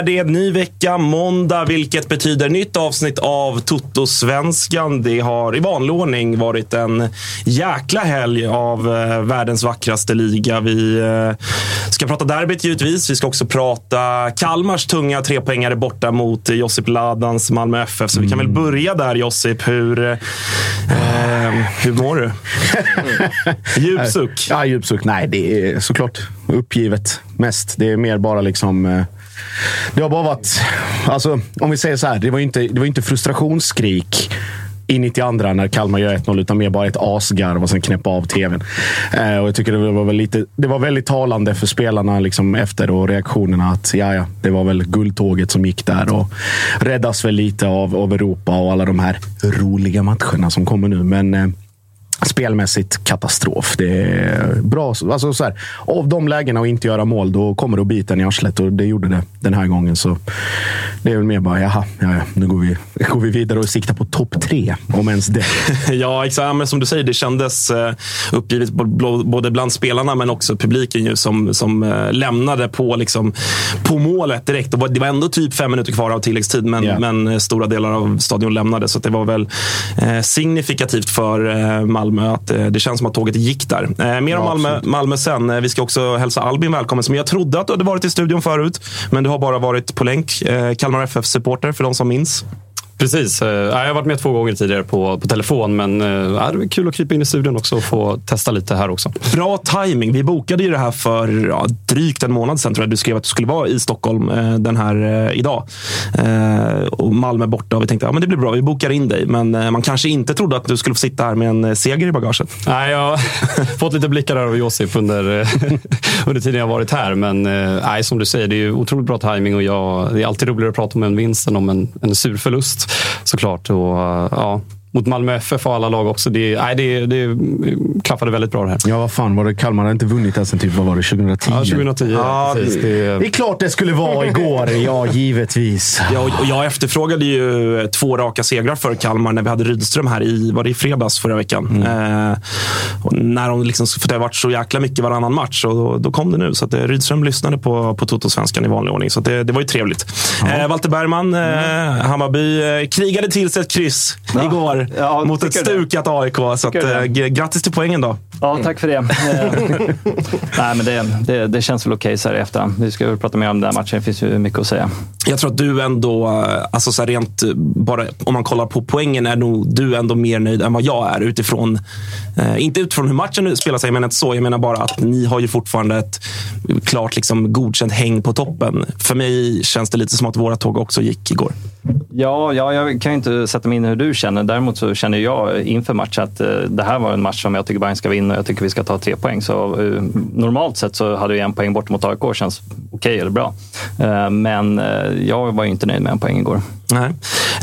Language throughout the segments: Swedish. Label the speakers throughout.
Speaker 1: Är det ny vecka, måndag, vilket betyder nytt avsnitt av Toto-svenskan. Det har i vanlig ordning varit en jäkla helg av eh, världens vackraste liga. Vi eh, ska prata derbyt givetvis. Vi ska också prata Kalmars tunga trepoängare borta mot eh, Josip Ladans Malmö FF. Så vi kan väl börja där Josip. Hur, eh, hur mår du? Djup suck.
Speaker 2: Ja, djup suck. Nej, det är såklart uppgivet mest. Det är mer bara liksom... Det har bara varit... Alltså, om vi säger så här. Det var ju inte, det var inte frustrationsskrik i 92 när Kalmar gör 1-0, utan mer bara ett asgarv och sen knäppa av tvn. Eh, och jag tycker det var, väl lite, det var väldigt talande för spelarna liksom efter och reaktionerna att ja, ja, det var väl guldtåget som gick där och räddas väl lite av, av Europa och alla de här roliga matcherna som kommer nu. Men eh, Spelmässigt katastrof. Det är bra. Alltså så här, av de lägena att inte göra mål, då kommer det att bita en i arslet. Och det gjorde det den här gången. Så det är väl mer bara, jaha, ja, ja, nu går vi, går vi vidare och siktar på topp tre. Om ens det.
Speaker 1: Ja, exakt. Men som du säger, det kändes eh, uppgivet både bland spelarna men också publiken ju, som, som eh, lämnade på, liksom, på målet direkt. Och det var ändå typ fem minuter kvar av tilläggstid, men,
Speaker 2: Ja.
Speaker 1: men eh, stora delar av stadion lämnade. Så det var väl signifikativt för eh, Malmö att eh, det känns som att tåget gick där. Eh, mer om
Speaker 2: Ja,
Speaker 1: Malmö. Malmö sen. Eh, vi ska också hälsa Albin välkommen, som jag trodde att du hade varit i studion förut. Men du har bara varit på länk. Kalmar FF-supporter, för de som minns.
Speaker 3: Precis. Eh, Jag har varit med två gånger tidigare på, på telefon, men eh, ja, det är kul att krypa in i studion också och få testa lite här också.
Speaker 1: Bra timing. Vi bokade ju det här för ja, drygt en månad sedan. Tror jag. Du skrev att du skulle vara i Stockholm eh, den här idag. Och Malmö borta. Och vi tänkte att ja, men det blir bra, vi bokar in dig. Men man kanske inte trodde att du skulle få sitta här med en seger i bagaget.
Speaker 3: Nej, jag har fått lite blickar där av Josip under, under tiden jag varit här. Men nej, som du säger, det är ju otroligt bra timing och jag, det är alltid roligare att prata om en vinst än om en, en sur förlust såklart. Och, ja, mot Malmö FF och alla lag också. Det, nej, det, det klaffade väldigt bra det här.
Speaker 2: Ja, vad fan var det? Kalmar har inte vunnit här sen typ, vad var det, 2010?
Speaker 3: Ja, 2010.
Speaker 1: Ja,
Speaker 3: precis.
Speaker 2: Det
Speaker 3: Det,
Speaker 2: är klart det skulle vara igår. Ja, givetvis.
Speaker 1: Ja, och jag efterfrågade ju två raka segrar för Kalmar när vi hade Rydström här i, var det i fredags förra veckan. Eh, och när de liksom, för det har varit så jäkla mycket varannan match och då, då kom det nu. Så att, eh, Rydström lyssnade på, på Toto-svenskan i vanlig ordning. Så att det, det var ju trevligt. Eh, Walter Bergman, eh, Hammarby, eh, krigade till sig ett kryss igår här
Speaker 4: Ja,
Speaker 1: mot ett
Speaker 4: du det?
Speaker 1: stukat AIK. Så att, eh, grattis till poängen då.
Speaker 4: Ja, tack för det. Eh, Nej, men det, det, det känns väl okej så här i efterhand. Vi ska väl prata mer om den här matchen. Det finns ju mycket att säga.
Speaker 1: Jag tror att du ändå, eh, alltså så rent, bara om man kollar på poängen, är nog du ändå mer nöjd än vad jag är utifrån, eh, inte utifrån hur matchen spelar sig, men inte så. Jag menar bara att ni har ju fortfarande ett klart liksom, godkänt häng på toppen. För mig känns det lite som att våra tåg också gick igår.
Speaker 4: Ja, ja, jag kan ju inte sätta mig in i hur du känner. Däremot så känner jag inför matchen att eh, det här var en match som jag tycker Bayern ska vinna och jag tycker vi ska ta tre poäng. Så, eh, normalt sett så hade ju en poäng bort mot AIK känns okej eller bra. Eh, men jag var ju inte nöjd med en poäng igår.
Speaker 1: Nej.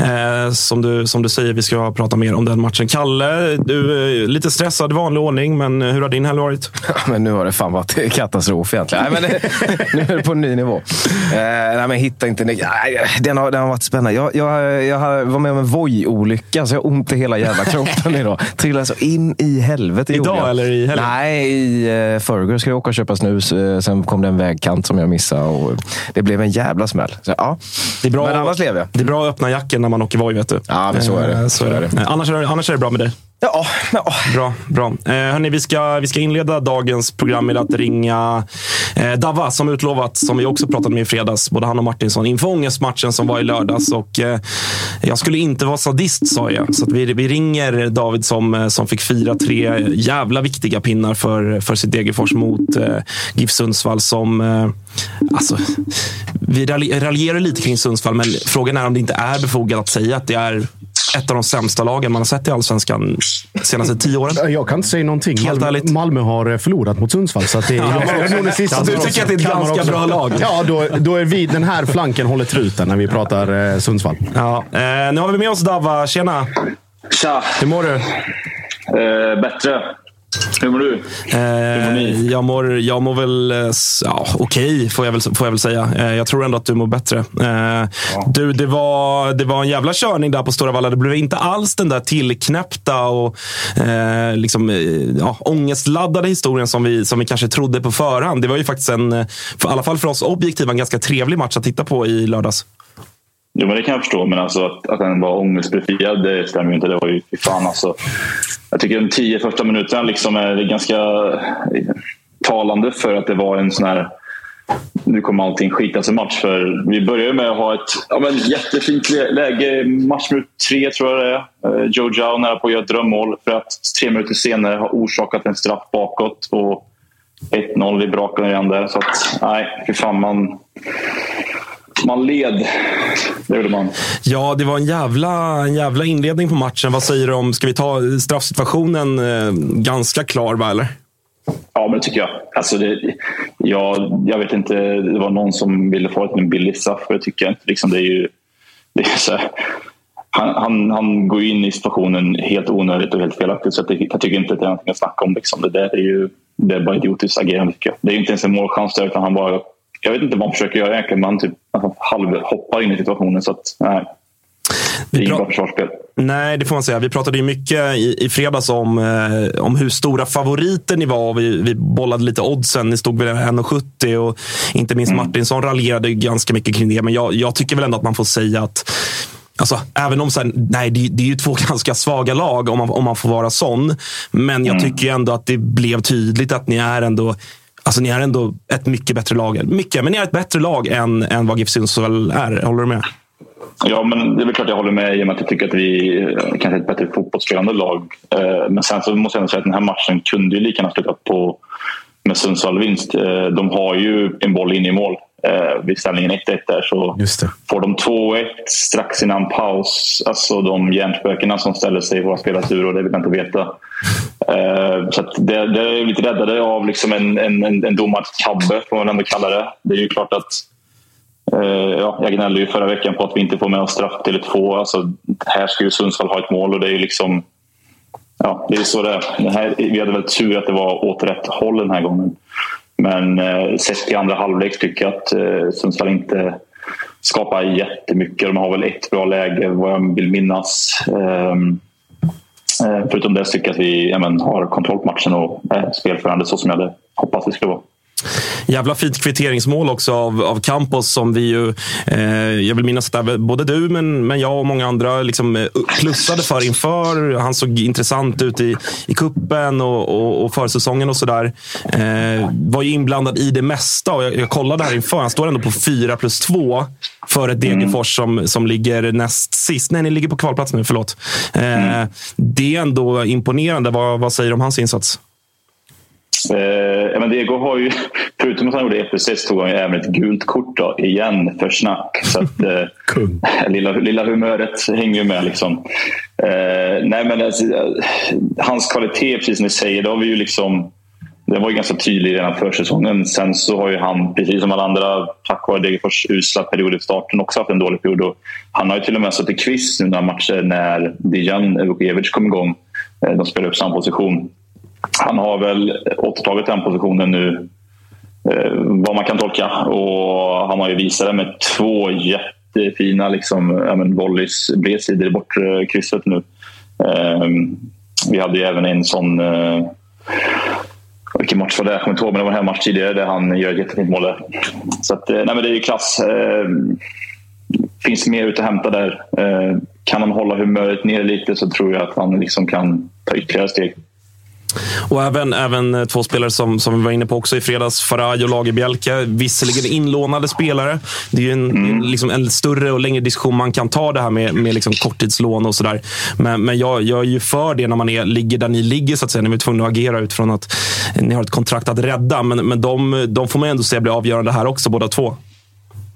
Speaker 1: Eh, som, du, som du säger, vi ska prata mer om den matchen. Kalle, du är lite stressad i vanlig ordning, men hur har din helg varit?
Speaker 5: men nu har det fan varit katastrof egentligen. Nej, men nu är det på en ny nivå. Eh, nej, men hitta inte... Nej, den, har, den har varit spännande. Jag, jag, jag har- var med om en Voi-olycka, så jag har ont i hela jävla kroppen idag. Trillade så in i helvete.
Speaker 1: Idag
Speaker 5: jag.
Speaker 1: eller i helgen?
Speaker 5: Nej, i uh, förrgår ska jag åka och köpa snus. Eh, sen kom det en vägkant som jag missade. Och det blev en jävla smäll. Så, ja.
Speaker 1: Det är bra,
Speaker 5: Men annars lever jag.
Speaker 1: Det är bra att öppna jacken när man åker Voi, vet du.
Speaker 5: Ja, men så är det.
Speaker 1: Eh,
Speaker 5: Så är det.
Speaker 1: Eh, Annars, är det annars är det bra med dig.
Speaker 5: Ja, ja.
Speaker 1: Bra. bra. Eh, hörni, vi, ska, vi ska inleda dagens program med att ringa eh, Dava, som utlovat, som vi också pratade med i fredags, både han och Martinsson, inför ångestmatchen som var i lördags. Och, eh, jag skulle inte vara sadist, sa jag. Så att vi, vi ringer David som, eh, som fick fira tre jävla viktiga pinnar för, för sitt Degerfors mot eh, GIF Sundsvall. Som, eh, alltså, vi raljerar lite kring Sundsvall, men frågan är om det inte är befogat att säga att det är ett av de sämsta lagen man har sett i allsvenskan de senaste tio åren.
Speaker 2: Jag kan inte säga någonting.
Speaker 1: Helt
Speaker 2: Malmö,
Speaker 1: ärligt.
Speaker 2: Malmö har eh, förlorat mot Sundsvall. Så att det, jag, jag är nog den sista
Speaker 1: Ja,
Speaker 2: som
Speaker 1: du tycker att det är ett ganska bra lag?
Speaker 2: Ja, då, då är vi den här flanken håller truten när vi pratar eh, Sundsvall.
Speaker 1: Ja, eh, nu har vi med oss Dava. Tjena!
Speaker 6: Tja!
Speaker 1: Hur mår du?
Speaker 6: Eh, bättre. Hur mår du?
Speaker 1: Eh, jag, mår, jag mår väl eh, ja, okej, får, jag väl, får jag väl säga. Eh, jag tror ändå att du mår bättre. Eh, du, det, var, det var en jävla körning där på Stora Valla. Det blev inte alls den där tillknäppta och eh, liksom, ja, ångestladdade historien som vi, som vi kanske trodde på förhand. Det var ju faktiskt en, för, i alla fall för oss objektiva, en ganska trevlig match att titta på i lördags.
Speaker 6: Jo, men det kan jag förstå. Men alltså, att, att den var ångestbefriad, det stämmer ju inte. Det var ju fy fan alltså. Jag tycker de tio första minuterna liksom är ganska eh, talande för att det var en sån här nu kommer allting skita sig match. För vi börjar med att ha ett ja, men jättefint läge. Matchminut tre tror jag det är. Eh, Joe Jao nära på att göra ett drömmål för att tre minuter senare ha orsakat en straff bakåt. Och 1-0 i braken igen där. Så att, nej, fy fan. Man, man led. Det gjorde man.
Speaker 1: Ja, det var en jävla, en jävla inledning på matchen. Vad säger du om, ska vi ta straffsituationen eh, ganska klar, va, eller?
Speaker 6: Ja, men det tycker jag. Alltså det, jag, jag vet inte, det var någon som ville få ett en billig straff. Det tycker jag inte. Liksom, det är ju, det är så här, han, han, han går in i situationen helt onödigt och helt felaktigt. Så jag tycker inte att det är någonting att snacka om. Liksom. Det, där är ju, det är bara idiotiskt agerande. Det är inte ens en målchans där, utan han bara... Jag vet inte vad han försöker göra egentligen, men han typ alltså, halvhoppar in i situationen. Så att, nej. Det är inget bra försvarsspel.
Speaker 1: Nej, det får man säga. Vi pratade ju mycket i, i fredags om, eh, om hur stora favoriter ni var. Vi, vi bollade lite oddsen. Ni stod väl 1,70 och inte minst Martinsson raljerade ganska mycket kring det. Men jag, jag tycker väl ändå att man får säga att Alltså, även om så här, nej, det, det är ju två ganska svaga lag om man, om man får vara sån. Men jag tycker ju ändå att det blev tydligt att ni är ändå Alltså ni är ändå ett mycket bättre lag. Mycket, men ni är ett bättre lag än, än vad GIF Sundsvall är. Håller du med?
Speaker 6: Ja, men det är väl klart jag håller med i och med att jag tycker att vi kanske är ett bättre fotbollsspelande lag. Eh, men sen så måste jag ändå säga att den här matchen kunde ju lika gärna slutat på med Sundsvall vinst. Eh, de har ju en boll in i mål eh, vid ställningen 1-1 där. Så får de 2-1 strax innan paus. Alltså de hjärnspökena som ställer sig i våra spelares och det vill jag inte veta. Eh, Så det, det är lite räddade av liksom en, en, en, en domartabbe, får man ändå kalla det. Det är ju klart att Eh, ja, jag gnällde ju förra veckan på att vi inte får med oss straff till ett två. Alltså, här ska ju Sundsvall ha ett mål och det är ju liksom... Ja, det är så det är. Det här, vi hade väl tur att det var åt rätt håll den här gången. Men eh, sett i andra halvlek tycker jag att eh, Sundsvall inte skapar jättemycket. De har väl ett bra läge vad jag vill minnas. Ehm, eh, förutom det tycker jag att vi ja, men, har kontroll på matchen och är spelförande så som jag hade hoppats det skulle vara.
Speaker 1: Jävla fint kvitteringsmål också av, av Campos som vi ju, eh, jag vill minnas att både du men, men jag och många andra liksom eh, plussade för inför. Han såg intressant ut i, i kuppen och, och, och försäsongen och sådär. Eh, var ju inblandad i det mesta och jag, jag kollade här inför. Han står ändå på 4 plus 2 för ett Degerfors som, som ligger näst sist. Nej, ni ligger på kvalplats nu, förlåt. Eh, mm. Det är ändå imponerande. Vad, vad säger du om hans insats?
Speaker 6: Eh, men Diego har ju, förutom att han gjorde ett assist, tog han ju även ett gult kort då, igen för snack. Så att, eh, lilla, lilla humöret hänger ju med. Liksom. Eh, nej, men alltså, hans kvalitet, precis som ni säger, det har vi ju liksom den var ju ganska tydlig redan försäsongen. Sen så har ju han, precis som alla andra, tack vare Degerfors usla period i starten också haft en dålig period. Och han har ju till och med suttit kvist nu några matcher när Dijan Vukovic kom igång. Eh, de spelar upp samma position han har väl återtagit den positionen nu, eh, vad man kan tolka. Och han har ju visat det med två jättefina liksom, ja, volleys bredsidor i bortre krysset nu. Eh, vi hade ju även en sån eh, vilken match var det? Jag kommer inte ihåg, men det var en match tidigare där han gör ett jättefint mål. Där. Så att, eh, nej, men det är ju klass. Eh, finns mer ut att hämta där. Eh, kan han hålla humöret ner lite så tror jag att han liksom kan ta ytterligare steg.
Speaker 1: Och även, även eh, två spelare som, som vi var inne på också i fredags, Faraj och Lagerbielke. Visserligen inlånade spelare. Det är ju en, mm. liksom en större och längre diskussion man kan ta det här med, med liksom korttidslån och sådär. Men, men jag, jag är ju för det när man är, ligger där ni ligger, så att säga. Ni är tvungna att agera utifrån att ni har ett kontrakt att rädda. Men, men de, de får man ändå säga blir avgörande här också, båda två.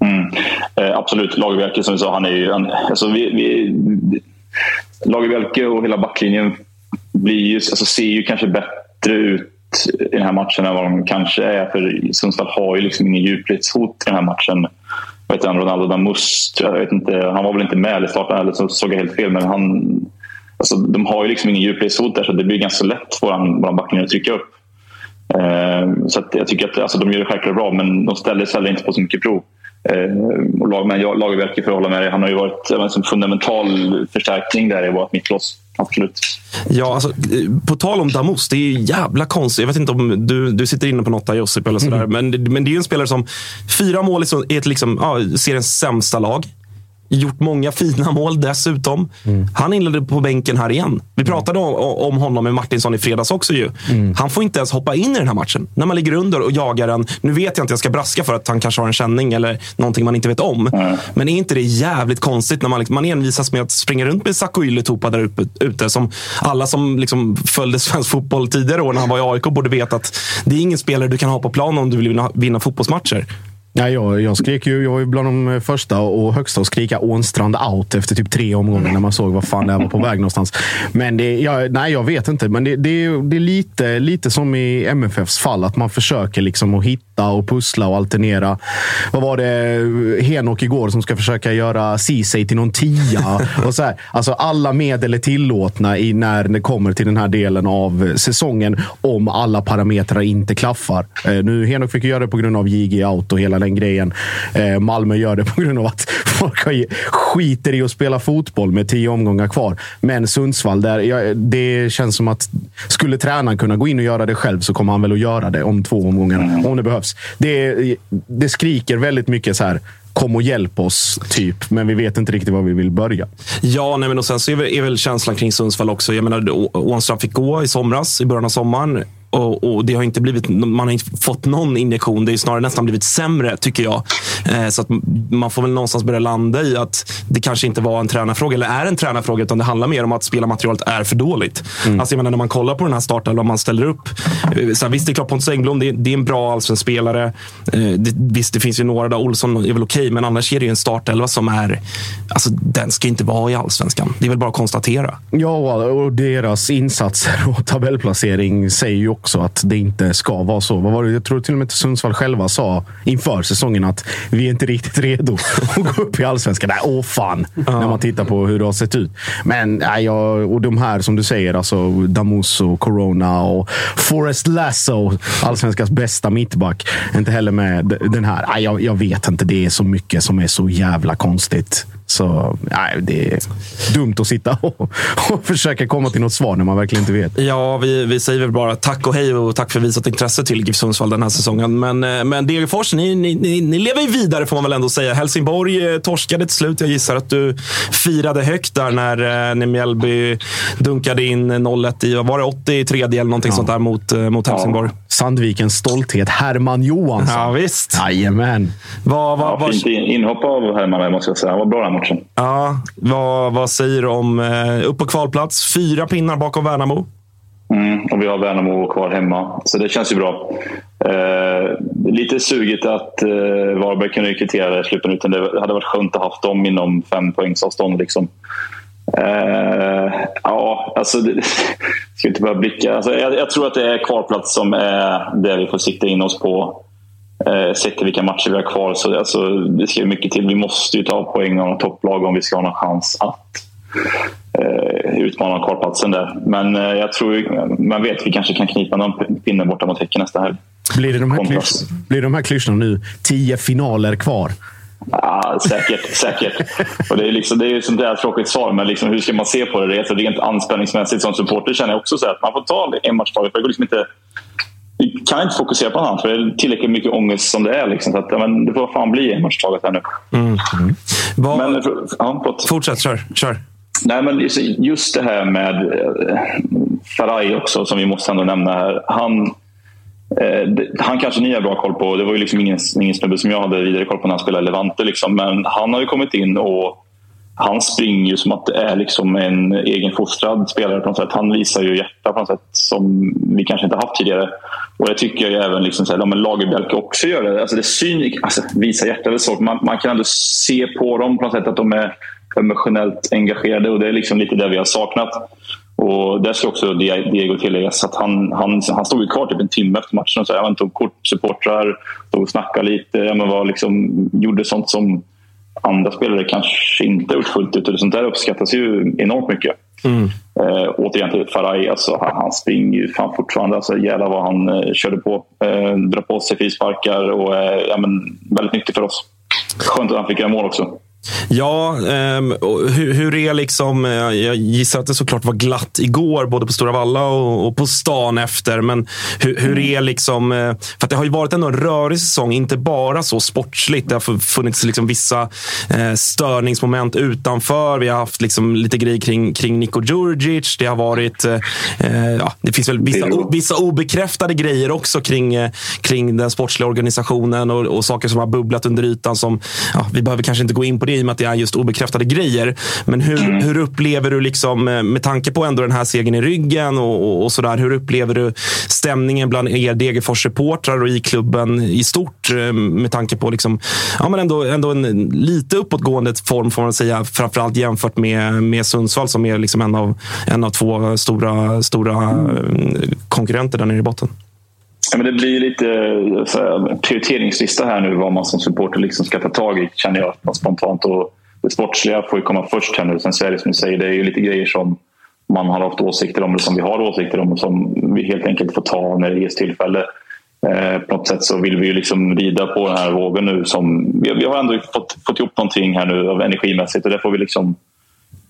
Speaker 6: Mm. Eh, absolut. Lagerbielke, som vi sa, han är ju... En, alltså vi, vi, Lagerbielke och hela backlinjen blir ju, alltså, ser ju kanske bättre ut i den här matchen än vad de kanske är. För Sundsvall har ju liksom ingen djupledshot i den här matchen. Jag vet inte, Ronaldo Damus, jag vet inte, han var väl inte med i starten eller så såg jag helt fel. Men han, alltså, de har ju liksom ingen djupledshot där så det blir ganska lätt för vår backlinje att trycka upp. Eh, så jag tycker att alltså, de gör det självklart bra men de ställer sig inte på så mycket prov. Eh, och lag, men Lagerbielke, för att hålla med dig, han har ju varit en alltså, fundamental förstärkning där i vårt mittlås absolut.
Speaker 1: Ja, alltså, på tal om Damus, det är jävla konstigt. Jag vet inte om du, du sitter inne på något där Josip eller sådär. Mm. Men, men det är en spelare som fyra mål i ett liksom, ja, seriens sämsta lag gjort många fina mål dessutom. Mm. Han inledde på bänken här igen. Vi pratade om, om honom med Martinsson i fredags också. Ju. Mm. Han får inte ens hoppa in i den här matchen. När man ligger under och jagar en. Nu vet jag inte, jag ska braska för att han kanske har en känning eller någonting man inte vet om. Mm. Men är inte det jävligt konstigt när man, liksom, man envisas med att springa runt med Saku Ylätupa där ute? Som alla som liksom följde svensk fotboll tidigare år när han var i AIK borde veta att det är ingen spelare du kan ha på plan om du vill vinna, vinna fotbollsmatcher.
Speaker 2: Ja, jag, jag skrek ju, jag var ju bland de eh, första och högsta att skrika Ånstrand out efter typ tre omgångar när man såg vad fan det var på väg någonstans. Men det, ja, nej, jag vet inte. Men det, det, det är lite, lite som i MFFs fall, att man försöker liksom att hitta och pussla och alternera. Vad var det Henok igår som ska försöka göra Ceesay till någon tia? och så här. Alltså, alla medel är tillåtna i när det kommer till den här delen av säsongen om alla parametrar inte klaffar. Eh, nu Henok fick göra det på grund av JG out och hela den grejen. Eh, Malmö gör det på grund av att folk skiter i att spela fotboll med tio omgångar kvar. Men Sundsvall, där, ja, det känns som att skulle tränaren kunna gå in och göra det själv så kommer han väl att göra det om två omgångar, mm. om det behövs. Det, det skriker väldigt mycket så här kom och hjälp oss, typ. Men vi vet inte riktigt var vi vill börja.
Speaker 1: Ja, nej, men och sen så är väl, är väl känslan kring Sundsvall också. Jag menar, Ånstrand fick gå i somras, i början av sommaren. Och, och, det har inte blivit, man har inte fått någon injektion. Det är snarare nästan blivit sämre, tycker jag. Eh, så att man får väl någonstans börja landa i att det kanske inte var en tränarfråga, eller är en tränarfråga, utan det handlar mer om att spelarmaterialet är för dåligt. Mm. Alltså, jag menar, när man kollar på den här starten, om man ställer upp. Eh, så här, visst, det är klart Pontus Engblom, det det är en bra allsvensk spelare. Eh, det, visst, det finns ju några där. Olsson är väl okej, men annars är det ju en startelva som är... Alltså, den ska inte vara i allsvenskan. Det är väl bara att konstatera.
Speaker 2: Ja, och deras insatser och tabellplacering säger ju också att det inte ska vara så. Vad var det? Jag tror till och med att Sundsvall själva sa inför säsongen att vi är inte riktigt redo att gå upp i allsvenskan. Nej, åh fan! Ja. När man tittar på hur det har sett ut. Men nej, och de här som du säger, alltså Damuso, Corona och Forrest Lasso, allsvenskans bästa mittback. Inte heller med den här. Nej, jag, jag vet inte. Det är så mycket som är så jävla konstigt. Så nej, det är dumt att sitta och, och försöka komma till något svar när man verkligen inte vet.
Speaker 1: Ja, vi, vi säger väl bara tack och hej och tack för visat intresse till GIF Sundsvall den här säsongen. Men, eh, men Degerfors, ni, ni, ni, ni lever ju vidare får man väl ändå säga. Helsingborg eh, torskade till slut. Jag gissar att du firade högt där när, eh, när Mjällby dunkade in 0-1 i, var det 83 eller någonting ja. sånt där mot, mot Helsingborg. Ja.
Speaker 2: Sandvikens stolthet, Herman Johansson.
Speaker 1: Ja, visst.
Speaker 2: Jajamän.
Speaker 6: Vad, vad, ja, fint inhopp av Herman, måste jag säga. Vad bra den matchen.
Speaker 1: Ja, vad, vad säger du om eh, upp på kvalplats? Fyra pinnar bakom Värnamo.
Speaker 6: Mm, och vi har Värnamo kvar hemma, så det känns ju bra. Eh, lite sugigt att eh, Varberg kunde kvittera i slutminuten. Det hade varit skönt att ha haft dem inom fem poängs avstånd. Liksom. Eh, ja, alltså... Det, ska inte börja blicka. Alltså, jag, jag, tror att det är kvalplats som är det vi får sikta in oss på. Eh, sett till vilka matcher vi har kvar. Så alltså, det ska mycket till. Vi måste ju ta poäng av topplag om vi ska ha någon chans att eh, utmana kvalplatsen där. Men eh, jag tror, man vet, vi kanske kan knipa någon pinne borta mot Häcken nästa helg.
Speaker 2: Blir det de här, klysch, blir de här klyschorna nu? Tio finaler kvar?
Speaker 6: Ja, säkert, säkert. Och det är liksom, det är sånt där tråkigt svar, men liksom, hur ska man se på det? Alltså, rent anspänningsmässigt som supporter känner jag också så att man får ta en match taget. Det går liksom inte vi kan inte fokusera på något annat för det är tillräckligt mycket ångest som det är. Liksom. Så att, men det får fan bli en match taget här nu. Mm. Mm.
Speaker 1: Vad... Men, ja, Fortsätt, kör. kör.
Speaker 6: Nej, men just det här med eh, Faraj också, som vi måste ändå nämna här. Han, Eh, han kanske ni har bra koll på. Det var ju liksom ingen, ingen snubbe som jag hade vidare koll på när han spelade Levante. Liksom. Men han har ju kommit in och han springer ju som att det är liksom en egenfostrad spelare på något sätt. Han visar ju hjärta på något sätt som vi kanske inte haft tidigare. Och det tycker jag även liksom så här, ja, Lagerbjälke också gör. Det. Alltså det syn, alltså, visa hjärta är så. Man, man kan ändå se på dem på något sätt att de är emotionellt engagerade och det är liksom lite det vi har saknat. Och där ska också Diego tilläggas att han, han, han stod ju kvar typ en timme efter matchen och så här, tog kort, supportrar, stod och snackade lite. Ja, men var liksom, gjorde sånt som andra spelare kanske inte gjort fullt ut. Och sånt där uppskattas ju enormt mycket. Mm. Eh, återigen till Faraj, alltså, han, han springer ju fan fortfarande. Alltså, jävlar vad han eh, körde på. Eh, drar på sig frisparkar och eh, ja, men, väldigt nyttig för oss. Skönt att han fick göra mål också.
Speaker 1: Ja, um, hur, hur är liksom... Eh, jag gissar att det såklart var glatt igår, både på Stora Valla och, på stan efter. Men hur, hur är liksom... Eh, för det har ju varit en rörig säsong, inte bara så sportsligt. Det har funnits liksom vissa eh, störningsmoment utanför. Vi har haft liksom lite grejer kring, kring Niko Djurdjic. Det har varit... Ja, det finns väl vissa, vissa obekräftade grejer också kring, kring den sportsliga organisationen och, och saker som har bubblat under ytan. som ja, Vi behöver kanske inte gå in på det i och med att det är just obekräftade grejer. Men hur, mm. hur upplever du, liksom, eh, med tanke på ändå den här segern i ryggen och, och, och sådär, hur upplever du stämningen bland er Degerfors-supportrar och i klubben i stort? Eh, med tanke på liksom, ja, men ändå, ändå en lite uppåtgående form får man säga, framförallt jämfört med, med Sundsvall som är liksom en, av, en av två stora, stora eh, konkurrenter där nere i botten.
Speaker 6: Ja, men det blir lite eh, här, prioriteringslista här nu vad man som supporter liksom ska ta tag i känner jag spontant. Och det sportsliga får ju komma först här nu. Sen så är det som du säger, det är ju lite grejer som man har haft åsikter om eller som vi har åsikter om och som vi helt enkelt får ta när det ges tillfälle. Eh, på något sätt så vill vi ju liksom rida på den här vågen nu. Som, vi, vi har ändå fått, fått ihop någonting här nu av energimässigt och det får vi liksom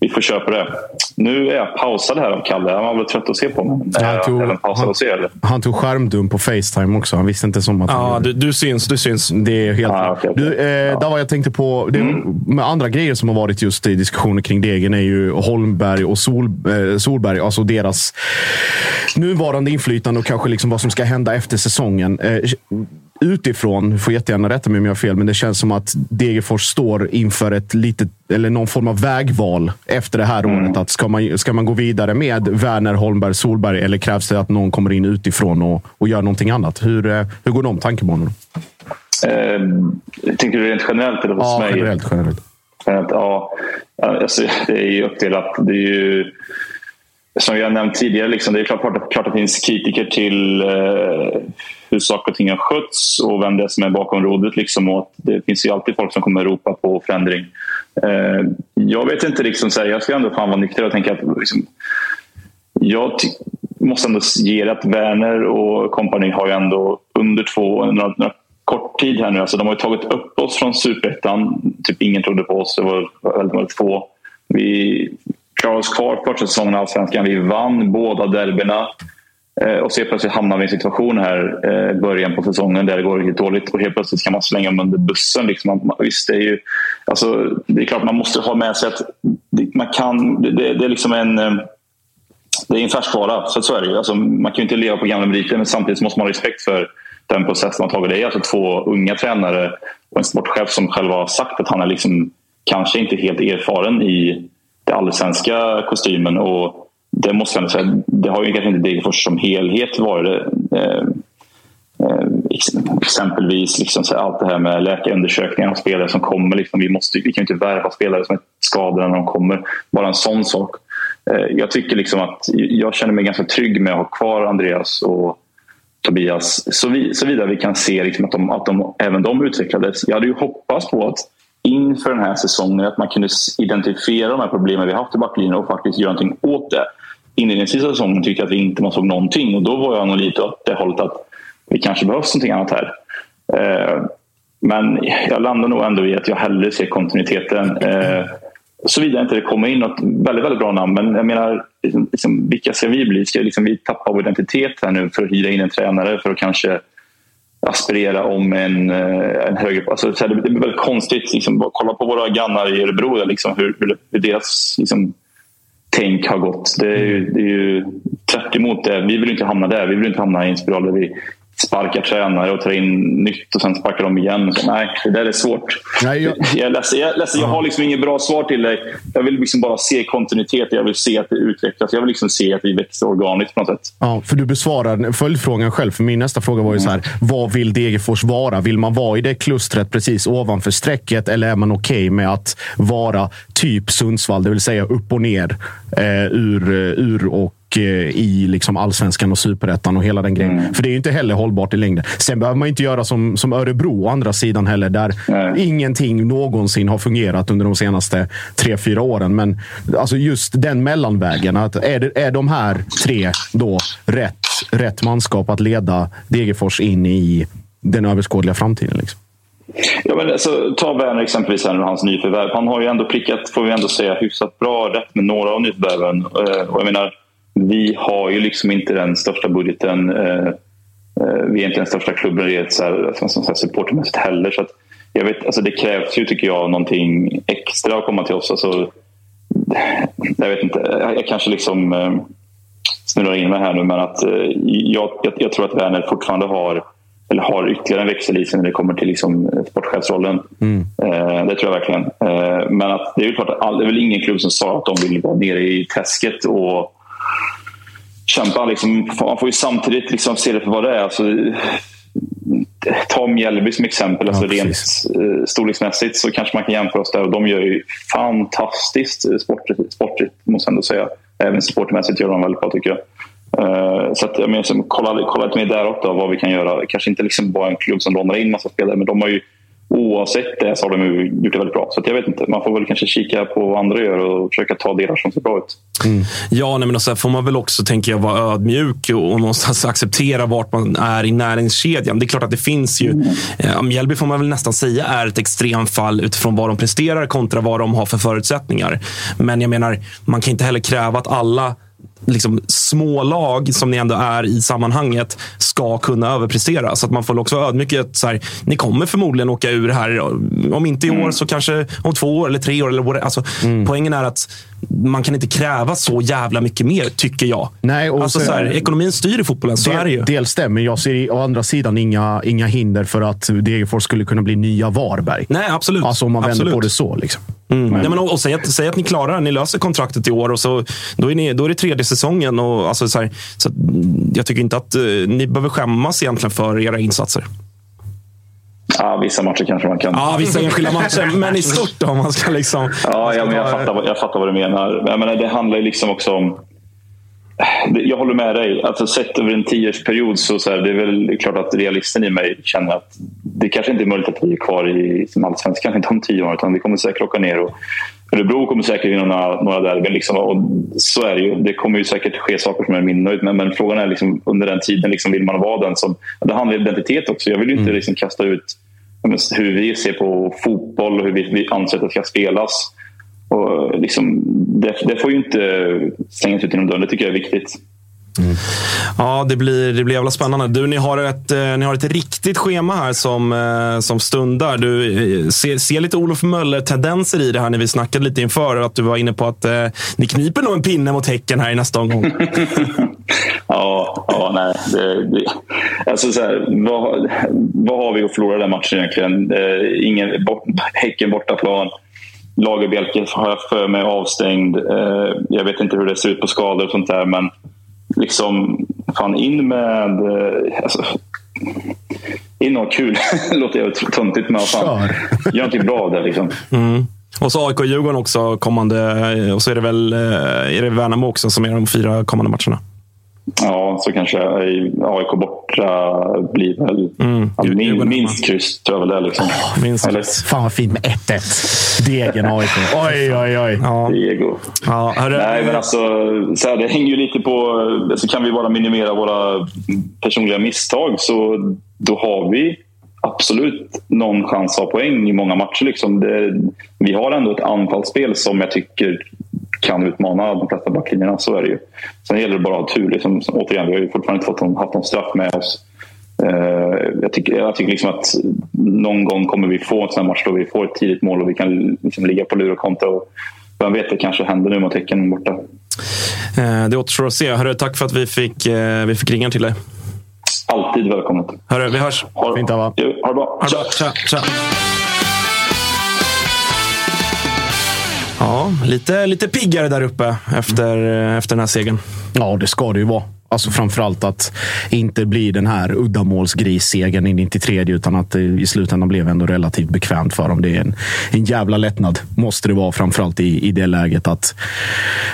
Speaker 6: vi får köpa det. Nu är jag pausad här av Kalle. Han var väl trött att se på mig. Han tog, att se,
Speaker 2: han tog skärmdump på Facetime också. Han visste inte som att...
Speaker 1: Ja, du, du syns. Du syns.
Speaker 2: Det är helt ah, okay, okay. Du, eh, ja. Där var jag tänkte på... Det, mm. Med andra grejer som har varit just i diskussioner kring Degen är ju Holmberg och Sol, eh, Solberg. Alltså deras nuvarande inflytande och kanske liksom vad som ska hända efter säsongen. Eh, utifrån, du får jättegärna rätta mig om jag har fel, men det känns som att Degerfors står inför ett litet, eller någon form av vägval efter det här mm. året. Att ska, man, ska man gå vidare med Werner, Holmberg, Solberg eller krävs det att någon kommer in utifrån och, och gör någonting annat? Hur, eh, hur går de tankebanorna?
Speaker 6: Eh, tänker du rent generellt eller hos
Speaker 2: ja,
Speaker 6: mig?
Speaker 2: Generellt, generellt.
Speaker 6: generellt ja, alltså, det är ju uppdelat. Det är ju som jag nämnt tidigare, liksom, det är klart, klart att det finns kritiker till eh, hur saker och ting har skötts och vem det är som är bakom rodret. Liksom, och det finns ju alltid folk som kommer ropa på förändring. Eh, jag vet inte, liksom, så här, jag ska ändå fan vara nykter och tänka att liksom, jag måste ändå ge det att Werner och kompani har ju ändå under två, några, några kort tid här nu. Alltså, de har ju tagit upp oss från superettan. Typ ingen trodde på oss. Det var väldigt, väldigt få. Vi klarade oss kvar första säsongen i Allsvenskan. Vi vann båda derbyna. Eh, och så helt plötsligt hamnar vi i en situation här i eh, början på säsongen där det går riktigt dåligt och helt plötsligt kan man slänga dem under bussen. Liksom. Man, visst, det, är ju, alltså, det är klart man måste ha med sig att man kan, det, det är liksom en eh, det är en färskvara, så, så är det ju. Alltså, man kan ju inte leva på gamla meriter men samtidigt måste man ha respekt för den process man tagit. Det är alltså två unga tränare och en sportchef som själva har sagt att han är liksom, kanske inte helt erfaren i allsvenska kostymen. Och det måste jag säga, det har ju kanske inte Degerfors som helhet varit. Eh, eh exempelvis liksom, så allt det här med läkarundersökningar av spelare som kommer. Liksom, vi, måste, vi kan ju inte värva spelare som är skadade när de kommer. Bara en sån sak. Eh, jag tycker liksom att jag känner mig ganska trygg med att ha kvar Andreas och Tobias vi, såvida vi kan se liksom att, de, att de, även de utvecklades. Jag hade ju hoppats på att inför den här säsongen att man kunde identifiera de här problemen vi haft i backlinjen och faktiskt göra någonting åt det. Inledningsvis av säsongen tyckte jag att vi inte man såg någonting och då var jag nog lite åt det hållet att vi kanske behövs någonting annat här. Eh, men jag landar nog ändå i att jag hellre ser kontinuiteten. Eh, Såvida inte det kommer in något väldigt, väldigt bra namn. Men jag menar, liksom, liksom, vilka ska vi bli? Ska liksom vi tappa vår identitet här nu för att hyra in en tränare för att kanske aspirera om en, eh, en högre... Alltså, det blir väldigt konstigt. Liksom, kolla på våra grannar i Örebro, liksom, hur, hur deras liksom, tänk har gått. Det är ju, det är ju tvärt emot det. Vi vill inte hamna där. Vi vill inte hamna i en spiral där vi sparkar tränare och tar in nytt och sen sparkar de igen. Så, nej, det där är svårt. Nej, jag... Jag, läser, jag, läser, jag har liksom inget bra svar till dig. Jag vill liksom bara se kontinuitet. Jag vill se att det utvecklas. Jag vill liksom se att vi växer organiskt på något sätt.
Speaker 2: Ja, för du besvarar följdfrågan själv. För min nästa fråga var ju så här. Vad vill Degerfors vara? Vill man vara i det klustret precis ovanför strecket eller är man okej okay med att vara typ Sundsvall, det vill säga upp och ner eh, ur, ur och Eh, i liksom allsvenskan och superettan och hela den grejen. Mm. För det är ju inte heller hållbart i längden. Sen behöver man inte göra som, som Örebro å andra sidan heller, där Nej. ingenting någonsin har fungerat under de senaste tre, fyra åren. Men alltså just den mellanvägen. Att är, det, är de här tre då rätt, rätt manskap att leda Degerfors in i den överskådliga framtiden? Liksom?
Speaker 6: Ja, men alltså, ta Werner exempelvis, här, hans nyförvärv. Han har ju ändå prickat, får vi ändå säga, hyfsat bra rätt med några av nyförvärven. Eh, och jag menar, vi har ju liksom inte den största budgeten. Eh, eh, vi är inte den största klubben rent så här, så här supportermässigt heller. Så att jag vet, alltså det krävs ju, tycker jag, någonting extra att komma till oss. Alltså, jag vet inte, jag kanske liksom eh, snurrar in mig här nu men att jag, jag, jag tror att Werner fortfarande har eller har ytterligare en växel i sig när det kommer till liksom sportchefsrollen. Mm. Eh, det tror jag verkligen. Men att det är ju klart att all, det är väl ingen klubb som sa att de vill vara nere i träsket och kämpa. Liksom, man får ju samtidigt liksom se det för vad det är. Alltså, ta Mjällby som exempel. Alltså ja, rent eh, storleksmässigt så kanske man kan jämföra oss där. Och de gör ju fantastiskt sportigt, sportigt måste jag ändå säga. Även sportmässigt gör de väldigt bra tycker jag. Uh, så att, jag menar, kolla, kolla lite mer däråt då, vad vi kan göra. Kanske inte liksom bara en klubb som lånar in massa spelare, men de har ju oavsett det så har de gjort det väldigt bra. Så jag vet inte, man får väl kanske kika på vad andra gör och försöka ta delar som ser bra ut.
Speaker 1: Mm. Ja, nej, men sen får man väl också, tänker jag, vara ödmjuk och någonstans acceptera vart man är i näringskedjan. Det är klart att det finns ju... Mm. Eh, Mjällby får man väl nästan säga är ett extremfall utifrån vad de presterar kontra vad de har för förutsättningar. Men jag menar, man kan inte heller kräva att alla liksom, små lag som ni ändå är i sammanhanget ska kunna överprestera. Så att man får också vara ödmjuk så här, ni kommer förmodligen åka ur här. Om inte i år mm. så kanske om två år eller tre år. Eller alltså, mm. Poängen är att man kan inte kräva så jävla mycket mer, tycker jag.
Speaker 2: Nej, och
Speaker 1: alltså, så, här, ekonomin styr i fotbollen, så
Speaker 2: del,
Speaker 1: är det ju.
Speaker 2: Dels stämmer. Jag ser å andra sidan inga, inga hinder för att Degerfors skulle kunna bli nya Varberg.
Speaker 1: Nej, absolut.
Speaker 2: Alltså om man
Speaker 1: absolut.
Speaker 2: vänder på det så. Liksom.
Speaker 1: Mm. Nej, men, och, och säg, att, säg att ni klarar ni löser kontraktet i år och så, då, är ni, då är det tredje säsongen. Och, alltså, så här, så jag tycker inte att uh, ni behöver skämmas egentligen för era insatser.
Speaker 6: Ja, vissa matcher kanske man kan.
Speaker 1: Ja, vissa enskilda matcher. Men i stort då? Man ska liksom...
Speaker 6: Ja, ja men jag, fattar, jag fattar vad du menar. Jag menar, det handlar ju liksom också om... Jag håller med dig. Alltså, sett över en tioårsperiod så, så här, det är väl klart att realisten i mig känner att det kanske inte är möjligt att vi är kvar i allsvenskan i de tio åren. Utan vi kommer säkert åka ner och Örebro kommer säkert vinna några, några derbyn. Liksom, och så är det ju. Det kommer ju säkert ske saker som är min nöjd men, men frågan är liksom, under den tiden, liksom, vill man vara den som... Det handlar om identitet också. Jag vill ju inte
Speaker 1: Mm.
Speaker 6: liksom, kasta ut hur vi ser på fotboll och hur vi, vi anser att det ska spelas. Och, liksom, det, det får ju inte slängas ut genom dörren. Det tycker jag är viktigt. Mm.
Speaker 1: Ja, det blir, det blir jävla spännande. Du, ni har ett, eh, ni har ett riktigt schema här som, eh, som stundar. Du eh, ser, ser lite Olof Möller-tendenser i det här när vi snackade lite inför. Att du var inne på att eh, ni kniper nog en pinne mot Häcken här i nästa omgång.
Speaker 6: Ja, ja nej. Det, det, alltså så här, vad, vad har vi att förlora den matchen egentligen? Eh, ingen, bort, häcken bortaplan. Lagerbjälke har jag för mig avstängd. Eh, jag vet inte hur det ser ut på skador och sånt där. Men liksom, fan in med... Eh, alltså, in och kul. låter jag töntigt men fan, gör någonting bra av det. Liksom.
Speaker 1: Mm. Och så AIK och Djurgården också kommande. Och så är det väl eh, är det Värnamo också som är de fyra kommande matcherna.
Speaker 6: Ja, så kanske AIK borta blir väl
Speaker 1: Mm.
Speaker 6: ja, min, minst kryss. Tror jag väl det liksom.
Speaker 1: Minst
Speaker 6: Eller?
Speaker 2: Fan vad fint med 1-1. Degen AIK. Oj, oj, oj.
Speaker 1: Ja.
Speaker 6: Diego.
Speaker 1: Ja, hörru,
Speaker 6: Nej, men alltså, så här, det hänger ju lite på... Alltså, kan vi bara minimera våra personliga misstag så då har vi absolut någon chans att ha poäng i många matcher. Liksom. Det, vi har ändå ett anfallsspel som jag tycker kan utmana de flesta backlinjerna. Så är det ju. Sen gäller det bara att ha tur. Liksom. Återigen, vi har ju fortfarande inte fått haft någon straff med oss. Eh, jag tycker, jag tycker liksom att någon gång kommer vi få en sån här match då vi får ett tidigt mål och vi kan liksom ligga på lur och kontra. Och vem vet, det kanske händer nu mot Häcken borta.
Speaker 1: eh, det återstår att se. Hörru, tack för att vi fick, eh, vi fick ringa till dig.
Speaker 6: Alltid välkommet.
Speaker 1: Hörru, vi hörs.
Speaker 6: Ha,
Speaker 2: Fint,
Speaker 6: ha det bra.
Speaker 1: Ha det bra. Tja, tja. Ja, lite, lite piggare där uppe efter, eh, efter den här segern.
Speaker 2: Ja, det ska det ju vara. Alltså framförallt att inte bli den här uddamålsgrissegern i 93 utan att det i slutändan blev ändå relativt bekvämt för dem. Det är en, en jävla lättnad, måste det vara. Framförallt i, i det läget att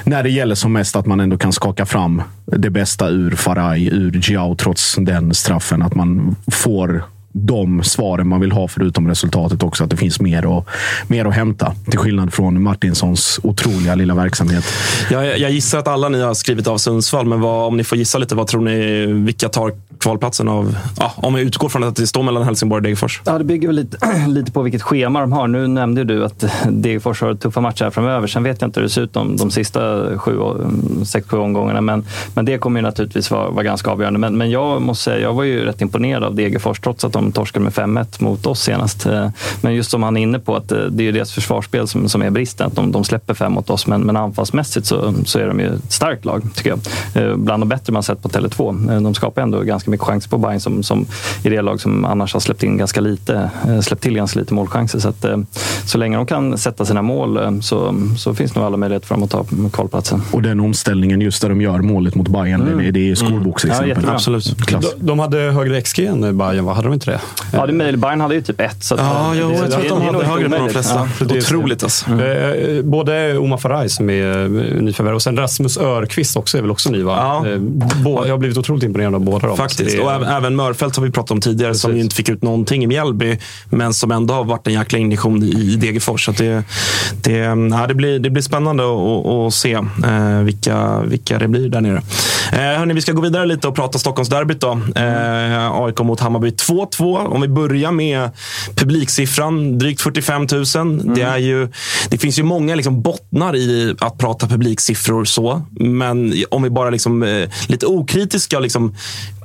Speaker 2: när det gäller som mest att man ändå kan skaka fram det bästa ur Faraj, ur Giao trots den straffen. Att man får de svaren man vill ha förutom resultatet också. Att det finns mer, och, mer att hämta. Till skillnad från Martinssons otroliga lilla verksamhet.
Speaker 1: Jag, jag gissar att alla ni har skrivit av Sundsvall, men vad, om ni får gissa lite, vad tror ni, vilka tar kvalplatsen av... Ja, om vi utgår från att det står mellan Helsingborg och Degerfors.
Speaker 4: Ja, det bygger väl lite, lite på vilket schema de har. Nu nämnde du att Degerfors har tuffa matcher här framöver. Sen vet jag inte hur det ser ut de, de sista sju, sex, sju omgångarna. Men, men det kommer ju naturligtvis vara, vara ganska avgörande. Men, men jag måste säga, jag var ju rätt imponerad av Degerfors trots att de torskade med 5-1 mot oss senast. Eh, Men just som han är inne på, att eh, det är ju deras försvarsspel som, som är bristen. Att de, de släpper fem mot oss, men, men anfallsmässigt så, så är de ju ett starkt lag, tycker jag. Eh, Bland de bättre man sett på Tele2. Eh, De skapar ändå ganska mycket chanser på Bayern som, som i det lag som annars har släppt in ganska lite, släppt till ganska lite målchanser. Så, att, så länge de kan sätta sina mål så, så finns nog alla möjligheter för dem att ta kvalplatsen.
Speaker 2: Och den omställningen just där de gör målet mot Bayern,
Speaker 4: Mm.
Speaker 2: det, det är skolboksexempel.
Speaker 4: Ja, jättebra.
Speaker 1: Absolut.
Speaker 2: Klass.
Speaker 3: De, de hade högre XG än Bayern, va? Hade de inte det?
Speaker 4: Ja, det. Bayern hade ju typ ett. Så att,
Speaker 1: Ja,
Speaker 4: eh,
Speaker 1: jo,
Speaker 4: det-
Speaker 1: jag tror att de hade
Speaker 4: inte
Speaker 1: högre på de flesta.
Speaker 4: Ja.
Speaker 3: det
Speaker 1: Otroligt alltså.
Speaker 3: Eh, Både Oma Faraj som är eh, nyförvärv och sen Rasmus Örqvist också är väl också ny va?
Speaker 1: Ja.
Speaker 3: Eh, bå- jag har blivit otroligt imponerad av båda dem.
Speaker 1: Faktiskt.
Speaker 3: det är-
Speaker 1: Och även, även Mörfält har vi pratat om tidigare, som
Speaker 3: Precis.
Speaker 1: ju inte fick ut någonting i Mjällby, men som ändå har varit en jäkla injektion i Degerfors. Så att det, det, ja, det, blir, det blir spännande att se eh, vilka, vilka det blir där nere. Eh, hörni, vi ska gå vidare lite och prata Stockholmsderbyt. Då. Eh, AIK mot Hammarby 2-2. Om vi börjar med publiksiffran, drygt 45 000. Det, är ju, det finns ju många liksom bottnar i att prata publiksiffror så. Men om vi bara liksom, eh, lite okritiska liksom,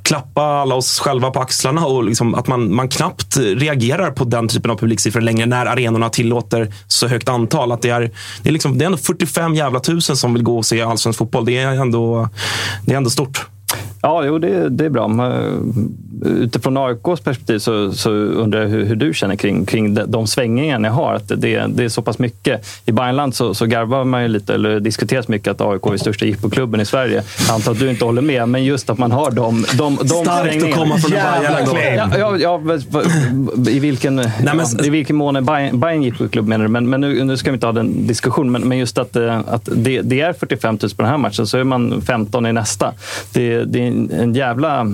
Speaker 1: klappa alla oss själva på axlarna och liksom att man, man knappt reagerar på den typen av publiksiffror längre när arenorna tillåter så högt antal. Att det, är, det, är liksom, det är ändå 45 jävla tusen som vill gå och se allsvensk fotboll. Det är ändå, det är ändå stort.
Speaker 4: Ja, jo, det, det är bra. Men Utifrån AIKs perspektiv så, så undrar jag hur, hur du känner kring, kring de, de svängningar ni har. Att det, det är så pass mycket. I Bayernland så, så garvar man ju lite, eller diskuteras mycket att AIK är största jippoklubben i Sverige. Jag antar att du inte håller med, men just att man har de, de, de
Speaker 1: Starkt att komma från en Bayern.
Speaker 4: Ja, ja, ja, men i, vilken,
Speaker 1: men-
Speaker 4: ja, I vilken mån är Bayern, Bayern jippoklubb menar du? Men, men nu, nu ska vi inte ha den diskussionen. Men, men just att, eh, att det, det är 45 000 på den här matchen, så är man 15 i nästa. Det, det är en, jävla... eh,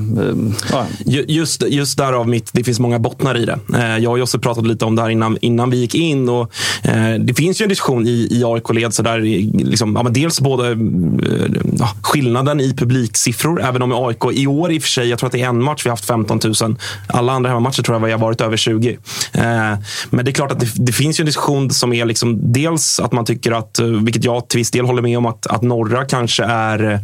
Speaker 4: Ja,
Speaker 1: Just, just därav mitt, det finns många bottnar i det. Eh, jag och Josse pratade lite om det här innan, innan vi gick in. Och, eh, det finns ju en diskussion i, i AIK-led. Så där, liksom, ja, dels både eh, ja, skillnaden i publiksiffror, även om AIK i år i och för sig, jag tror att det är en match vi har haft 15 000. Alla andra hemmamatcher tror jag vi har varit över 20. Eh, Men det är klart att det, det finns ju en diskussion som är liksom, dels att man tycker att, eh, vilket jag till viss del håller med om, att, att norra kanske är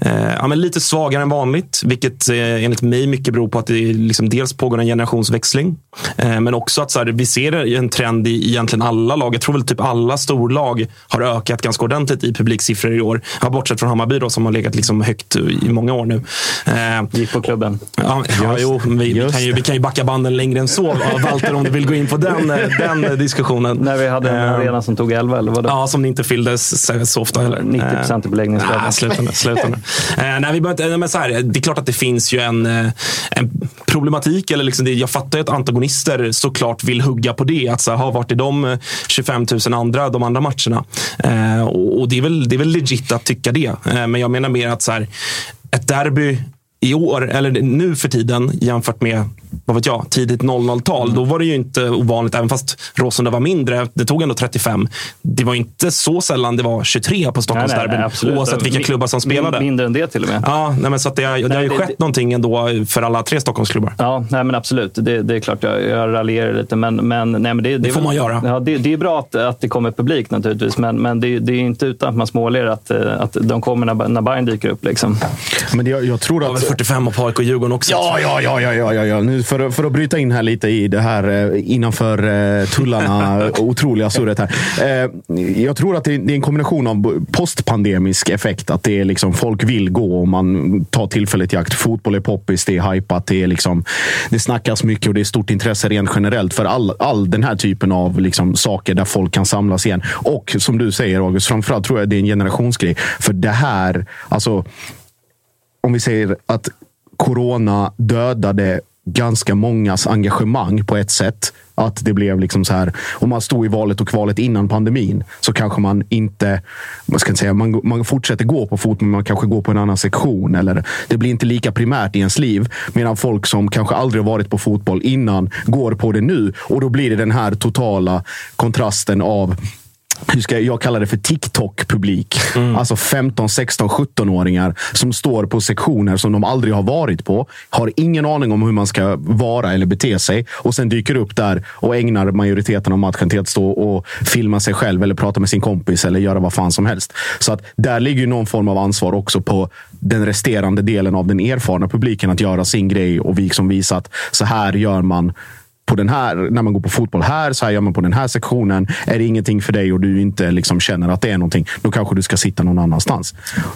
Speaker 1: eh, ja, men lite svagare än vanligt. Vilket eh, enligt mig mycket beror på att det liksom dels pågår en generationsväxling. Eh, men också att så här, vi ser en trend i egentligen alla lag. Jag tror väl typ alla storlag har ökat ganska ordentligt i publiksiffror i år. Ja, bortsett från Hammarby då, som har legat liksom högt i många år nu. Eh,
Speaker 4: Gick på klubben.
Speaker 1: Ja, ja, jo, vi, vi, kan ju, vi kan ju backa banden längre än så, Walter, om du vill gå in på den, eh, den diskussionen.
Speaker 4: När vi hade en
Speaker 1: Eh,
Speaker 4: arena som tog 11 eller vadå?
Speaker 1: Ja, som inte fylldes så så ofta heller.
Speaker 4: 90 procent i beläggningsgrad.
Speaker 1: Nej, sluta nu. Sluta nu. Eh, nej, vi inte, nej, men så här, det är klart att det finns ju en, eh, en problematik. Eller liksom det, jag fattar ju att antagonister såklart vill hugga på det. Att så här, ha, vart är de eh, 25 000 andra, de andra matcherna? Eh, och, och det, är väl, det är väl legit att tycka det. Eh, men jag menar mer att så här, ett derby i år, eller nu för tiden, jämfört med vad vet jag, tidigt 00-tal, då var det ju inte ovanligt, även fast Råsunda var mindre. Det tog ändå 35. Det var inte så sällan det var 23 på Stockholmsderbyn, oavsett vilka klubbar som spelade.
Speaker 4: Mindre än det till och med.
Speaker 1: Ja, nej, men så att det, har- det har ju
Speaker 4: Nej, det-
Speaker 1: skett någonting ändå för alla tre Stockholmsklubbar.
Speaker 4: Ja, nej, men absolut. Det, det är klart, jag, jag raljerar lite. Men, men, nej, men det, det,
Speaker 1: Det
Speaker 4: är
Speaker 1: får man göra.
Speaker 4: Ja, det, det är bra att, att det kommer publik naturligtvis, men, men det, det är inte utan att man småler att, att de kommer när, när Bayern dyker upp. Liksom.
Speaker 2: Men jag, jag tror
Speaker 1: Det
Speaker 2: att...
Speaker 1: väl 45 på AIK och Djurgården också.
Speaker 2: Ja, ja, ja, ja, ja, ja, ja. Nu för, för att bryta in här lite i det här eh, innanför eh, tullarna otroliga surret här. Eh, jag tror att det är, det är en kombination av postpandemisk effekt. Att det är liksom folk vill gå och man tar tillfället i akt. Fotboll är poppis, det är hypat, det är liksom, det snackas mycket och det är stort intresse rent generellt för all, all den här typen av liksom saker där folk kan samlas igen. Och som du säger August, framförallt tror jag det är en generationsgrej. För det här, alltså om vi säger att corona dödade ganska mångas engagemang på ett sätt. Att det blev liksom så här, om man stod i valet och kvalet innan pandemin så kanske man inte, man ska inte säga, man, man fortsätter gå på fotboll, men man kanske går på en annan sektion. Eller det blir inte lika primärt i ens liv. Medan folk som kanske aldrig varit på fotboll innan går på det nu. Och då blir det den här totala kontrasten av hur ska jag, jag kalla det för TikTok-publik. Alltså 15, 16, 17-åringar som står på sektioner som de aldrig har varit på. Har ingen aning om hur man ska vara eller bete sig. Och sen dyker upp där och ägnar majoriteten av matchen till att stå och filma sig själv eller prata med sin kompis eller göra vad fan som helst. Så att där ligger någon form av ansvar också på den resterande delen av den erfarna publiken att göra sin grej och vi liksom visa att så här gör man på den här, när man går på fotboll här, så här gör man på den här sektionen. Är det ingenting för dig och du inte liksom känner att det är någonting, då kanske du ska sitta någon annanstans.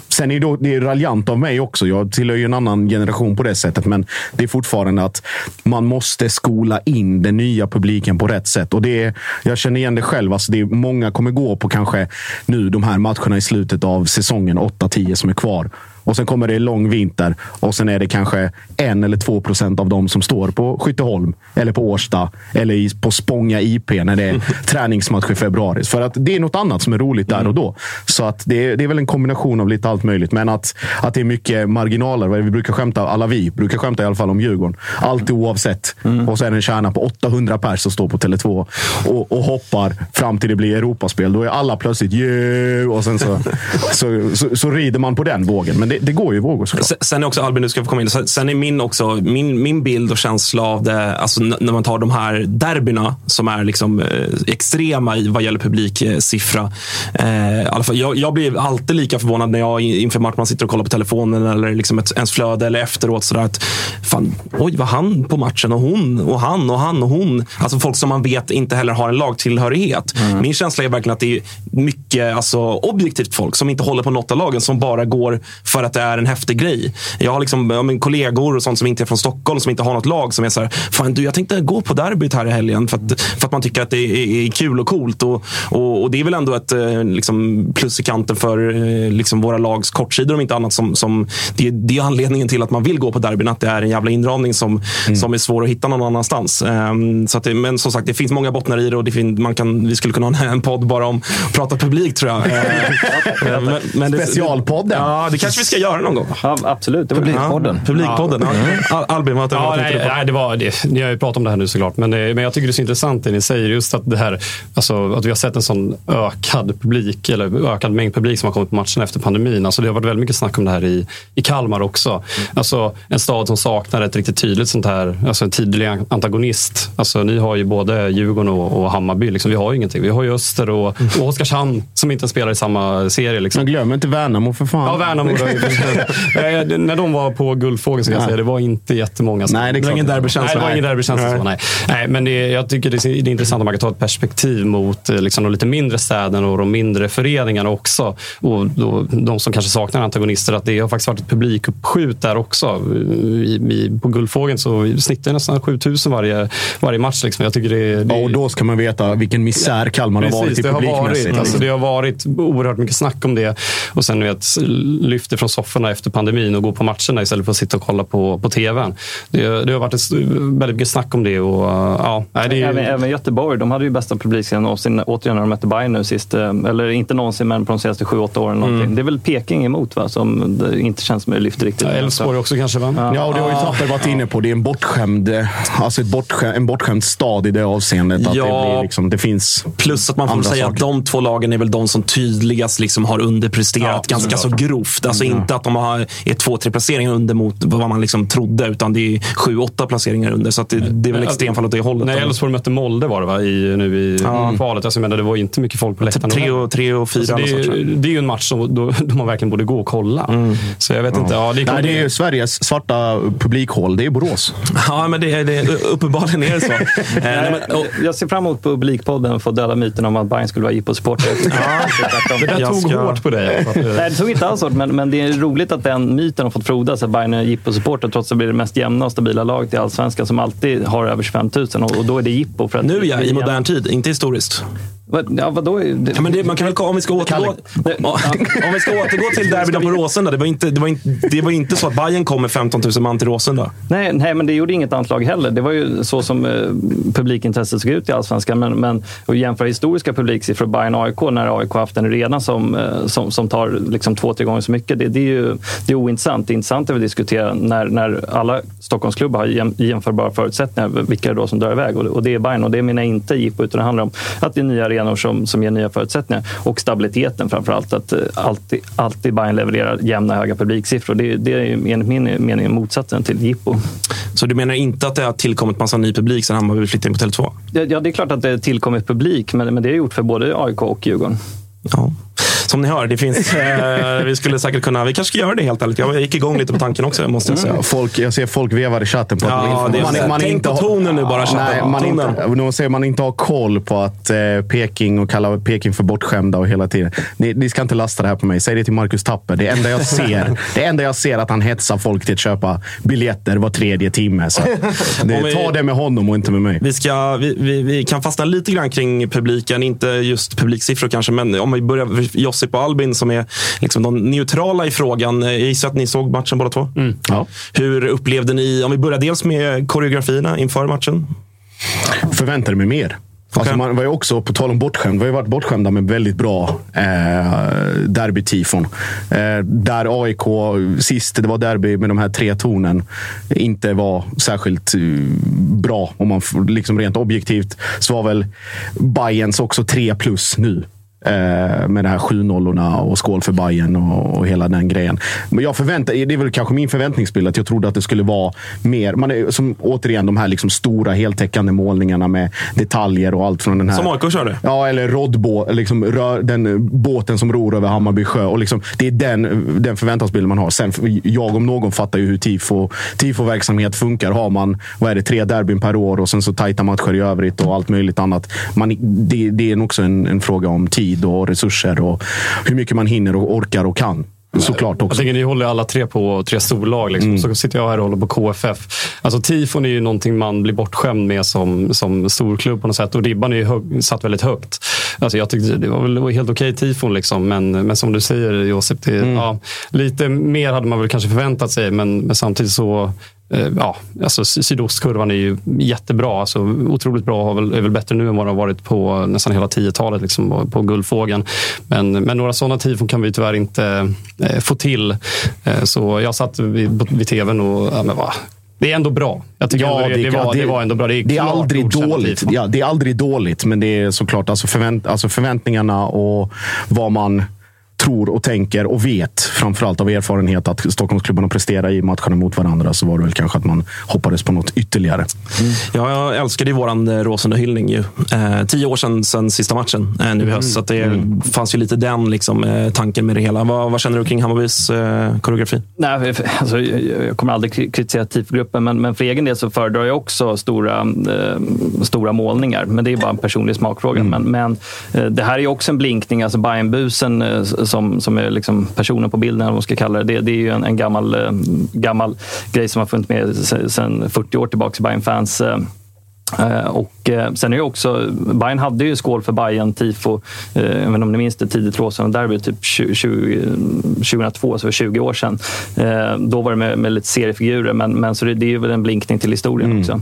Speaker 2: Sen är det, då, det är raljant av mig också. Jag tillhör ju en annan generation på det sättet, men det är fortfarande att man måste skola in den nya publiken på rätt sätt. Och det är, jag känner igen det själv. Alltså det är, många kommer gå på kanske nu de här matcherna i slutet av säsongen, 8-10 som är kvar. Och sen kommer det lång vinter och sen är det kanske en eller två procent av dem som står på Skytteholm eller på Årsta eller på Spånga IP när det är träningsmatch i februari. För att det är något annat som är roligt där och då. Så att det, är, det är väl en kombination av lite allt möjligt. Men att, att det är mycket marginaler. Vi brukar skämta, alla vi brukar skämta i alla fall om Djurgården. Alltid oavsett. Och så är det en kärna på 800 pers som står på Tele2 och, och hoppar fram till det blir Europaspel. Då är alla plötsligt yeah! och sen så, så, så, så rider man på den vågen. Men det, det går ju vågor såklart.
Speaker 1: Sen- Sen är också, Albin, du ska få komma in. Sen- är min, också, min, min bild och känsla av det, alltså när man tar de här derbyna som är liksom, eh, extrema i vad gäller publiksiffra. Eh, fall, jag, jag blir alltid lika förvånad när jag inför match man sitter och kollar på telefonen eller liksom ett, ens flöde eller efteråt. Sådär, att, fan, oj, var han på matchen? Och hon och han och han och hon. Alltså folk som man vet inte heller har en lagtillhörighet. Min känsla är verkligen att det är mycket alltså, objektivt folk som inte håller på något av lagen som bara går för att det är en häftig grej. Jag har liksom, ja, men kollegor och sånt som inte är från Stockholm som inte har något lag som är så här, fan du jag tänkte gå på derbyt här i helgen för att, för att man tycker att det är, är kul och coolt. Och, och, och det är väl ändå ett eh, liksom, plus i kanten för eh, liksom, våra lags kortsidor om inte annat. Som, som, det, det är anledningen till att man vill gå på derbyn, att det är en jävla inramning som, som är svår att hitta någon annanstans. Ehm, så det, men som sagt, det finns många bottnar i det och det fin, man kan, vi skulle kunna ha en podd bara om att prata publik tror jag. Eh, men, men det-
Speaker 2: Specialpodden.
Speaker 1: Ja, det kanske vi ska göra någon gång.
Speaker 4: Ja, absolut. Det var
Speaker 5: Publikpodden.
Speaker 1: Ja, publikpodden. Ja. Al- Albin, vad,
Speaker 3: Ja, nej,
Speaker 1: du på?
Speaker 3: nej, det var, det, ni har ju pratat om det här nu såklart, men, det, men jag tycker det är så intressant det ni säger. Just att, det här, alltså, att vi har sett en sån ökad publik, eller ökad mängd publik som har kommit på matcherna efter pandemin. Alltså, det har varit väldigt mycket snack om det här i, i Kalmar också. Alltså, en stad som saknar ett riktigt tydligt sånt här, alltså en tydlig antagonist. Alltså, ni har ju både Djurgården och, och Hammarby. Liksom, vi har ju ingenting. Vi har ju Öster och, och Oskarshamn som inte spelar i samma serie. Liksom.
Speaker 2: Men glöm inte Värnamo för fan.
Speaker 3: Ja, Värnamo. då. När de var på Guldfågeln, ska jag
Speaker 2: Nej.
Speaker 3: säga, det var inte jättemånga. som-
Speaker 2: Nej, det är
Speaker 1: Det var ingen
Speaker 3: Nej,
Speaker 1: derbykänsla.
Speaker 3: det var ingen derbykänsla.
Speaker 1: Nej.
Speaker 3: så, Nej. Nej, men det, jag tycker det är, det är intressant att man kan ta ett perspektiv mot eh, liksom, de lite mindre städerna och de mindre föreningarna också. Och då, de som kanske saknar antagonister, att det har faktiskt varit ett publikuppskjut där också. I, i, på Guldfågeln så snittar det nästan 7000 varje, varje match. Liksom. Jag tycker det, det
Speaker 2: Ja, och då ska man veta vilken misär Kalmar har varit i
Speaker 3: det har
Speaker 2: publikmässigt.
Speaker 3: varit, alltså, det har varit oerhört mycket snack om det. Och sen vet, lyfter från sofforna efter pandemin och går på matcherna istället för att sitta och kolla på, på tvn. Det, det har varit ett, väldigt mycket snack om det. Och, ja, det är,
Speaker 4: Även, även Göteborg, de hade ju bästa publikscenen någonsin, återigen när de mötte Bayern nu sist. eh, Eller inte någonsin, men på de senaste sju, åtta åren. någonting. Det är väl Peking emot va, som det inte känns som det lyfter riktigt.
Speaker 3: Ja, Elfsborg också kanske, va?
Speaker 2: Ja, och det har ju Tapper varit inne på. Det är en bortskämd, eh, alltså ett bortskämd, en bortskämd stad i det avseendet. Att
Speaker 1: Ja.
Speaker 2: det, blir liksom, det finns
Speaker 1: Plus att man får säga
Speaker 2: saker.
Speaker 1: att de två lagen är väl de som tydligast liksom har underpresterat
Speaker 3: Ja,
Speaker 1: ganska så grovt. Alltså inte att de har, är två, tre placeringar under mot vad man liksom trodde, utan det är sju, åtta placeringar under. Så att det, det är väl extremfall åt det hållet.
Speaker 3: Nej, Elfsborg mötte Molde var det va? I, nu i
Speaker 1: Ja.
Speaker 3: kvalet. Alltså, jag menar, det var inte mycket folk på läktaren.
Speaker 1: Tre och, tre och fyra.
Speaker 3: Alltså, det, är,
Speaker 1: jag.
Speaker 3: det är ju en match som då, då man verkligen borde gå och kolla. Så jag vet inte. Ja, det är,
Speaker 2: Nej, det är ju Sveriges svarta publikhål. Det är Borås.
Speaker 1: Ja, men det, det, uppenbarligen är det så. Eh, nej, men, och,
Speaker 4: Jag ser fram emot publikpodden för att döda myten om att Bayern skulle vara jippo-supporter.
Speaker 3: det där
Speaker 1: jag
Speaker 3: tog
Speaker 1: ska-
Speaker 3: hårt på dig.
Speaker 4: Nej, det tog inte alls hårt, men, men det är roligt att den myten har fått frodas att Bayern är jippo-supporter trots att det blir det mest jämna och stabila laget i Allsvenskan som alltid har över 25 000 och, och då är det jippo. För att
Speaker 1: nu ja,
Speaker 4: är
Speaker 1: i modern tid, inte historiskt.
Speaker 4: Vad- Ja, vadå? Det,
Speaker 1: Ja, men det, man kan väl, om vi ska återgå, om vi ska återgå till derbyt på Råsunda. Det var, inte, det, var inte, det var inte så att Bayern kom med 15 000 man till Råsunda.
Speaker 4: Nej, nej, men det gjorde inget annat lag heller. Det var ju så som eh, publikintresset såg ut i Allsvenskan. Men, men att jämföra historiska publiksiffror, Bayern och AIK, när AIK haft en arena som, eh, som, som tar liksom två, tre gånger så mycket, det, det är ju det är ointressant. Det intressanta är att diskutera när, när alla Stockholmsklubbar har jäm, jämförbara förutsättningar, vilka är det då som drar iväg? Och, och det är Bayern. Och det menar jag inte Jippo, utan det handlar om att det är nya arenor som, som ger nya förutsättningar. Och stabiliteten framför allt. Att eh, alltid, alltid Bayern levererar jämna, höga publiksiffror. Det, det är enligt min mening motsatsen till Jippo.
Speaker 1: Så du menar inte att det har tillkommit massa ny publik sen Hammarby flyttade in på Tele2?
Speaker 4: Ja, ja, det är klart att det tillkommit publik, men, men det är gjort för både AIK och Djurgården.
Speaker 1: Ja. Som ni hör, det finns, eh, vi skulle säkert kunna, vi kanske ska göra det helt ärligt. Jag gick igång lite på tanken också, måste jag säga.
Speaker 2: Ja, folk, jag ser folk vevar i chatten på
Speaker 1: Ja, det är- tänk på
Speaker 2: har-
Speaker 1: tonen nu bara, chatten.
Speaker 2: Nej, man
Speaker 1: Tonen.
Speaker 2: inte, de säger man inte har koll på att eh, Peking och kallar Peking för bortskämda och hela tiden. Ni, ni ska inte lasta det här på mig. Säg det till Marcus Tapper. Det enda jag ser, det enda jag ser att han hetsar folk till att köpa biljetter var tredje timme. Så det,
Speaker 1: vi-
Speaker 2: ta det med honom och inte med mig.
Speaker 1: Vi, ska, vi, vi, vi kan fastna lite grann kring publiken, inte just publiksiffror kanske, men om vi börjar med Josip och Albin som är liksom de neutrala i frågan. Jag gissar att ni såg matchen båda två.
Speaker 2: Ja.
Speaker 1: Hur upplevde ni, om vi börjar dels med koreografierna inför matchen.
Speaker 2: förväntade mig mer. Alltså man var ju också, på tal om bortskämd, vi har ju varit bortskämda med väldigt bra eh, derbytifon. Eh, där AIK sist det var derby med de här tre tornen inte var särskilt eh, bra. Om man liksom rent objektivt så var väl Bayerns också tre plus nu. Eh, med de här 7-0 och skål för Bayern och, och hela den grejen. Men jag förväntar, det är väl kanske min förväntningsbild att jag trodde att det skulle vara mer. Man är, som, återigen, de här liksom stora heltäckande målningarna med detaljer och allt från den här.
Speaker 1: Som AIK körde.
Speaker 2: Ja, eller roddbå, liksom rör, den båten som ror över Hammarby sjö. Och liksom, det är den, den förväntansbilden man har. Sen, jag om någon fattar ju hur tifo, tifo-verksamhet funkar. Har man vad är det, tre derbyn per år och sen så tajta matcher i övrigt och allt möjligt annat. Man, det, det är också en, en fråga om tid och resurser och hur mycket man hinner och orkar och kan. Såklart
Speaker 3: Jag
Speaker 2: också.
Speaker 3: tänker ni håller alla tre på tre storlag. Liksom. Så sitter jag här och håller på KFF. Alltså tifon är ju någonting man blir bortskämd med som, som storklubb på något sätt. Och ribban är ju hög, satt väldigt högt. alltså jag tyckte det var väl helt okej tifon, liksom, men, men som du säger Josip, det,
Speaker 2: Mm.
Speaker 3: ja, lite mer hade man väl kanske förväntat sig, men, men samtidigt så Ja, alltså sy- sydostkurvan är ju jättebra. Alltså, otroligt bra. Väl, är väl bättre nu än vad det har varit på nästan hela 10-talet liksom, på Guldfågeln. Men, men några sådana tifon kan vi tyvärr inte eh, få till. Eh, så jag satt vid, vid tvn och ja, men, va, det är ändå bra. Jag tycker ändå det, det, var, det, var ändå bra. Det är,
Speaker 2: det är aldrig dåligt. Ja, det är aldrig dåligt, men det är såklart alltså förvänt, alltså förväntningarna och vad man tror och tänker och vet, framförallt av erfarenhet, att Stockholmsklubbarna presterar i matcherna mot varandra, så var det väl kanske att man hoppades på något ytterligare.
Speaker 1: Ja, jag älskade ju våran eh, Råsunda-hyllning. Ju. Eh, tio år sedan, sedan sista matchen eh, nu i höst. Så att det fanns ju lite den liksom, eh, tanken med det hela. Vad, vad känner du kring Hammarbys eh, koreografi?
Speaker 4: Nej, alltså, jag jag kommer aldrig kri- kritisera TIF-gruppen, men, men för egen del så föredrar jag också stora, eh, stora målningar. Men det är bara en personlig smakfråga. Men, men eh, det här är ju också en blinkning. Alltså Bajenbusen eh, som, som är liksom personen på bilden, eller vad man ska kalla det. Det, det är ju en, en gammal, eh, gammal grej som har funnits med sedan 40 år tillbaka i Bayern fans Eh, och eh, sen är det också, Bayern hade ju skål för Bayern tifo, eh, vet inte om ni minns det, tidigt Råsunda-derby, typ 20, 20, 2002, så för 20 år sedan. Eh, Då var det med, med lite seriefigurer, men, men så det, det är ju väl en blinkning till historien också.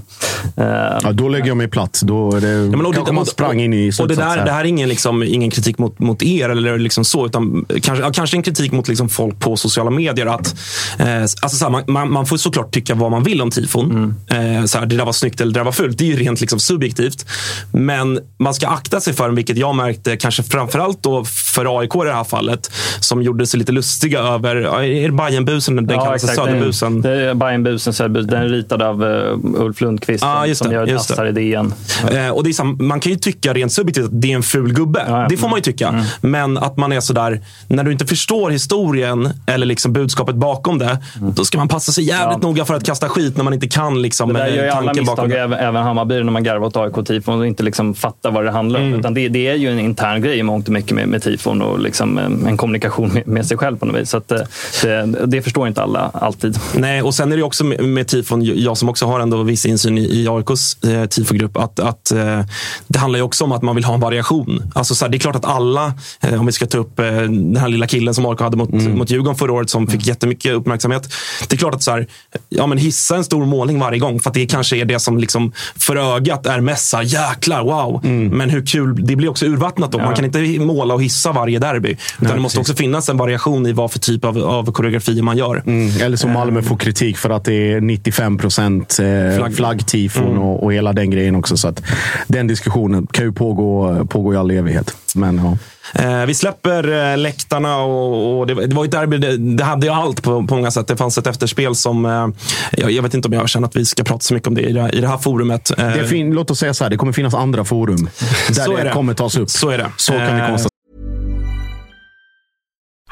Speaker 4: Eh,
Speaker 2: Ja, då lägger jag mig platt. Då är det,
Speaker 1: Ja, men och
Speaker 2: kanske
Speaker 1: det-
Speaker 2: man sprang in i
Speaker 1: Och det, där,
Speaker 2: här.
Speaker 1: det här är ingen, liksom, ingen kritik mot, mot er eller liksom så, utan kanske, ja, kanske en kritik mot liksom folk på sociala medier. Att, eh, alltså så här, man, man, man får såklart tycka vad man vill om tifon. Eh, så här, det där var snyggt eller det där var fult. Ju rent liksom, subjektivt. Men man ska akta sig för, vilket jag märkte, kanske framförallt då för AIK i det här fallet, som gjorde sig lite lustiga över, ja, är det Bajenbusen? Den kallas
Speaker 4: exakt.
Speaker 1: Söderbusen.
Speaker 4: Det är Bajenbusen, Söderbusen. Den är ritad av eh, Ulf Lundqvist
Speaker 1: Ja,
Speaker 4: som,
Speaker 1: det,
Speaker 4: gör
Speaker 1: just det.
Speaker 4: Nassar-idén.
Speaker 1: Eh, och det är sam- man kan ju tycka rent subjektivt att det är en ful gubbe.
Speaker 4: ja.
Speaker 1: Det får man ju tycka.
Speaker 4: Mm.
Speaker 1: Men att man är sådär, när du inte förstår historien eller liksom budskapet bakom det, då ska man passa sig jävligt
Speaker 4: Ja.
Speaker 1: noga för att kasta skit när man inte kan liksom,
Speaker 4: Det där
Speaker 1: eh,
Speaker 4: gör ju alla misstag, även, även Hammarby, när man garvar åt AIK-tifon och inte liksom fattar vad det handlar om.
Speaker 1: Mm.
Speaker 4: Utan det, det är ju en intern grej i mångt och mycket med, med tifon och liksom eh, en kommunikation med, med sig själv på något vis. Så att, eh, det, det förstår inte alla alltid.
Speaker 1: Nej, och sen är det också med, med tifon, jag som också har ändå viss insyn i, i AIKs eh, tifogrupp, att, att eh, det handlar ju också om att man vill ha en variation. Alltså, så här, det är klart att alla, eh, om vi ska ta upp eh, den här lilla killen som AIK hade mot, mot Djurgården förra året som fick jättemycket uppmärksamhet. Det är klart att så här, ja, men hissa en stor målning varje gång, för att det kanske är det som liksom för ögat är här, jäklar, wow. Men hur kul, det blir också urvattnat då. Man kan inte måla och hissa varje derby. Utan
Speaker 2: Nej,
Speaker 1: det måste
Speaker 2: precis.
Speaker 1: också finnas en variation i vad för typ av, av koreografier man gör.
Speaker 2: Mm, eller som Malmö får kritik för att det är 95 procent eh,
Speaker 1: Flagg.
Speaker 2: flaggtifon
Speaker 1: Mm.
Speaker 2: och, och hela den grejen också. Så att den diskussionen kan ju pågå, pågå i all evighet. Men ja.
Speaker 1: Eh, vi släpper eh, läktarna och, och det, det var ju ett derby. Det, det hade ju allt på, på många sätt. Det fanns ett efterspel som... Eh, jag, jag vet inte om jag känner att vi ska prata så mycket om det i det, i det här forumet. Eh,
Speaker 2: Det fin- låt oss säga så här, det kommer finnas andra forum där det,
Speaker 1: det.
Speaker 2: kommer tas upp.
Speaker 1: Så är det.
Speaker 2: Så kan vi konstatera.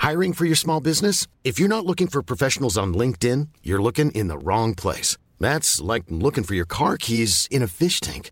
Speaker 7: Hiring for your small business? If you're not looking for professionals on LinkedIn, you're looking in the wrong place. That's like looking for your car keys in a fish tank.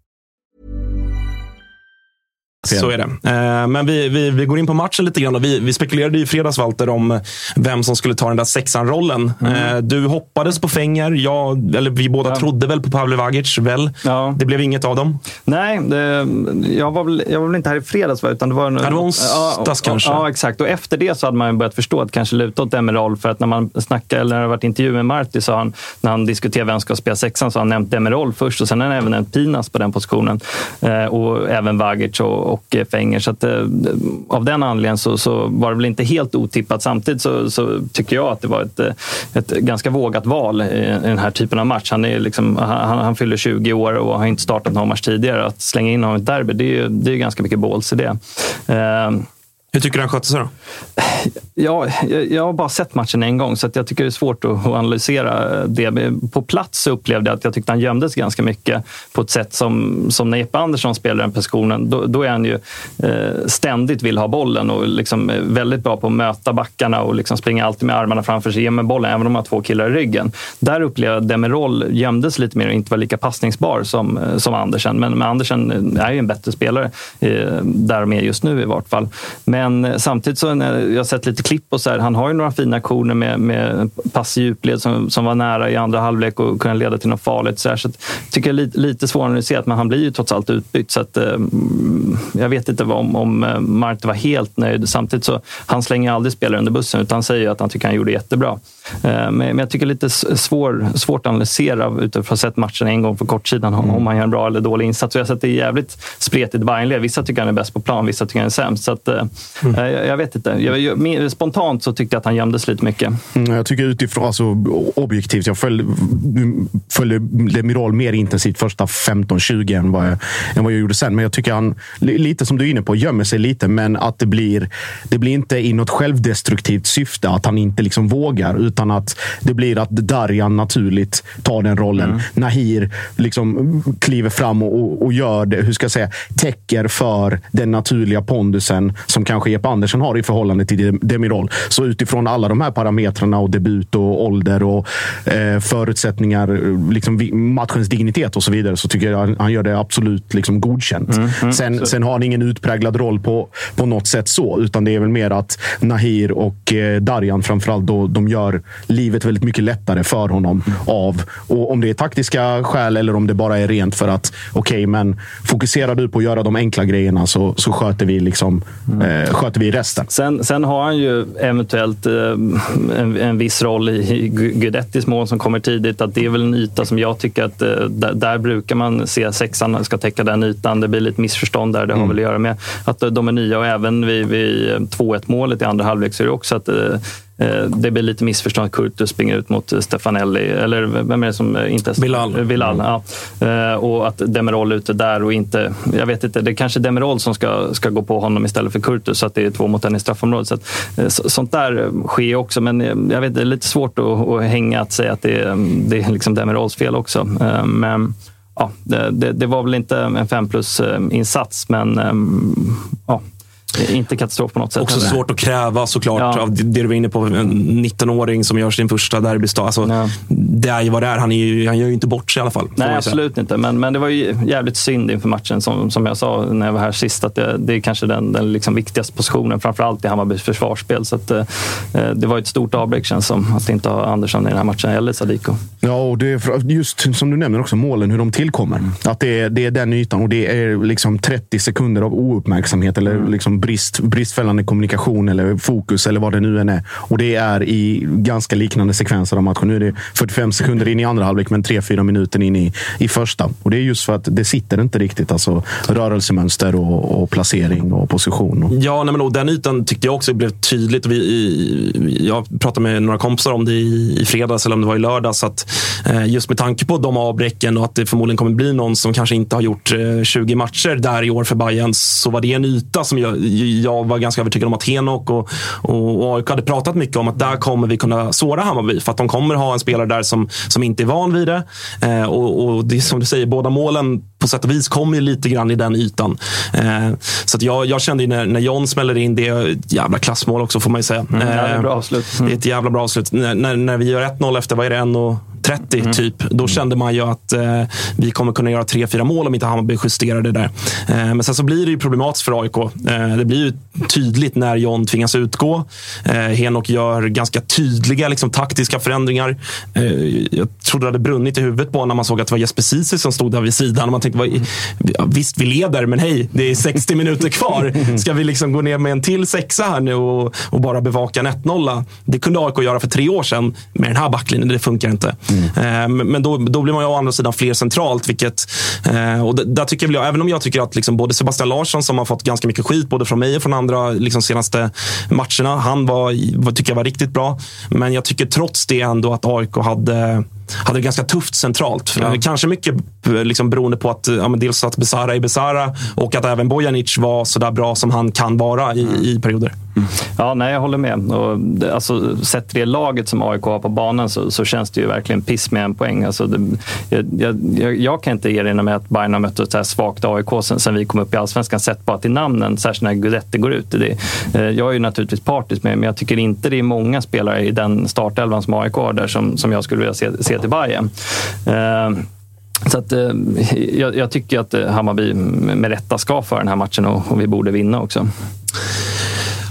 Speaker 1: Så är det. Eh, Men vi, vi, vi går in på matchen lite grann. Vi, vi spekulerade i fredags, Walter, om vem som skulle ta den där sexan-rollen.
Speaker 4: Mm.
Speaker 1: Eh, Du hoppades på Fenger. Jag, eller vi båda trodde väl på Pavle Vagic. Väl? Det blev inget av dem.
Speaker 4: Nej, det, jag, var väl, jag var väl inte här i fredags, va? utan det var, en,
Speaker 1: Ja, det var onsdags
Speaker 4: ja,
Speaker 1: kanske.
Speaker 4: Ja, exakt. Och efter det så hade man börjat förstå att kanske luta åt Demirol. För att när man snackade, eller när det varit intervju med Marti, så han, när han diskuterade vem som ska spela sexan, så har han nämnt Demirol först och sen har han även nämnt Pinas på den positionen. Eh, och även Vagic och, och eh, Fenger. Så att, eh, av den anledningen så, så var det väl inte helt otippat. Samtidigt så, så tycker jag att det var ett, eh, ett ganska vågat val i, i den här typen av match. Han, är liksom, han, han fyller 20 år och har inte startat någon match tidigare. Att slänga in honom i ett derby, det är ju det är ganska mycket balls i det. Eh,
Speaker 1: hur tycker du han skötte sig då?
Speaker 4: Ja, jag, jag har bara sett matchen en gång så att jag tycker det är svårt att, att analysera det. Men På plats så upplevde jag att jag tyckte han gömdes ganska mycket på ett sätt som, som när Jeppe Andersson spelar den positionen. Då, då är han ju eh, ständigt vill ha bollen och liksom väldigt bra på att möta backarna och liksom springa alltid med armarna framför sig, ge med bollen, även om han har två killar i ryggen. Där upplevde jag att Demirol gömdes lite mer och inte var lika passningsbar som, eh, som Andersen. Men, men Andersen eh, är ju en bättre spelare, eh, där de är just nu i vart fall. Men men samtidigt så när jag har sett lite klipp och så här, han har ju några fina aktioner med, med pass i djupled som, som var nära i andra halvlek och kunde leda till något farligt. Så, här, så att, tycker jag är lite, lite svårare att se, men han blir ju trots allt utbytt. Så att, eh, jag vet inte vad- om, om eh, Marte var helt nöjd. Samtidigt så han slänger aldrig spelare under bussen utan han säger att han tycker han gjorde jättebra. Eh, Men, jag tycker det är lite svår, svårt att analysera utifrån att ha sett matchen en gång på kortsidan om om han gör en bra eller dålig insats. Jag har sett det är jävligt spretigt Bayernled. Vissa tycker han är bäst på plan, vissa tycker han är sämst. Så att, eh, jag, jag vet inte. Jag, spontant så tyckte jag att han gömdes lite mycket.
Speaker 2: Mm, Jag tycker utifrån, alltså objektivt, jag följde, följde Demiral mer intensivt första 15-20 än vad, jag, än vad jag gjorde sen. Men jag tycker han, li- lite som du är inne på, gömmer sig lite. Men att det blir, det blir inte i något självdestruktivt syfte, att han inte liksom vågar. Utan att det blir att Darjan naturligt tar den rollen. Nahir liksom kliver fram och, och, och gör det, hur ska jag säga, täcker för den naturliga pondusen som kanske Jeppe Andersson har i förhållande till Dem- Demirol. Så utifrån alla de här parametrarna och debut och ålder och eh, förutsättningar, liksom matchens dignitet och så vidare, så tycker jag han, gör det absolut liksom godkänt.
Speaker 4: mm,
Speaker 2: sen,
Speaker 4: så-
Speaker 2: sen har han ingen utpräglad roll på, på något sätt så, utan det är väl mer att Nahir och eh, Darjan framförallt, då, de gör livet väldigt mycket lättare för honom. av och Om det är taktiska skäl eller om det bara är rent för att, okej, men fokuserar du på att göra de enkla grejerna så, så sköter, vi liksom, eh, sköter vi resten.
Speaker 4: Sen, sen har han ju eventuellt eh, en, en viss roll i i Gu- Guidettis mål som kommer tidigt. Att det är väl en yta som jag tycker att eh, där, där brukar man se sexan ska täcka den ytan. Det blir lite missförstånd där. Det har
Speaker 2: Mm.
Speaker 4: väl att göra med att de är nya och även vid, vid 2-1 målet i andra halvlek så är det också att eh, det blir lite missförstånd att Kurtus springer ut mot eh, Stefanelli. Eller vem är det som eh, inte...
Speaker 1: Bilal.
Speaker 4: Bilal ja. Eh, Och att Demirol är ute där och inte... Jag vet inte, det är kanske Demirol som ska, ska gå på honom istället för Kurtus så att det är två mot en i straffområdet. Så att, eh, så, sånt där eh, sker också, men eh, jag vet, det är lite svårt att, att hänga att säga att det är, det är liksom Demirols fel också. Eh, Men ja, det, det, var väl inte en fem plus-insats, men eh, ja, inte katastrof på något sätt.
Speaker 1: Också
Speaker 4: heller.
Speaker 1: svårt att kräva såklart av det du var inne på. En 19-åring som gör sin första derbystart. Alltså, Det är ju vad det är. Han, är ju, han gör ju inte bort sig i alla fall.
Speaker 4: Nej, absolut inte. Men, men det var ju jävligt synd inför matchen, som, som jag sa när jag var här sist, att det, det är kanske den, den liksom viktigaste positionen, framförallt i Hammarbys försvarsspel. Så att, eh, det var ett stort avbräck känns som, att inte ha Andersson i den här matchen, eller Sadiko.
Speaker 2: Ja, och det är för- just som du nämner också, målen, hur de tillkommer. Att det är, det är den ytan och det är liksom 30 sekunder av ouppmärksamhet eller liksom brist, bristfällande kommunikation eller fokus eller vad det nu än är. Och det är i ganska liknande sekvenser av matchen. Nu är det 45 sekunder in i andra halvlek, men 3-4 minuter in i, i första. Och det är just för att det sitter inte riktigt. Alltså rörelsemönster och, och placering och position. Och,
Speaker 1: Ja, nej, men och den ytan tyckte jag också blev tydligt. Vi, i, jag pratade med några kompisar om det i, i fredags, eller om det var i lördags. Att, eh, just med tanke på de avbräcken och att det förmodligen kommer bli någon som kanske inte har gjort eh, 20 matcher där i år för Bayern så var det en yta som jag, jag var ganska övertygad om att Henok och, och, och AIK hade pratat mycket om att där kommer vi kunna såra Hammarby. För att de kommer ha en spelare där som, som inte är van vid det. Eh, och, och det är som du säger, båda målen på sätt och vis kommer ju lite grann i den ytan. Eh, så att jag, jag kände ju när, när John smäller in, det är ett jävla klassmål också får man ju säga.
Speaker 4: Mm, det är
Speaker 1: Eh,
Speaker 4: bra avslut. Mm.
Speaker 1: Det är ett jävla bra avslut. När, när, när vi gör 1-0 efter, vad är det, en och 30 typ. Då kände man ju att eh, vi kommer kunna göra tre, fyra mål om inte Hammarby justerar det där. Eh, men sen så blir det ju problematiskt för AIK. Eh, det blir ju tydligt när John tvingas utgå. Eh, Henok gör ganska tydliga liksom, taktiska förändringar. Eh, jag trodde det hade brunnit i huvudet på när man såg att det var Jesper Ceesay som stod där vid sidan. Och man tänkte, vad, visst, vi leder, men hej, det är 60 minuter kvar. Ska vi liksom gå ner med en till sexa här nu och, och bara bevaka en 1-0? Det kunde AIK göra för tre år sedan med den här backlinjen. Det funkar inte. Mm. Eh, men då, då blir man ju å andra sidan fler centralt. Vilket, eh, och där tycker jag, även om jag tycker att liksom både Sebastian Larsson, som har fått ganska mycket skit både från mig och från andra liksom senaste matcherna, han var, tycker jag var riktigt bra. Men jag tycker trots det ändå att AIK hade hade det ganska tufft centralt. Eh, Kanske mycket eh, liksom, beroende på att ja, dels att Besara är Besara och att även Bojanic var så där bra som han kan vara i, i perioder.
Speaker 4: Ja, nej, jag håller med. Och alltså, sett det laget som AIK har på banan så, så känns det ju verkligen piss med en poäng. Alltså, det, jag, jag, jag, jag kan inte erinra mig att Bayern har mött ett så här svagt AIK sen, sen vi kom upp i allsvenskan, sett bara till namnen, särskilt när Guidetti går ut. Det, eh, jag är ju naturligtvis partisk med, men jag tycker inte det är många spelare i den startelvan som AIK har där som, som jag skulle vilja se, se till Bayern. Eh, så att, eh, jag, jag tycker att eh, Hammarby med rätta ska för den här matchen och, och vi borde vinna också.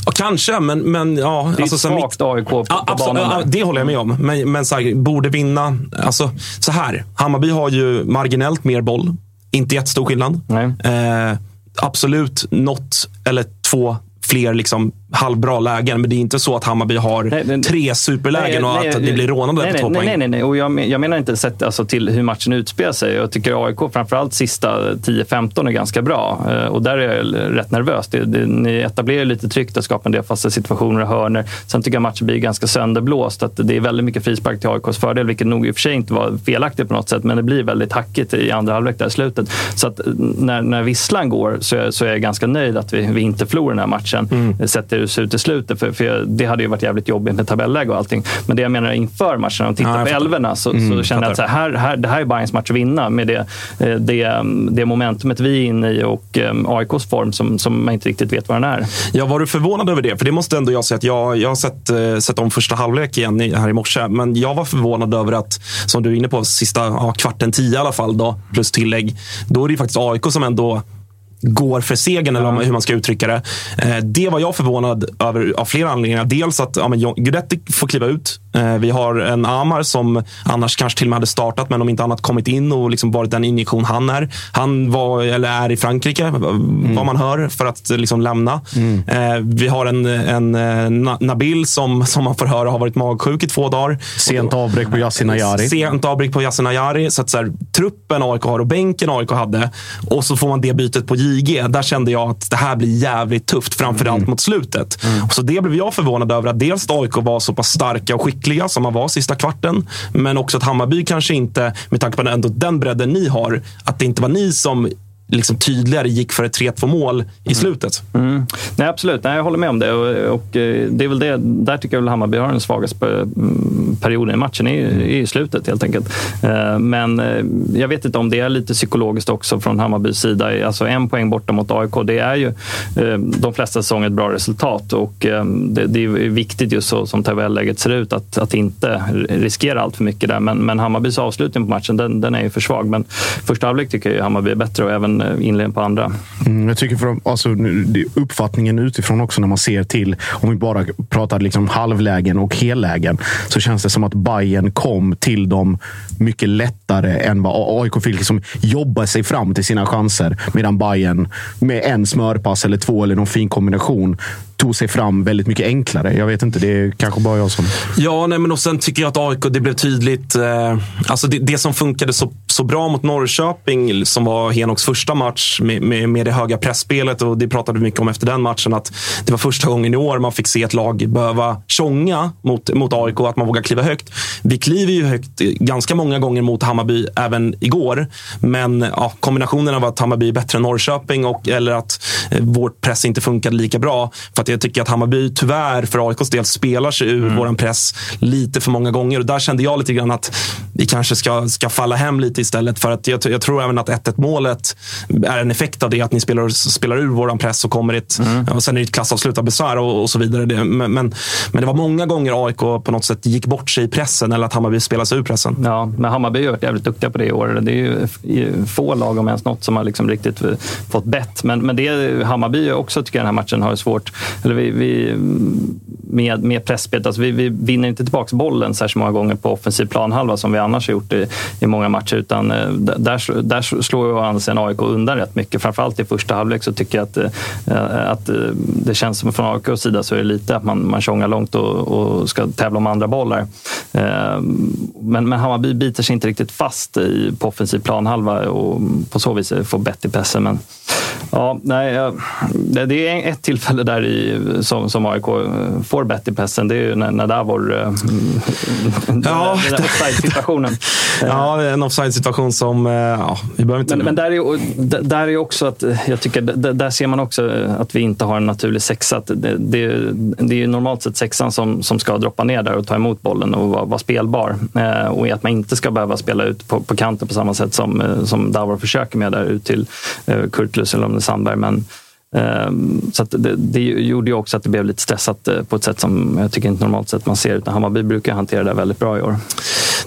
Speaker 1: Ja, kanske, men, men ja.
Speaker 4: Det är
Speaker 1: alltså,
Speaker 4: ett
Speaker 1: mitt-
Speaker 4: svagt AIK på,
Speaker 1: Ja,
Speaker 4: på banan.
Speaker 1: ja, det håller jag med om. Men, men så här, borde vinna. Alltså, så här, Hammarby har ju marginellt mer boll. Inte jättestor skillnad. Eh, absolut något eller två fler liksom halvbra lägen. Men det är inte så att Hammarby har tre superlägen och att ni blir rånade
Speaker 4: nej,
Speaker 1: på
Speaker 4: nej,
Speaker 1: poäng.
Speaker 4: Nej, nej, nej. Och jag, jag menar inte sett alltså, till hur matchen utspelar sig. Jag tycker AIK, framförallt sista 10-15, är ganska bra. Eh, Och där är jag rätt nervös. Det, det, ni etablerar lite tryck och skapar en del fasta situationer och hörner. Sen tycker jag matchen blir ganska sönderblåst. Att det är väldigt mycket frispark till AIKs fördel, vilket nog i och för sig inte var felaktigt på något sätt. Men det blir väldigt hackigt i andra halvlek där i slutet. Så att när, när visslan går så är, så är jag ganska nöjd att vi, vi inte förlorar den här matchen.
Speaker 1: Mm.
Speaker 4: Sett till hur det ser ut i slutet. För, för det hade ju varit jävligt jobbigt med tabelläge och allting. Men det jag menar inför matchen, om man tittar
Speaker 1: Ja,
Speaker 4: på älvorna, så,
Speaker 1: Mm,
Speaker 4: så känner jag att så här, här, det här är Bayerns match att vinna med det, eh, det, det momentumet vi är inne i och eh, AIKs form som, som man inte riktigt vet vad den är.
Speaker 1: Ja, var du förvånad över det? För det måste ändå jag säga att jag, jag har sett, eh, sett om första halvlek igen här i morse. Men jag var förvånad över att, som du är inne på, sista ja, kvarten tio i alla fall, då, plus tillägg. Då är det ju faktiskt AIK som ändå går för segern, eller hur man ska uttrycka det. Eh, det var jag förvånad över av flera anledningar. Dels att ja, men Guidetti får kliva ut. Eh, vi har en Amar som annars kanske till och med hade startat, men om inte annat kommit in och liksom varit den injektion han är. Han var, eller är i Frankrike, vad man hör, för att eh, liksom lämna. Eh, vi har en, en Na- Nabil som, som man får höra har varit magsjuk i två dagar.
Speaker 2: Sent avbräck på Yasin Ayari.
Speaker 1: Sent avbräck på Yasin Ayari. Så att så här, truppen AIK har och bänken AIK hade och så får man det bytet på JG. Där kände jag att det här blir jävligt tufft, framförallt mot slutet. Och så det blev jag förvånad över. Att dels att AIK var så pass starka och skickliga som man var sista kvarten. Men också att Hammarby kanske inte, med tanke på ändå den bredden ni har, att det inte var ni som liksom tydligare gick för ett 3-2 mål i slutet.
Speaker 4: Mm. Nej, absolut. Nej, jag håller med om det. Och, och eh, det är väl det, där tycker jag väl Hammarby har den svagaste mm, perioden i matchen, i, i slutet helt enkelt. Eh, men eh, jag vet inte om det är lite psykologiskt också från Hammarbys sida. Alltså en poäng borta mot AIK, det är ju de flesta säsonger ett bra resultat. Och det, det är viktigt just så som tabelläget ser ut att, att inte riskera allt för mycket där. Men, men Hammarbys avslutning på matchen, den, den är ju för svag. Men första halvlek tycker jag ju Hammarby är bättre och även eh, inledningen på andra.
Speaker 2: Mm, jag tycker för, alltså, uppfattningen utifrån också när man ser till, om vi bara pratar liksom halvlägen och hellägen, så känns det som att Bayern kom till dem mycket lättare än vad AIK fick liksom jobba sig fram till sina chanser. Medan Bayern med en smörpass eller två eller någon fin kombination tog sig fram väldigt mycket enklare. Jag vet inte, det är kanske bara jag som...
Speaker 1: Ja, nej, men och sen tycker jag att AIK, det blev tydligt. Eh, alltså det, det som funkade så, så bra mot Norrköping, som var Henoks första match med, med, med det höga pressspelet och det pratade vi mycket om efter den matchen, att det var första gången i år man fick se ett lag behöva tjonga mot, mot AIK, att man vågar kliva högt. Vi kliver ju högt ganska många gånger mot Hammarby, även igår. Men ja, kombinationen av att Hammarby är bättre än Norrköping och, eller att eh, vårt press inte funkade lika bra. För att jag tycker att Hammarby tyvärr för AIKs del spelar sig ur våran press lite för många gånger. Och där kände jag lite grann att vi kanske ska, ska falla hem lite istället. För att jag, jag tror även att 1-1 målet är en effekt av det. Att ni spelar, spelar ur våran press och kommer ett,
Speaker 4: Mm.
Speaker 1: och sen är det ett klassavslut av besvär och, och så vidare. Det, men, men, men det var många gånger AIK på något sätt gick bort sig i pressen eller att Hammarby spelade sig ur pressen.
Speaker 4: Ja, men Hammarby har varit jävligt duktiga på det i år. Det är ju få lag, om ens något, som har liksom riktigt fått bett. Men, men det Hammarby också tycker jag den här matchen har svårt. Eller vi, vi, med, med pressspelet. Alltså vi, vi vinner inte tillbaka bollen särskilt många gånger på offensiv planhalva som vi annars har gjort i, i många matcher. Utan eh, där, där slår ju å andra AIK undan rätt mycket. Framförallt i första halvlek så tycker jag att, eh, eh, att det känns som från AIKs sida så är det lite att man, man tjongar långt och, och ska tävla om andra bollar. Men, men Hammarby biter sig inte riktigt fast i, på offensiv planhalva och på så vis får bett i pressen. Men ja, nej, det är ett tillfälle där i, som, som AIK får bett i pressen. Det är ju när, när Davor... eh,
Speaker 1: Ja,
Speaker 4: den där offside-situationen.
Speaker 1: Ja, det är en offside-situation som... eh, Ja, vi behöver inte...
Speaker 4: Men, men där, är, där är också att, jag tycker, där ser man också att vi inte har en naturlig sexa. Det, det, det är ju normalt sett sexan som, som ska droppa ner där och ta emot bollen och vara, vara spelbar. Eh, och att man inte ska behöva spela ut på, på kanten på samma sätt som, eh, som Davor försöker med där ut till eh, Kurtulus eller om Sandberg. Men, så att det, det gjorde ju också att det blev lite stressat eh, på ett sätt som jag tycker inte normalt sett man ser. Utan Hammarby brukar hantera det väldigt bra i år.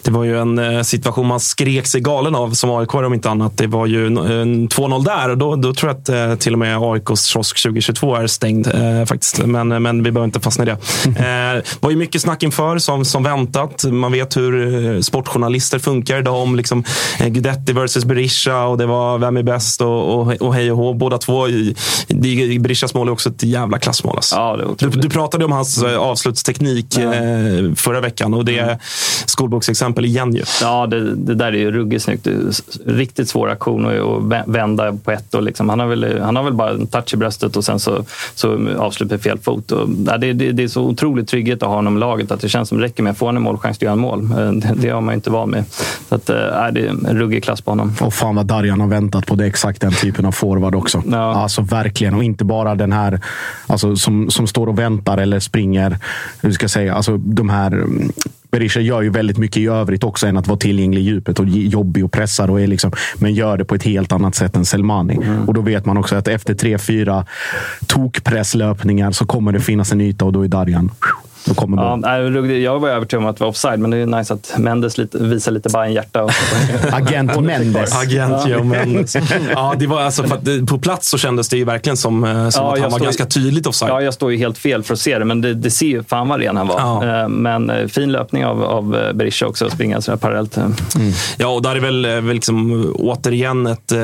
Speaker 1: Det var ju en eh, situation man skrek sig galen av som AIK om inte annat. Det var ju en, en 2-0 där och då, då tror jag att eh, till och med AIKs kiosk 2022 är stängd eh, faktiskt. Men, men vi behöver inte fastna i det. Eh, var ju mycket snack inför som, som väntat. Man vet hur sportjournalister funkar idag om liksom, Guidetti versus Berisha och det var vem är bäst och, och, och hej och hå. Båda två. i- det- Berishas mål är också ett jävla klassmål. Alltså.
Speaker 4: Ja,
Speaker 1: du, du pratade om hans eh, avslutsteknik eh, förra veckan och det är skolboksexempel igen ju.
Speaker 4: Ja, det, det där är ju ruggigt snyggt. Riktigt svår aktion att- att vä- vända på ett. Och liksom, han, har väl, han har väl bara en touch i bröstet och sen så, så avslut med fel fot. Och, ja, det, det, det är så otroligt trygghet att ha honom i laget att det känns som det räcker med att få en målchans att göra en mål. Eh, Det, det har man ju inte van med. Så att, ja, det är en ruggig klass på honom.
Speaker 2: Och fan vad Darjan har väntat på det exakt den typen av forward också. Alltså verkligen. Och inte bara den här alltså, som, som står och väntar eller springer. Hur ska jag säga? Alltså, de här... mm, Berisha gör ju väldigt mycket i övrigt också än att vara tillgänglig i djupet och jobbig och pressad. Och är liksom, men gör det på ett helt annat sätt än Selmani. Och då vet man också att efter tre, fyra tokpresslöpningar så kommer det finnas en yta och då är Darjan... Då kommer
Speaker 4: Ja, nej, jag var övertygad om att det var offside, men det är nice att Mendes lite, visar lite Bajen-hjärta. och-
Speaker 2: Agent Mendes.
Speaker 1: Agent Joe Mendes. Ja, det var alltså för att det, på plats så kändes det ju verkligen som, eh, som
Speaker 4: Ja,
Speaker 1: att
Speaker 4: jag
Speaker 1: han var
Speaker 4: står-
Speaker 1: ganska tydligt offside.
Speaker 4: Ja, jag står ju helt fel för att se det, men det, det ser ju fan vad ren han var. Eh, Men eh, fin löpning av, av Berisha också, att springa sådär parallellt. eh.
Speaker 1: Ja, och där är väl, väl liksom, återigen ett, eh,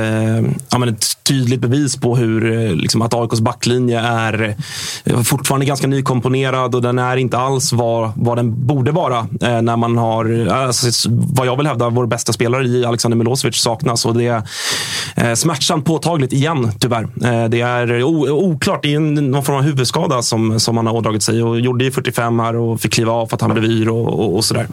Speaker 1: ja, men ett tydligt bevis på hur liksom, att AIKs backlinje är fortfarande ganska nykomponerad och den är inte alls vad, vad den borde vara eh, när man har, alltså, vad jag vill hävda, vår bästa spelare i Alexander Milosevic saknas. Och det är eh, smärtsamt påtagligt igen, tyvärr. Eh, det är oklart, det är någon form av huvudskada som, som han har ådragit sig och gjorde ju 45 här och fick kliva av för att han blev yr och, och, och sådär.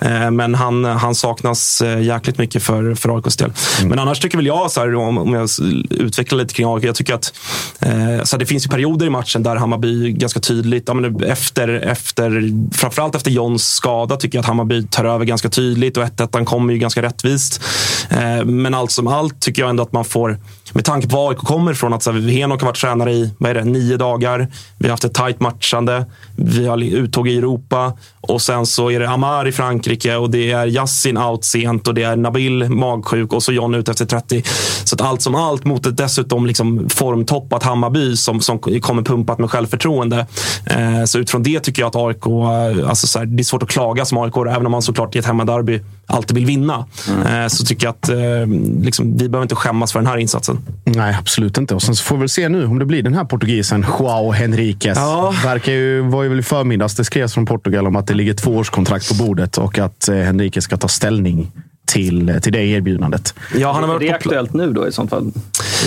Speaker 1: Eh, men han, han saknas eh, jäkligt mycket för, för AIKs del. Men annars tycker väl jag, så här, om, om jag utvecklar lite kring AIK, jag tycker att eh, så här, det finns ju perioder i matchen där Hammarby ganska tydligt, ja, men efter, efter, framförallt efter Johns skada, tycker jag att Hammarby tar över ganska tydligt och 1-1 kommer ju ganska rättvist. Eh, men allt som allt tycker jag ändå att man får, med tanke på var AIK kommer ifrån, att Henok har varit tränare i vad är det, nio dagar. Vi har haft ett tajt matchande. Vi har uttåg i Europa och sen så är det Amar i Frankrike och det är Yassin out sent och det är Nabil magsjuk och så John ut efter 30. Så att allt som allt mot ett dessutom liksom formtoppat Hammarby som, som kommer pumpat med självförtroende. Eh, så utifrån det tycker jag att AIK, alltså så här, det är svårt att klaga som AIK, även om man såklart i ett hemmaderby alltid vill vinna. Eh, så tycker jag att eh, liksom, vi behöver inte skämmas för den här insatsen.
Speaker 2: Nej, absolut inte. Och sen så får vi väl se nu om det blir den här portugisen, Joao Henriquez.
Speaker 1: Ja.
Speaker 2: Verkar ju, var ju väl i förmiddags det skrevs från Portugal om att det ligger två årskontrakt på bordet och att eh, Henriquez ska ta ställning till, till det erbjudandet.
Speaker 1: Ja, han har
Speaker 4: är
Speaker 1: varit
Speaker 4: det
Speaker 1: på pla-
Speaker 4: aktuellt nu då i sånt fall?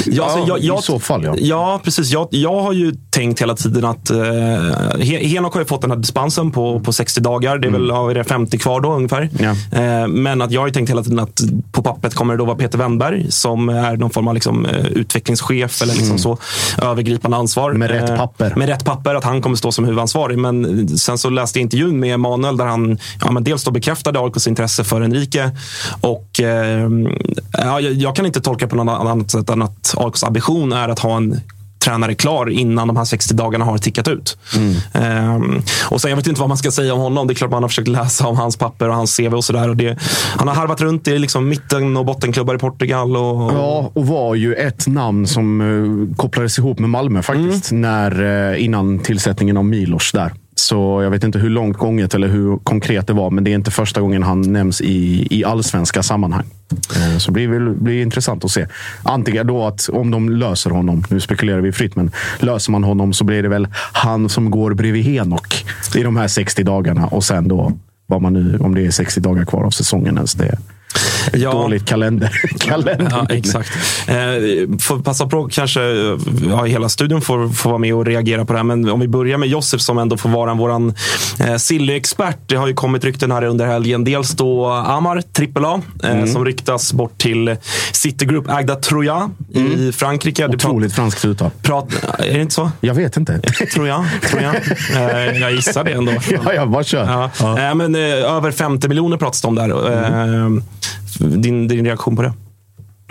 Speaker 1: Ja, alltså, jag, jag,
Speaker 2: i så fall ja.
Speaker 1: Ja, precis. Jag, jag har ju tänkt hela tiden att eh, He- Henok har ju fått den här dispensen på, på 60 dagar. Det är väl ja, är det 50 kvar då ungefär.
Speaker 2: Ja.
Speaker 1: Eh, men att jag har ju tänkt hela tiden att på pappret kommer det då vara Peter Wennberg som är någon form av liksom, eh, utvecklingschef eller liksom så övergripande ansvar.
Speaker 2: Med rätt
Speaker 1: Eh,
Speaker 2: papper.
Speaker 1: Med rätt papper, att han kommer stå som huvudansvarig. Men sen så läste jag intervjun med Emanuel där han ja, men dels då bekräftade AIKs intresse för Enrique och eh, ja, jag, kan inte tolka på något annat sätt än att AIKs ambition är att ha en tränare klar innan de här 60 dagarna har tickat ut. Ehm, och sen, jag vet inte vad man ska säga om honom. Det är klart man har försökt läsa om hans papper och hans CV och sådär. Han har harvat runt i liksom mitten och bottenklubbar i Portugal. Och,
Speaker 2: Ja, och var ju ett namn som eh, kopplades ihop med Malmö faktiskt. När, eh, innan tillsättningen av Milos där. Så jag vet inte hur långt gånget eller hur konkret det var, men det är inte första gången han nämns i, i allsvenska sammanhang. Eh, så det blir, blir intressant att se. Antingen då att om de löser honom, nu spekulerar vi fritt, men löser man honom så blir det väl han som går bredvid Henok i de här 60 dagarna och sen då vad man nu, om det är 60 dagar kvar av säsongen ens. Det är
Speaker 1: Ja.
Speaker 2: dåligt kalender. kalender.
Speaker 1: Ja, exakt. Eh, får passa på kanske, ja, hela studion får, får vara med och reagera på det här. Men om vi börjar med Josef som ändå får vara vår eh, Silly-expert. Det har ju kommit rykten här under helgen. Dels då Amar, AAA, eh,
Speaker 2: Mm.
Speaker 1: som ryktas bort till Citigroup ägda Troja i Frankrike. Prat-
Speaker 2: Otroligt franskt uttal.
Speaker 1: Prat, är det inte så?
Speaker 2: Jag vet inte.
Speaker 1: Tror jag. Eh, jag gissar det ändå.
Speaker 2: Ja, jag bara kör.
Speaker 1: Ja. Eh, men, eh, över 50 miljoner pratas det om där. Eh, din, din reaktion på det?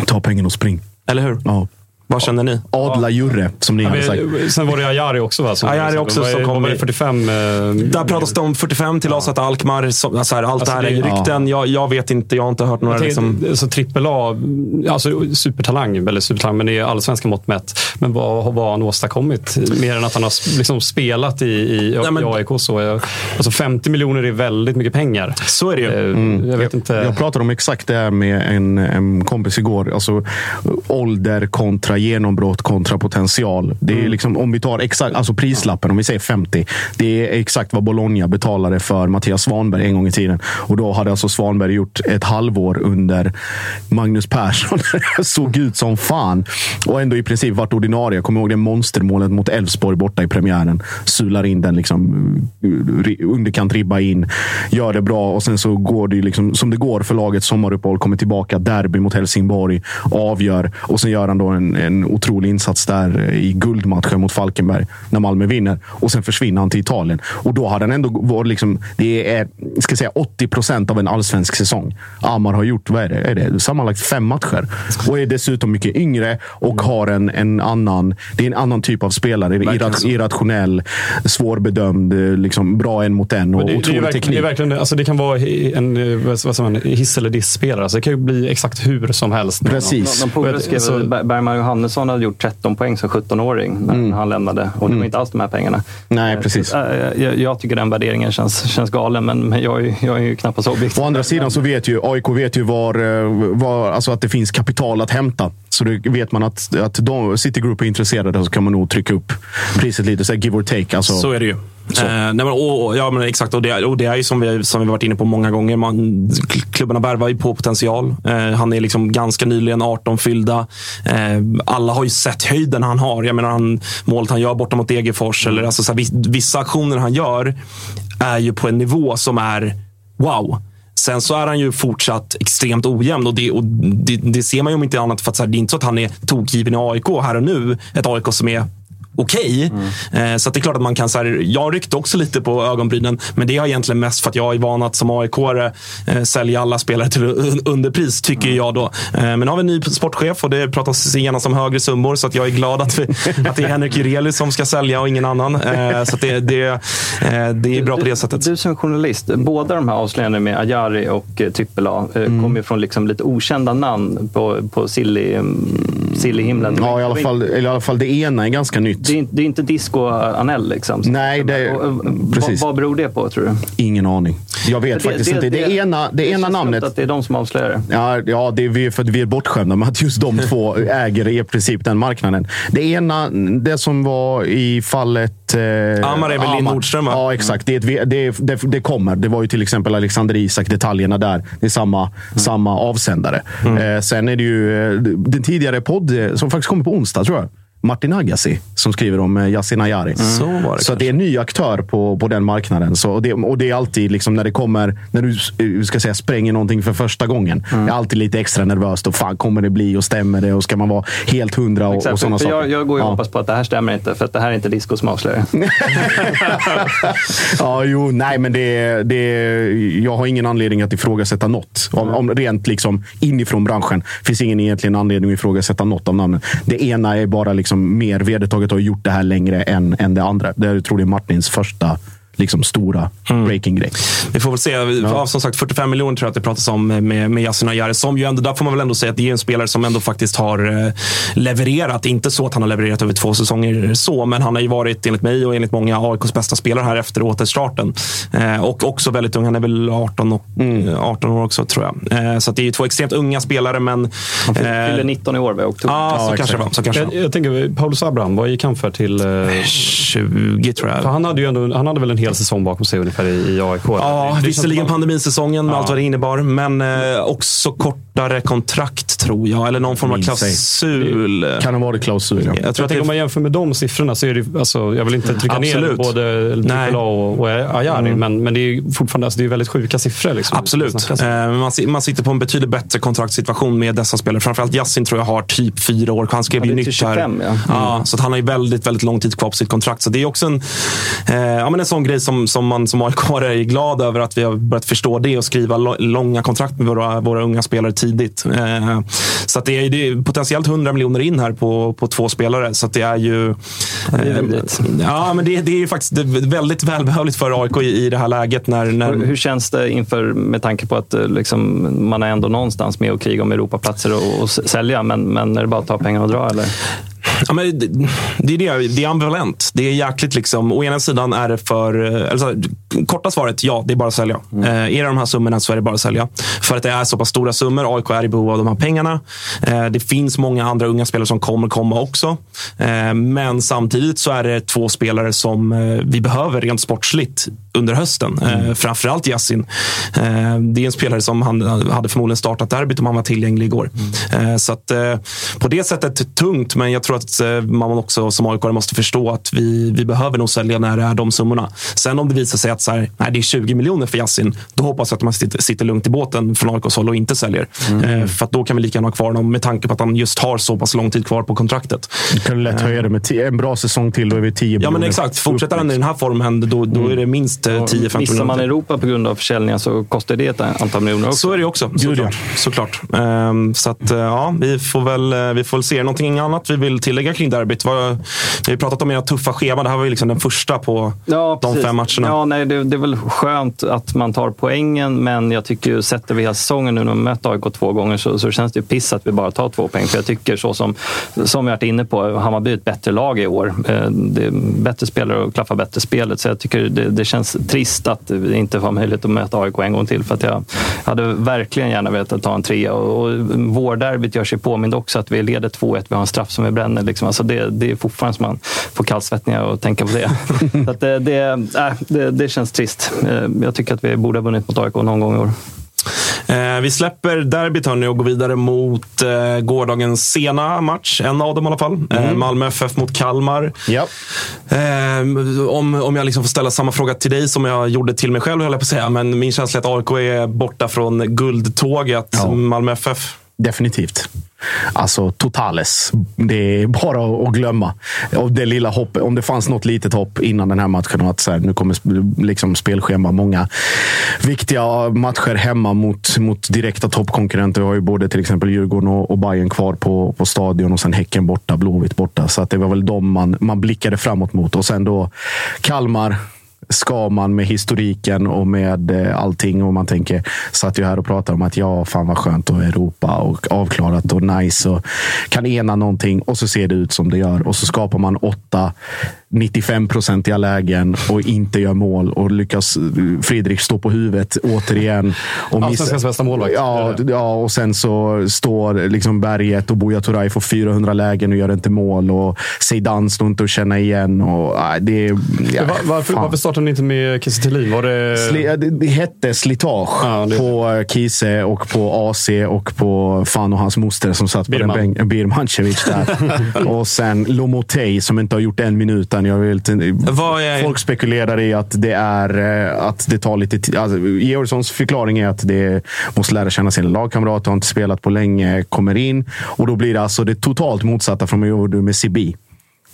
Speaker 2: Ta pengen och spring.
Speaker 1: Eller hur?
Speaker 2: Ja.
Speaker 1: Vad känner ni?
Speaker 2: Adla Jurre, som ni
Speaker 3: Ja,
Speaker 2: hade sagt.
Speaker 3: men, sen var det Ayari också va? Som,
Speaker 1: Ayari också
Speaker 3: vad är-
Speaker 1: som kom
Speaker 3: var det,
Speaker 1: i-
Speaker 3: 45? eh,
Speaker 1: Där pratas det om 45 till Asat Alkmaar. Så, alltså här, allt
Speaker 3: Alltså,
Speaker 1: det här
Speaker 3: det-
Speaker 1: är rykten. Jag, jag vet inte. Jag har inte hört några...
Speaker 3: Tänker,
Speaker 1: Liksom,
Speaker 3: Så trippel A, alltså supertalang, eller supertalang, men det är allsvenska mått mätt. Men vad, vad har han åstadkommit? Mer än att han har liksom spelat i, i,
Speaker 1: Nej, men-
Speaker 3: i AIK. Så jag, alltså 50 miljoner är väldigt mycket pengar.
Speaker 1: så är det ju.
Speaker 3: Eh, Jag vet inte.
Speaker 2: Jag pratade om exakt det här med en, en kompis igår. Alltså, ålder kontra genombrott kontra potential. Det är
Speaker 3: Mm.
Speaker 2: liksom, om vi tar exakt, alltså prislappen, om vi säger 50. Det är exakt vad Bologna betalade för Mattias Svanberg en gång i tiden. Och då hade alltså Svanberg gjort ett halvår under Magnus Persson. Såg ut som fan. Och ändå i princip varit ordinarie. Jag kommer ihåg det monstermålet mot Elfsborg borta i premiären. Sular in den liksom ri- underkant ribba in. Gör det bra och sen så går det liksom som det går för laget. Sommaruppehåll, kommer tillbaka. Derby mot Helsingborg. Avgör. Och sen gör han då en, en otrolig insats där i guldmatchen mot Falkenberg. När Malmö vinner. Och sen försvinner han till Italien. Och då hade han ändå varit liksom, det är ska säga, 80 procent av en allsvensk säsong. Amar har gjort, vad är det? Är det sammanlagt fem matcher. Och är dessutom mycket yngre och har en, en annan, det är en annan typ av spelare. Irra, irrationell, svårbedömd, eh, liksom, bra en mot en och
Speaker 3: Men det, det, är
Speaker 2: otrolig
Speaker 3: verkligen,
Speaker 2: teknik.
Speaker 3: det, är verkligen, alltså det kan vara en eh, vad säger man, hiss eller diss-spelare. Alltså det kan ju bli exakt hur som helst.
Speaker 2: Precis.
Speaker 4: De polare skrev
Speaker 3: Så-
Speaker 4: att Ber- Bergman Johannesson hade gjort 13 poäng som 17-åring när han lämnade. Och det var inte alls de här pengarna.
Speaker 2: Nej,
Speaker 4: Eh,
Speaker 2: precis.
Speaker 4: så, eh, Jag, jag tycker den värderingen känns, känns galen, men, men jag, är- jag är ju knappast objektiv.
Speaker 2: Å andra sidan så vet ju AIK vet ju var, eh, var, alltså att det finns kapital att hämta. Så det vet man att, att de, Citigroup är intresserade så kan man nog trycka upp priset lite. Så här, give or take. Alltså,
Speaker 1: Så är det ju. Eh, nej, men, och, ja, men exakt. Och det, och det är ju som vi, som vi varit inne på många gånger. Man, klubbarna värvar ju på potential. Eh, han är liksom ganska nyligen 18 fyllda. Eh, alla har ju sett höjden han har. Jag menar, han, målet han gör borta mot Degerfors. Eller, alltså, så här, vis- vissa aktioner han gör är ju på en nivå som är wow. Sen så är han ju fortsatt extremt ojämn och det, och det, det ser man ju om inte annat för att så här, det är inte så att han är tokgiven i AIK här och nu. Ett AIK som är okej. Eh, så att det är klart att man kan... Så här, jag ryckte också lite på ögonbrynen, men det är egentligen mest för att jag är van att som aik eh, sälja alla spelare till un- underpris, tycker jag då. Eh, men nu har vi en ny sportchef och det pratas genast om högre summor, så att jag är glad att, vi, att det är Henrik Jurelius som ska sälja och ingen annan. Så att det, det, det är bra på det sättet.
Speaker 4: Du som journalist, båda de här avslöjandena med Ajari och eh,
Speaker 2: Mm.
Speaker 4: kommer ju från liksom lite okända namn på, på silly, mm, silly-himlen.
Speaker 2: Ja, i alla, fall, i alla fall det ena är ganska nytt.
Speaker 4: Det är, inte- det är inte Disco Anel liksom.
Speaker 2: Nej, det är- precis.
Speaker 4: Vad, vad beror det på tror du?
Speaker 2: Ingen aning. Jag vet faktiskt inte. Det, ena, det, ena namnet...
Speaker 4: att det är de som avslöjar det.
Speaker 2: Ja, ja det är vi, för att vi är bortskämda med att just de två äger i princip den marknaden. Det ena, det som var i fallet... Eh,
Speaker 1: Amar är väl Linn Nordström?
Speaker 2: Ja, exakt. Det, det, det, det kommer. Det var ju till exempel Alexander Isak, detaljerna där. Det är samma, samma avsändare. Eh, sen är det ju eh, den tidigare podd, eh, som faktiskt kommer på onsdag tror jag. Martin Agassi som skriver om eh, Yasin Ayari.
Speaker 1: Så var det
Speaker 2: Så det är en ny aktör på, på den marknaden. Så, och, det, och det är alltid liksom när det kommer, när du eh, ska säga, spränger någonting för första gången.
Speaker 4: Mm.
Speaker 2: Det är alltid lite extra nervöst. Och fan, kommer det bli och stämmer det? Och ska man vara helt hundra och, och sådana
Speaker 4: för
Speaker 2: saker.
Speaker 4: jag, jag går ju och
Speaker 2: Ja.
Speaker 4: hoppas på att det här stämmer inte, för att det här är inte disco som avslöjar.
Speaker 2: ja, jo, nej, men det, det, jag har ingen anledning att ifrågasätta något. Om, om rent liksom inifrån branschen finns ingen egentligen anledning att ifrågasätta något av namnen. Det ena är bara liksom Liksom mer vedertaget och har gjort det här längre än, än det andra. Det, jag tror det är Martins första liksom, stora breaking-grej.
Speaker 1: Vi får väl se. Ja. Som sagt, 45 miljoner tror jag att det pratas om med, med Yasin Ayari. Som ju ändå, där får man väl ändå säga att det är en spelare som ändå faktiskt har eh, levererat. Inte så att han har levererat över två säsonger så, men han har ju varit enligt mig och enligt många AIKs bästa spelare här efter återstarten. Eh, och också väldigt ung. Han är väl 18, och,
Speaker 2: Mm.
Speaker 1: 18 år också tror jag. Eh, så att det är ju två extremt unga spelare, men...
Speaker 4: Han fyller 19 i år i oktober.
Speaker 1: Ja, så kanske det var. Så kanske.
Speaker 3: Jag, jag tänker, Paulus Abraham, vad gick han för till? Eh,
Speaker 1: 20 tror jag.
Speaker 3: För han, hade ju ändå, han hade väl en hel säsong bakom sig ungefär i, i AIK?
Speaker 1: Ja,
Speaker 3: Det-
Speaker 1: visserligen pandemisäsongen med
Speaker 3: Ja.
Speaker 1: allt vad det innebar, men eh, också kortare kontrakt tror jag. Eller någon form av klausul.
Speaker 2: Kan ha varit klausul. Ja.
Speaker 1: Jag tror
Speaker 3: Jag
Speaker 1: att
Speaker 3: tänker om
Speaker 1: det,
Speaker 3: man jämför med de siffrorna så är det alltså, jag vill inte trycka
Speaker 1: Absolut.
Speaker 3: ner både. AAA och, och Ayari, men, men det är fortfarande alltså, det är väldigt sjuka siffror. Liksom,
Speaker 1: Absolut.
Speaker 3: Det.
Speaker 1: Eh, man, man sitter på en betydligt bättre kontraktssituation med dessa spelare. Framförallt Yassin tror jag har typ fyra år. Han skrev
Speaker 4: Ja,
Speaker 1: ju
Speaker 4: det
Speaker 1: nytt här.
Speaker 4: 25, ja.
Speaker 1: Ja, så han har ju väldigt, väldigt lång tid kvar på sitt kontrakt. Så det är också en, eh, ja, men en sån grej som, som man som aik är glad över att vi har börjat förstå det och skriva långa kontrakt med våra, våra unga spelare tidigt. Eh, så att det, är, det är potentiellt 100 miljoner in här på, på två spelare. Så det är ju...
Speaker 4: det är
Speaker 1: eh, ja, men det, det är ju faktiskt väldigt välbehövligt för AIK i, i det här läget. När, när,
Speaker 4: Hur hur känns det inför, med tanke på att eh, liksom, man är ändå någonstans med och kriga om Europaplatser och, och sälja, men, men är det bara att ta pengar och dra? Eller?
Speaker 1: Ja, men det, är det, det är ambivalent. Det är jäkligt liksom. Å ena sidan är det för... eh, Alltså, korta svaret, ja, det är bara att sälja.
Speaker 4: Mm.
Speaker 1: Eh, är det de här summorna så är det bara att sälja. För att det är så pass stora summor. AIK är i behov av de här pengarna. Eh, det finns många andra unga spelare som kommer komma också. Eh, men samtidigt så är det två spelare som eh, vi behöver rent sportsligt under hösten.
Speaker 4: Mm.
Speaker 1: Eh, framförallt Yassin. Eh, det är en spelare som han hade förmodligen startat derbyt om han var tillgänglig igår.
Speaker 4: Mm.
Speaker 1: Eh, så att, eh, på det sättet tungt, men jag tror att eh, man också som aik måste förstå att vi, vi behöver nog sälja när det är de summorna. Sen om det visar sig att så här, nej, det är 20 miljoner för Yassin, då hoppas jag att man sitter, sitter lugnt i båten från AIKs håll och inte säljer. Eh, för då kan vi lika gärna ha kvar honom med tanke på att han just har så pass lång tid kvar på kontraktet.
Speaker 2: Du kan lätt höja det med en bra säsong till. Då är vi 10
Speaker 1: Ja, men
Speaker 2: miljoner
Speaker 1: exakt. Fortsätter han i den här formen, då, då är det minst eh, 10-15
Speaker 4: Missar man. Europa på grund av försäljningen så kostar det ett antal miljoner också.
Speaker 1: Så är det också, såklart. såklart. Ehm, så att, eh, ja, vi får, väl, eh, vi får se. Någonting annat vi vill tillägga kring derbyt? Vi har pratat om era tuffa scheman. Det här var ju liksom den första på
Speaker 4: Ja,
Speaker 1: de
Speaker 4: precis.
Speaker 1: fem matcherna.
Speaker 4: Ja, nej, det, det är väl skönt att man tar poängen, men jag tycker ju, sätter vi hela säsongen nu när vi mött AIK två gånger så, så känns det ju piss att vi bara tar två poäng. För jag tycker så som, som vi varit inne på, Hammarby är ett bättre lag i år. Eh, Det är bättre spelare och klaffar bättre spelet. Så jag tycker det, det känns trist att vi inte får möjlighet att möta AIK en gång till. För att jag hade verkligen gärna velat ta en trea. Och, och vårderbyt gör sig påmind också att vi leder 2-1, vi har en straff som vi bränner. Liksom. Alltså det, det är fortfarande som man får kallsvettningar och tänka på det. så att det, det, äh, det, det känns trist. Eh, Jag tycker att vi borde ha vunnit mot AIK någon gång i år.
Speaker 1: Eh, vi släpper derbyt hörni och går vidare mot eh, gårdagens sena match. En av dem i alla fall. Eh, Malmö FF mot Kalmar. Eh, om, om jag liksom får ställa samma fråga till dig som jag gjorde till mig själv, höll jag på att säga. Men min känsla är att AIK är borta från guldtåget.
Speaker 2: Ja.
Speaker 1: Malmö FF.
Speaker 2: Definitivt. Alltså totales. Det är bara att glömma. Och det lilla hopp, om det fanns något litet hopp innan den här matchen. Att så här, nu kommer liksom spelschema. Många viktiga matcher hemma mot, mot direkta toppkonkurrenter. Vi har ju både till exempel Djurgården och, och Bayern kvar på, på stadion och sen Häcken borta, Blåvitt borta. Så att det var väl de man, man blickade framåt mot. Och sen då Kalmar ska man med historiken och med eh, allting. Och man tänker, satt ju här och pratade om att ja, fan vad skönt och Europa och avklarat och nice och kan ena någonting och så ser det ut som det gör. Och så skapar man åtta 95-procentiga lägen och inte gör mål och lyckas Fredrik stå på huvudet återigen. Och
Speaker 3: Allsvenskans bästa målvakt.
Speaker 2: Ja, ja, och sen så står liksom Berget och Buya Turay får 400 lägen och gör inte mål. Och Zeidan står inte att känna igen. Och, det, ja,
Speaker 3: Var, varför, varför startade ni inte med Kiese Thelin? Var det...
Speaker 2: Sli, det, det hette slitage
Speaker 3: Ja, det-
Speaker 2: på eh, Kiese och på AC och på fan och hans moster som satt på
Speaker 3: Birman.
Speaker 2: den bänken. Birmancevic där. och sen Lomotey som inte har gjort en minut än. Jag vill
Speaker 1: är-
Speaker 2: Folk spekulerar i att det är eh, att det tar lite tid. Alltså, Georgssons förklaring är att det måste lära känna sina lagkamrater, har inte spelat på länge, kommer in och då blir det alltså det totalt motsatta från vad jag gjorde med Sibi.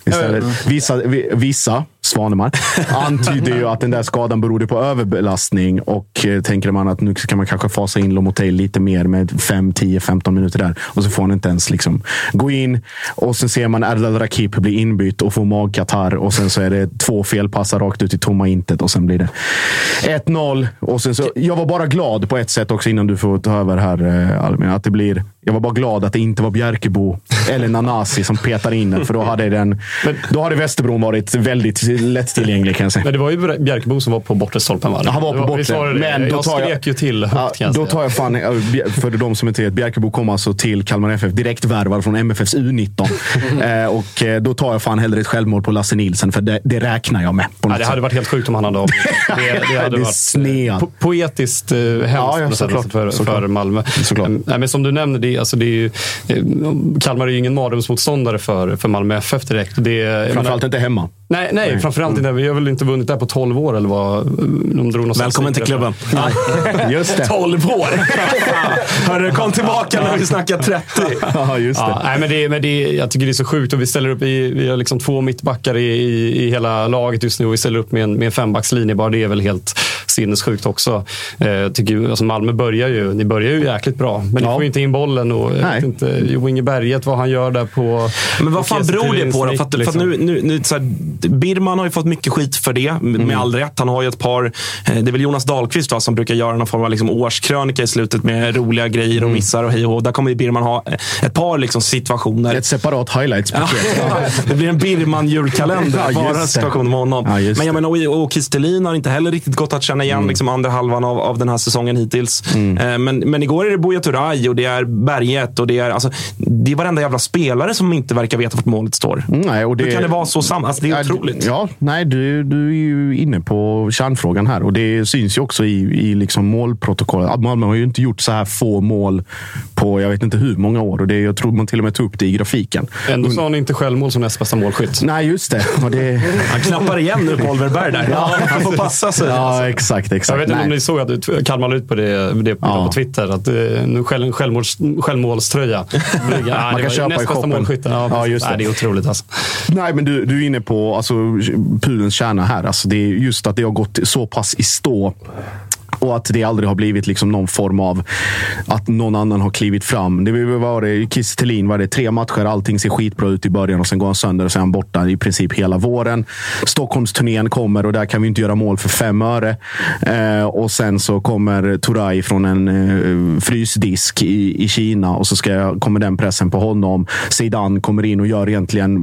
Speaker 2: Istället, vissa, vi- vissa Svanemar antyder ju att den där skadan berodde på överbelastning och eh, tänker man att nu kan man kanske fasa in Lomotey lite mer med 5, 10, 15 minuter där och så får han inte ens liksom gå in och sen ser man Erdal Rakip bli inbytt och få magkatarr och sen så är det två felpassar rakt ut i tomma intet och sen blir det 1-0 och sen så. Jag var bara glad på ett sätt också innan du får ta över här eh, Albin. Att det blir, jag var bara glad att det inte var Bjärkebo eller Nanasi som petar in den för då hade den. Då hade Västerbron varit väldigt lättillgänglig kan jag säga.
Speaker 3: Men det var ju Bjärkebo som var på bortre stolpen, va?
Speaker 2: Han var på bortre. Men då
Speaker 3: jag
Speaker 2: tar jag-
Speaker 3: skrek ju till högt,
Speaker 2: Ja,
Speaker 3: jag
Speaker 2: då tar jag fan, eh, för de som inte vet, Bjärkebo kom alltså till Kalmar FF direkt värvad från MFFs U19. eh, och eh, då tar jag fan hellre ett självmål på Lasse Nilsson, för det, det räknar jag med.
Speaker 3: Ja, det hade varit helt sjukt om han hade avgjort. Det, det hade
Speaker 2: Det
Speaker 3: varit
Speaker 2: sned.
Speaker 3: po poetiskt eh, hemskt
Speaker 2: Ja, ja, såklart.
Speaker 3: för,
Speaker 2: Såklart.
Speaker 3: för Malmö.
Speaker 2: Såklart.
Speaker 3: Eh, Nej, men som du nämner, det, alltså, det är ju, eh, Kalmar är ju ingen mardrömsmotståndare för, för Malmö FF direkt. Det, jag
Speaker 2: Framförallt
Speaker 3: menar-
Speaker 2: inte hemma.
Speaker 3: Nej, nej, framförallt inte. Vi har väl inte vunnit där på 12 år eller vad? De drog
Speaker 1: Välkommen till klubben.
Speaker 2: Just det.
Speaker 1: 12 år! Hörru, kom tillbaka när vi snackar 30.
Speaker 2: Ja, just det.
Speaker 3: Ja, nej, men det, men det, jag tycker det är så sjukt och vi ställer upp i, vi har liksom två mittbackar i, i, i hela laget just nu och vi ställer upp med en, med en fembackslinje bara. Det är väl helt sinnessjukt också. Eh, tycker, alltså Malmö börjar ju, ni börjar ju jäkligt bra, men ni
Speaker 2: Ja.
Speaker 3: får ju inte in bollen och jag
Speaker 2: Nej.
Speaker 3: vet inte, Jo Inge Berget, vad han gör där på...
Speaker 1: Men vad fan beror det på då? För att, för att
Speaker 3: liksom.
Speaker 1: nu, nu, nu, så här, Birman har ju fått mycket skit för det, med
Speaker 3: Mm.
Speaker 1: all rätt. Han har ju ett par, eh, det är väl Jonas Dahlqvist va, som brukar göra någon form av liksom årskrönika i slutet med roliga grejer
Speaker 3: Mm.
Speaker 1: och missar och hej och. Där kommer ju Birman ha eh, ett par liksom situationer.
Speaker 2: Ett separat highlights-paket.
Speaker 1: det blir en Birman-julkalender.
Speaker 2: Ja,
Speaker 1: bara
Speaker 2: det.
Speaker 1: situationer med honom.
Speaker 2: Ja,
Speaker 1: Men jag menar, och, och Kistelin har inte heller riktigt gått att känna igen liksom, andra halvan av, av den här säsongen hittills.
Speaker 2: Mm.
Speaker 1: Eh, Men, men igår är det Buya Turay och det är Berget och det är, alltså, det är varenda jävla spelare som inte verkar veta vart målet står.
Speaker 2: Nej, och det,
Speaker 1: Hur kan det vara så sam? Alltså, det är otroligt.
Speaker 2: Ja, nej, du, du är ju inne på kärnfrågan här och det syns ju också i, i liksom målprotokollet. Malmö har ju inte gjort så här få mål på jag vet inte hur många år och det, jag tror man till och med tog upp det i grafiken.
Speaker 3: Ändå sa han inte självmål som näst bästa målskytt.
Speaker 2: Nej, just det. Och det
Speaker 1: Han knappar igen nu på Oliver Berg där. Han får passa sig.
Speaker 2: ja, exakt. exakt.
Speaker 3: Jag vet inte
Speaker 2: Nej.
Speaker 3: om ni såg att Kalmar ut på det, det
Speaker 2: Ja.
Speaker 3: på Twitter. Att eh, nu själv, självmåls, självmålströja. Ja, det
Speaker 2: kan köpa i shoppen.
Speaker 3: Ja,
Speaker 2: Ja, just det.
Speaker 3: Nej, det är otroligt alltså.
Speaker 2: Nej, men du, du är inne på alltså, pudelns kärna här. Alltså, det är just att det har gått så pass i stå. Och att det aldrig har blivit liksom någon form av att någon annan har klivit fram. Det var det, Kiese Thelin var det tre matcher, allting ser skitbra ut i början och sen går han sönder och sen är han borta i princip hela våren. Stockholmsturnén kommer och där kan vi inte göra mål för fem öre. Eh, och sen så kommer Turay från en eh, frysdisk i, i Kina och så ska jag, kommer den pressen på honom. Zidane kommer in och gör egentligen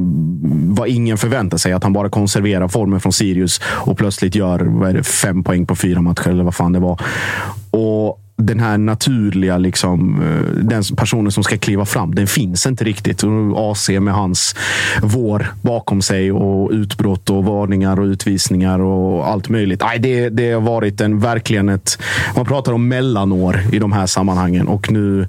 Speaker 2: vad ingen förväntar sig. Att han bara konserverar formen från Sirius och plötsligt gör vad är det, fem poäng på fyra matcher eller vad fan det var. Och den här naturliga, liksom, eh, den personen som ska kliva fram, den finns inte riktigt. Och AC med hans vår bakom sig och utbrott och varningar och utvisningar och allt möjligt. Nej, det, det har varit en, verkligen ett... Man pratar om mellanår i de här sammanhangen och nu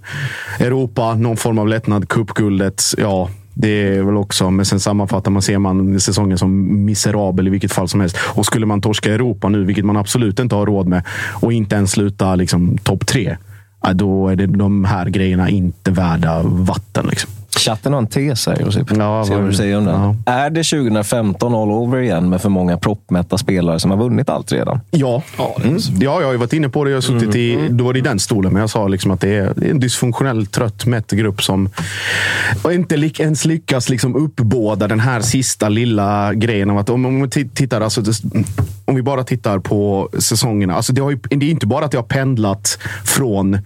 Speaker 2: Europa, någon form av lättnad, cupguldet. Ja, det är väl också, men sen sammanfattar man, ser man säsongen som miserabel i vilket fall som helst. Och skulle man torska Europa nu, vilket man absolut inte har råd med, och inte ens sluta liksom, topp tre, då är det de här grejerna inte värda vatten. Liksom.
Speaker 5: Chatten har en tes här, Josip.
Speaker 2: Ja,
Speaker 5: Se vad du säger om den.
Speaker 2: ja.
Speaker 5: Är det 2015 all over igen med för många proppmätta spelare som har vunnit allt redan?
Speaker 2: Ja. Mm. ja, jag har varit inne på det. Jag har suttit i, då var det i den stolen, men jag sa liksom att det är, en dysfunktionell, trött, mätt grupp som inte ens lyckas liksom uppbåda den här sista lilla grejen. Av att om, om, vi ti- tittar, alltså, om vi bara tittar på säsongerna. Alltså det, har ju, det är inte bara att det har pendlat från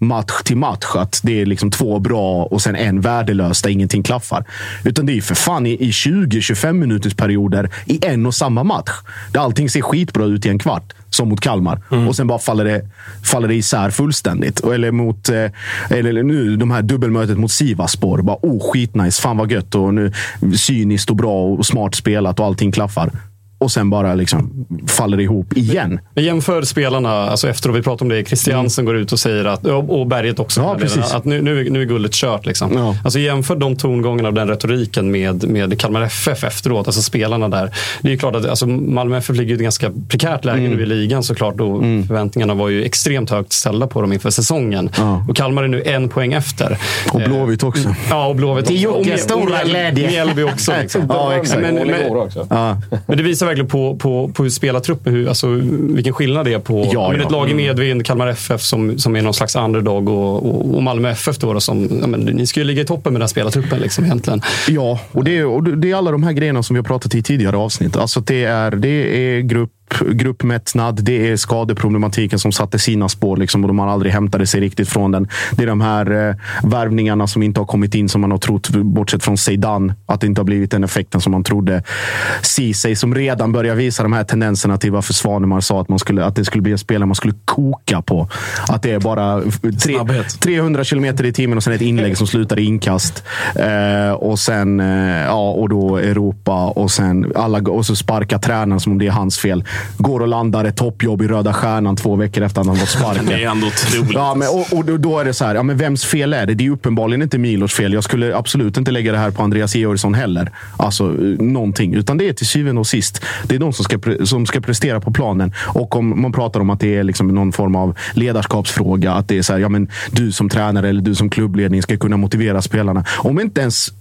Speaker 2: match till match. Att det är liksom två bra och sen en värdelös där ingenting klaffar. Utan det är för fan i, i 20-25 minuters perioder i en och samma match. Där allting ser skitbra ut i en kvart. Som mot Kalmar. Och sen bara faller det, faller det isär fullständigt. Eller mot eh, eller nu, de här dubbelmötet mot Sivaspor. Bara, oh, skitnice. Fan vad gött. Och nu, cyniskt och bra och smart spelat och allting klaffar. Och sen bara liksom faller ihop igen.
Speaker 3: Men jämför spelarna, alltså efteråt, vi pratade om det, Christiansen går ut och säger att, och Berget också,
Speaker 2: Mm. Ja, precis.
Speaker 3: att nu, nu, är- nu är guldet kört. Liksom.
Speaker 2: Ja.
Speaker 3: Alltså jämför de tongångarna och den retoriken med, med Kalmar FF efteråt, alltså spelarna där. Det är ju klart att alltså, Malmö FF ligger i ett ganska prekärt läge
Speaker 2: Mm.
Speaker 3: nu i ligan såklart och förväntningarna var ju extremt högt ställda på dem inför säsongen.
Speaker 2: Ja.
Speaker 3: Och Kalmar är nu en poäng efter.
Speaker 2: Och Blåvitt också.
Speaker 3: Ja, och Blåvitt
Speaker 2: Till
Speaker 3: också. Och
Speaker 2: Jockes stora glädje.
Speaker 3: Mjällby också. Liksom.
Speaker 2: Ja, exakt.
Speaker 3: Men, men,
Speaker 2: Ja.
Speaker 3: men det visar verkligen på, på, på hur spelartruppen, hur, alltså, vilken skillnad det är på
Speaker 2: Ja,
Speaker 3: men
Speaker 2: ja.
Speaker 3: ett lag i
Speaker 2: Mm.
Speaker 3: medvind, Kalmar FF som, som är någon slags underdog och, och, och Malmö FF då, då som, ja, men, ni ska ju ligga i toppen med den spelartruppen liksom, egentligen.
Speaker 2: Ja, och det, är, och det är alla de här grejerna som vi har pratat i tidigare avsnitt. Alltså det är, det är grupp, gruppmättnad, det är skadeproblematiken som satte sina spår liksom, och de har aldrig hämtade sig riktigt från den. Det är de här eh, värvningarna som inte har kommit in som man har trott, bortsett från Zeidan, att det inte har blivit den effekten som man trodde. Ceesay som redan börjar visa de här tendenserna till varför Svanemar sa att, man skulle, att det skulle bli en spelare man skulle koka på. Att det är bara tre,
Speaker 1: Snabbhet.
Speaker 2: 300 kilometer i timmen och sen ett inlägg som slutar i inkast. Eh, och sen eh, ja, och då Europa och sen alla, och så sparkar tränaren som om det är hans fel. Går och landar ett toppjobb i Röda Stjärnan två veckor efter att han fått sparken.
Speaker 1: Det är ändå otroligt.
Speaker 2: Ja, men, och, och då- är det så här, ja, men vems fel är det? Det är uppenbarligen inte Milos fel. Jag skulle absolut inte lägga det här på Andreas Georgsson heller. Alltså någonting. Utan det är till syvende och sist, det är de som ska, som ska prestera på planen. Och om man pratar om att det är liksom någon form av ledarskapsfråga. Att det är så här, ja men du som tränare eller du som klubbledning ska kunna motivera spelarna. Om inte ens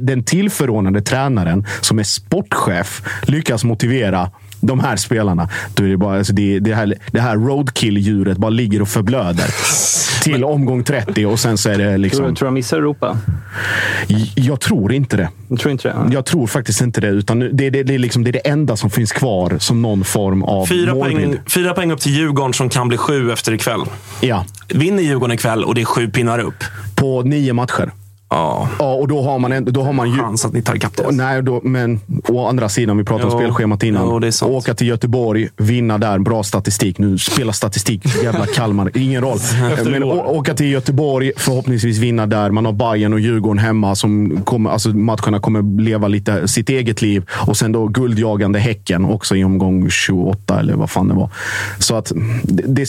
Speaker 2: den tillförordnade tränaren som är sportchef lyckas motivera de här spelarna. Då är det, bara, alltså det, det här, det här roadkill-djuret bara ligger och förblöder. Till omgång 30 och sen så är det
Speaker 4: Tror,
Speaker 2: liksom...
Speaker 4: tror du de missar Europa?
Speaker 2: Jag tror inte det.
Speaker 4: Jag tror inte det.
Speaker 2: Jag tror faktiskt inte det. Utan det, det, det, är liksom, det är det enda som finns kvar som någon form av
Speaker 1: Fyra
Speaker 2: målbild.
Speaker 1: poäng, fyra poäng upp till Djurgården som kan bli sju efter ikväll.
Speaker 2: Ja,
Speaker 1: Vinner Djurgården ikväll och det är sju pinnar upp.
Speaker 2: på nio matcher.
Speaker 1: Ja,
Speaker 2: Ja, och då har man, en, då har man ju...
Speaker 1: chans att ni tar ikapp det.
Speaker 2: Nej, då, men å andra sidan, vi pratade om spelschemat innan.
Speaker 1: jo.
Speaker 2: Åka till Göteborg, vinna där, bra statistik. Nu spelar statistik, jävla Kalmar, ingen roll. Men å, åka till Göteborg, förhoppningsvis vinna där. Man har Bayern och Djurgården hemma. Som kommer, alltså matcherna kommer leva lite sitt eget liv. Och sen då guldjagande Häcken också i omgång 28 eller vad fan det var. Så att det, det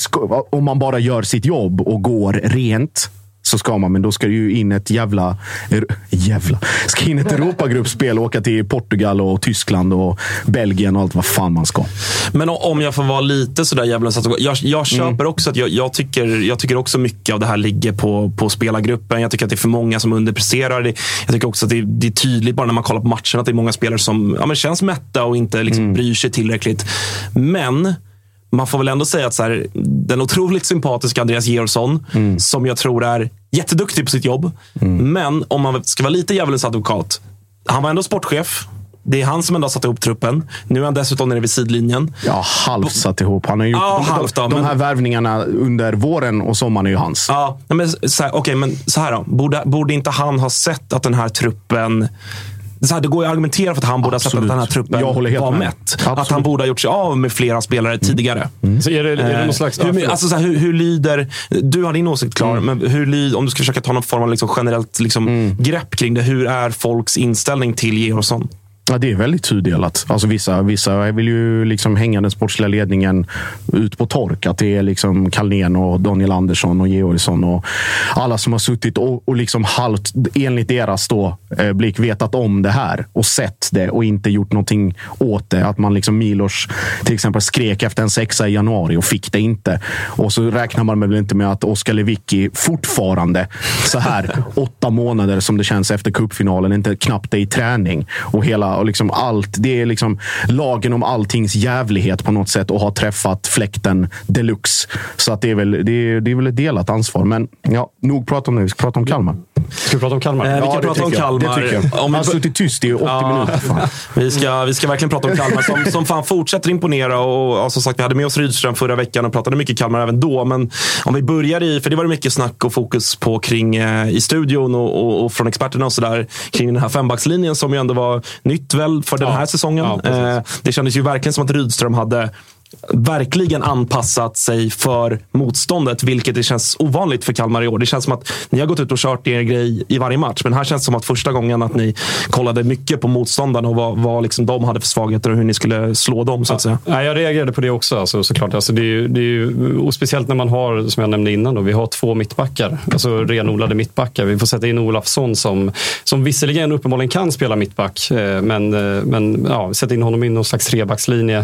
Speaker 2: om man bara gör sitt jobb och går rent så ska man, men då ska det ju in ett jävla... er- Jävla. Ska in ett Europagruppspel och åka till Portugal och Tyskland och Belgien och allt vad fan man ska.
Speaker 1: Men om jag får vara lite sådär djävulens. Jag, jag köper
Speaker 2: Mm.
Speaker 1: också att jag, jag, tycker, jag tycker också mycket av det här ligger på, på spelargruppen. Jag tycker att det är för många som underpresterar. Det, jag tycker också att det, det är tydligt bara när man kollar på matcherna att det är många spelare som ja, men känns mätta och inte liksom
Speaker 2: Mm.
Speaker 1: bryr sig tillräckligt. Men man får väl ändå säga att så här, den otroligt sympatiska Andreas Georgsson,
Speaker 2: Mm.
Speaker 1: som jag tror är jätteduktig på sitt jobb. Men om man ska vara lite djävulens advokat. Han var ändå sportchef. Det är han som ändå har satt ihop truppen. Nu är han dessutom nere vid sidlinjen.
Speaker 2: Ja, halvt satt ihop. Han har gjort,
Speaker 1: Ja,
Speaker 2: de,
Speaker 1: halvt då,
Speaker 2: de, de
Speaker 1: men-
Speaker 2: här värvningarna under våren och sommaren är ju hans.
Speaker 1: Ja, men så här, okej, men så här då. Borde, borde inte han ha sett att den här truppen så här, det går ju att argumentera för att han borde ha sett att den här truppen
Speaker 2: Jag håller helt
Speaker 1: var
Speaker 2: med.
Speaker 1: mätt.
Speaker 2: Absolut.
Speaker 1: Att han borde ha gjort sig av med flera spelare tidigare.
Speaker 3: Så är det, är det
Speaker 1: Eh,
Speaker 3: någon slags...
Speaker 1: hur, alltså, så här, hur, hur lyder... Du har din åsikt klar, men hur lyder, om du ska försöka ta någon form av liksom generellt liksom, grepp kring det. Hur är folks inställning till Georgsson?
Speaker 2: Ja, det är väldigt tudelat. Alltså vissa, vissa vill ju liksom hänga den sportsliga ledningen ut på tork. Att det är liksom Kalnén och Daniel Andersson och Georgsson och alla som har suttit och, och liksom halvt, enligt deras då, eh, blick, vetat om det här och sett det och inte gjort någonting åt det. Att man liksom Milos till exempel skrek efter en sexa i januari och fick det inte. Och så räknar man väl inte med att Oskar Lewicki fortfarande så här åtta månader som det känns efter cupfinalen inte knappt är i träning. Och hela och liksom allt. Det är liksom lagen om alltings jävlighet på något sätt och har träffat fläkten deluxe. Så att det är väl, det är, det är väl ett delat ansvar. Men ja, nog prata om det. Vi ska prata om Kalmar.
Speaker 3: Ska vi prata om Kalmar?
Speaker 1: Eh, vi
Speaker 2: Ja,
Speaker 1: kan
Speaker 2: det
Speaker 1: prata om
Speaker 2: jag. Det
Speaker 1: Kalmar.
Speaker 2: tycker jag.
Speaker 1: Om
Speaker 2: Han
Speaker 1: vi
Speaker 2: har suttit tyst i 80
Speaker 1: Ja.
Speaker 2: minuter. Fan.
Speaker 1: Vi ska, vi ska verkligen prata om Kalmar som, som fan fortsätter imponera. Och, ja, som sagt, vi hade med oss Rydström förra veckan och pratade mycket Kalmar även då. Men om vi börjar i, för det var det mycket snack och fokus på kring eh, i studion och, och, och från experterna och sådär. Kring den här fembackslinjen som ju ändå var nytt väl för den
Speaker 3: Ja.
Speaker 1: här säsongen.
Speaker 3: Ja,
Speaker 1: eh, det kändes ju verkligen som att Rydström hade verkligen anpassat sig för motståndet, vilket det känns ovanligt för Kalmar i år. Det känns som att ni har gått ut och kört er grej i varje match, men här känns det som att första gången att ni kollade mycket på motståndarna och vad, vad liksom de hade för svagheter och hur ni skulle slå dem, så att säga.
Speaker 3: Ja, jag reagerade på det också alltså, såklart. Alltså, det är ju, det är ju, och speciellt när man har, som jag nämnde innan, då, vi har två mittbackar. Alltså renodlade mittbackar. Vi får sätta in Olafsson som, som visserligen uppenbarligen kan spela mittback, eh, men, eh, men ja, sätta in honom i någon slags trebackslinje.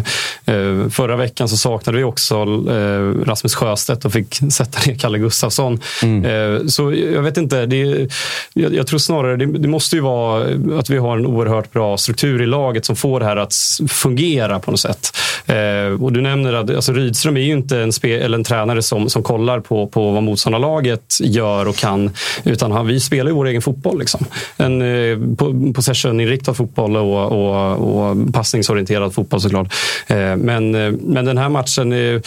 Speaker 3: Eh, förra Förra veckan så saknade vi också eh, Rasmus Sjöstedt och fick sätta ner Kalle Gustafsson. Eh, Så jag vet inte, det, jag, jag tror snarare det, det måste ju vara att vi har en oerhört bra struktur i laget som får det här att fungera på något sätt. Eh, och du nämner att alltså Rydström är ju inte en, spe, eller en tränare som, som kollar på, på vad motståndarlaget gör och kan, utan han, vi spelar ju vår egen fotboll. Liksom. En eh, po- possession-inriktad fotboll och, och, och passningsorienterad fotboll såklart. Men, men den här matchen, eh,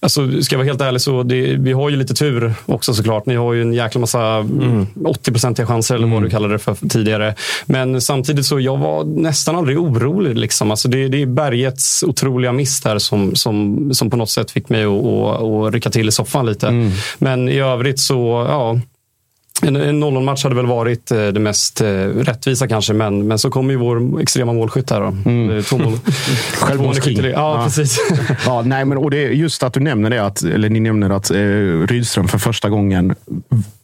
Speaker 3: alltså, ska jag vara helt ärlig, så det, vi har ju lite tur också såklart. Ni har ju en jäkla massa mm. 80-procentiga chanser eller vad du kallade det för tidigare. Men samtidigt så jag var nästan aldrig orolig. Liksom. Alltså det, det är bergets otroliga miss där som, som, som på något sätt fick mig att, att, att rycka till i soffan lite. Men i övrigt så, ja. En, en 0-0-match hade väl varit eh, det mest eh, rättvisa kanske, men, men så kommer ju vår extrema målskytt här. Då. Eh, Två mål.
Speaker 2: Självmålsking.
Speaker 3: Ja,
Speaker 2: Ja.
Speaker 3: precis.
Speaker 2: Ja, nej, men, och det är just att du nämner det, att, eller ni nämner att eh, Rydström för första gången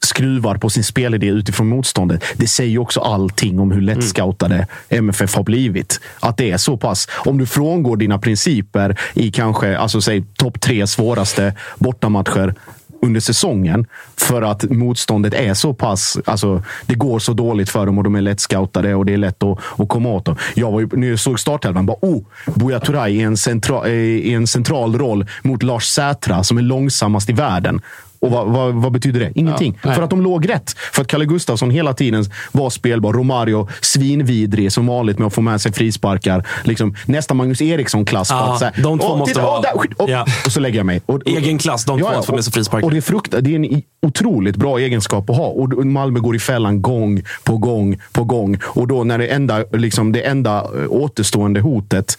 Speaker 2: skruvar på sin spelidé utifrån motståndet. Det säger ju också allting om hur lättscoutade MFF har blivit. Att det är så pass. Om du frångår dina principer i kanske, alltså säg topp tre svåraste bortamatcher under säsongen för att motståndet är så pass... Alltså, det går så dåligt för dem och de är lättscoutade och det är lätt att, att komma åt dem. Jag var ju, när jag såg startelvan, bara oh, Buya Turay i en, central, eh, i en central roll mot Lars Sätra som är långsammast i världen. Och vad, vad, vad betyder det? Ingenting.
Speaker 3: Ja,
Speaker 2: för att de låg rätt. För att Kalle Gustafsson hela tiden var spelbar. Romario svinvidrig som vanligt med att få med sig frisparkar. Liksom, nästa Magnus Eriksson-klass.
Speaker 1: Ja,
Speaker 2: här,
Speaker 1: de två
Speaker 2: "Åh,
Speaker 1: måste
Speaker 2: titta,
Speaker 1: vara-
Speaker 2: åh, där, skit", och,
Speaker 1: Ja.
Speaker 2: och så lägger jag mig. Och, och,
Speaker 1: Egen klass, de två att få med sig frisparkar.
Speaker 2: och det är, frukt, det är en otroligt bra egenskap att ha. Och Malmö går i fällan gång på gång på gång. Och då när det enda, liksom, det enda eh, återstående hotet,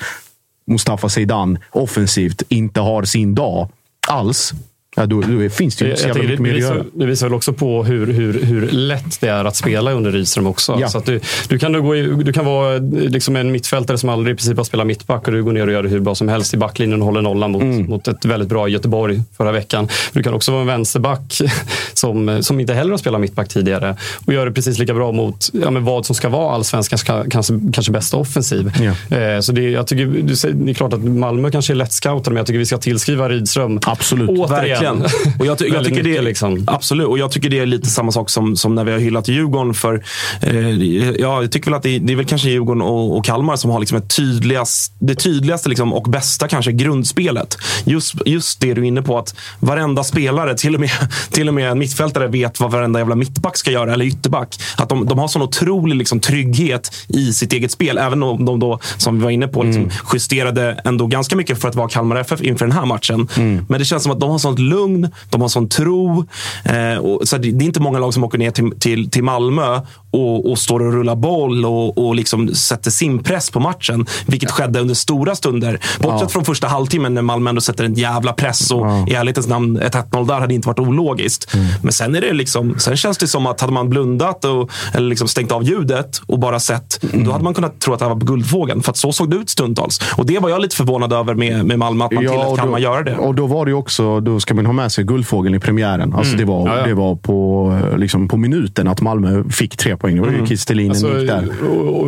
Speaker 2: Mustafa Zeidan, offensivt, inte har sin dag alls. Ja, då, då finns det ju inte så jävla mycket mer att göra.
Speaker 3: det visar väl också på hur, hur, hur lätt det är att spela under Rydström också.
Speaker 2: Ja.
Speaker 3: Så du, du, kan då gå i, du kan vara liksom en mittfältare som aldrig i princip har spelat mittback och du går ner och gör det hur bra som helst i backlinjen och håller nollan mot,
Speaker 2: Mm.
Speaker 3: mot ett väldigt bra Göteborg förra veckan. Du kan också vara en vänsterback som, som inte heller har spelat mittback tidigare och gör det precis lika bra mot ja, men vad som ska vara allsvenskans ka- kanske, kanske bästa offensiv.
Speaker 2: Ja.
Speaker 3: Eh, så det, jag tycker, du det är klart att Malmö kanske är lättscoutade, men jag tycker vi ska tillskriva Rydström
Speaker 2: Absolut.
Speaker 3: återigen.
Speaker 1: Verkligen. Och jag, ty- jag tycker det,
Speaker 3: liksom.
Speaker 1: Absolut, och jag tycker det är lite samma sak som, som när vi har hyllat Djurgården. För, eh, ja, jag tycker väl att det, det är väl kanske Djurgården och, och Kalmar som har liksom ett tydligast, det tydligaste liksom, och bästa kanske grundspelet. Just, just det du är inne på, att varenda spelare, till och, med, till och med en mittfältare, vet vad varenda jävla mittback ska göra, eller ytterback. Att de, de har sån otrolig liksom, trygghet i sitt eget spel. Även om de då, som vi var inne på, liksom, justerade ändå ganska mycket för att vara Kalmar FF inför den här matchen. Men det känns som att de har sånt lugn, de har sån tro. Eh, och, så det, det är inte många lag som åker ner till, till, till Malmö och, och står och rullar boll och, och liksom sätter sin press på matchen. Vilket skedde under stora stunder. Bortsett
Speaker 2: Ja.
Speaker 1: från första halvtimmen när Malmö ändå sätter en jävla press. Och
Speaker 2: Ja.
Speaker 1: i ärlighetens namn, ett 1-0 där hade inte varit ologiskt. Men sen, är det liksom, sen känns det som att hade man blundat och, eller liksom stängt av ljudet och bara sett, då hade man kunnat tro att det var på Guldfågeln. För att så såg det ut stundtals. Och det var jag lite förvånad över med, med Malmö, att man tillät
Speaker 2: och
Speaker 1: Kalmar göra det.
Speaker 2: Och då var det också, då ska man ha med sig Guldfågeln i premiären. Alltså det, var,
Speaker 3: Ja, ja.
Speaker 2: det var på, eh, liksom, på minuten att Malmö fick tre poäng. Det var ju Kistelinen
Speaker 3: Alltså,
Speaker 2: gick där.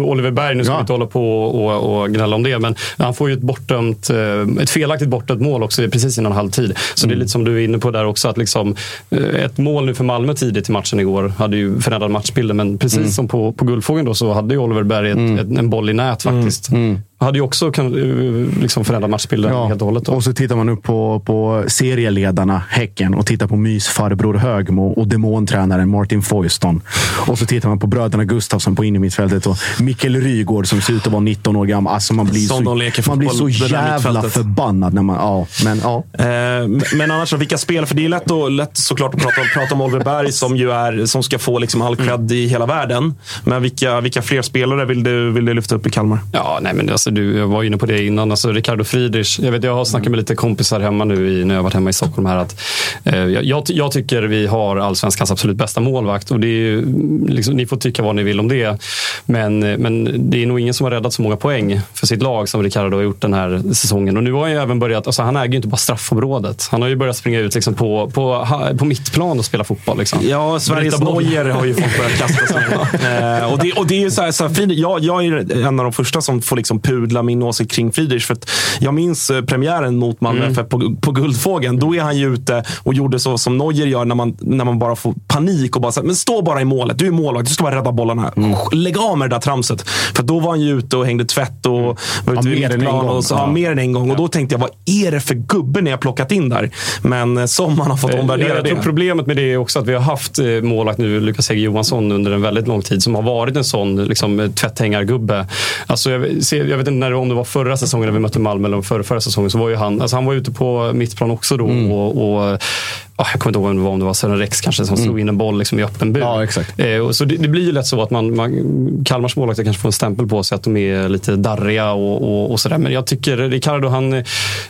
Speaker 3: Oliver Berg, nu ska
Speaker 2: Ja.
Speaker 3: vi inte hålla på och, och gnälla om det, men han får ju ett, bortdömt, eh, ett felaktigt bortdömt mål också precis innan halvtid. Så det är lite som du är inne på där också, att liksom, eh, ett mål nu för Malmö tidigt i matchen igår hade ju förändrat matchbilden, men precis som på, på Guldfågeln då så hade ju Oliver Berg ett, ett, en boll i nät faktiskt. Hade ju också kan, eh, liksom förändrat matchbilden
Speaker 2: Ja,
Speaker 3: helt och hållet. Då.
Speaker 2: och så tittar man upp på, på serieledarna Häcken och tittar på mysfarbror Högmo och demontränaren Martin Foyston. Och så tittar man på bröderna Gustafsson på innermittfältet och Mikkel Rygård som ser ut att vara 19 år gammal. Alltså man blir
Speaker 1: Som de leker
Speaker 2: så, man blir så jävla förbannad när man... Ja, men ja.
Speaker 1: Eh, Men annars, vilka spel? För det är lätt, och, lätt såklart att prata om, prata om Oliver Berg som, ju är, som ska få liksom all cred i hela världen. Men vilka, vilka fler spelare vill du, vill du lyfta upp i Kalmar?
Speaker 3: Ja, nej, men alltså, du, jag var inne på det innan. Alltså, Ricardo Friedrich. Jag, vet, jag har snackat med lite kompisar hemma nu i, när jag varit hemma i Stockholm. Här, att, eh, jag, jag, tycker vi har allsvenskans absolut bästa målvakt. Och det är, liksom, ni får tycka vad ni vill om det. Men, men det är nog ingen som har räddat så många poäng för sitt lag som Ricardo har gjort den här säsongen. Och nu har han ju även börjat, alltså, han äger ju inte bara straffområdet. Han har ju börjat springa ut liksom, på, på, på mittplan och spela fotboll. Liksom.
Speaker 1: Ja, Sveriges. Neuer har ju folk börjat kasta sig eh, och, det, och det är ju så här, så här Friedrich, jag, jag är en av de första som får liksom pudla min åsikt kring Friedrich. För att jag minns eh, premiären mot Malmö
Speaker 3: Mm.
Speaker 1: FF på, på Guldfågeln. Då är han ju ute och gjorde så som Neuer gör när man, när man bara får panik och bara här, men stå bara i målet. Du är målvakt, du ska bara rädda bollarna.
Speaker 2: Mm.
Speaker 1: Lägg av med det där tramset. För då var han ju ute och hängde tvätt och var
Speaker 2: Ja,
Speaker 1: ute
Speaker 2: mer än en gång.
Speaker 1: och så, ja.
Speaker 2: Ja.
Speaker 1: mer än en gång. Och då tänkte jag, vad är det för gubbe ni har plockat in där? Men eh, som man har fått omvärdera
Speaker 3: jag, jag tror
Speaker 1: det.
Speaker 3: problemet med det är också att vi har haft eh, målvakt nu, Lukas Hägg Johansson, under en väldigt lång tid som har varit en sån liksom, eh, tvätthängargubbe. Alltså, jag, ser- jag vet inte när, det- om det var förra säsongen när vi mötte Malmö eller förra, förra säsongen. Så var ju han, alltså, han var ute på mittplan också då.
Speaker 2: Mm.
Speaker 3: Och, och, ja, jag kommer inte ihåg om det var, om det var Sören Rex kanske som slog in en boll liksom, i öppen bur.
Speaker 2: Mm. Ja, exakt.
Speaker 3: Eh, så det, det blir ju lätt så att man, man, Kalmars målvakter kanske får en stämpel på sig att de är lite darriga och, och, och sådär. Men jag tycker Ricardo, han,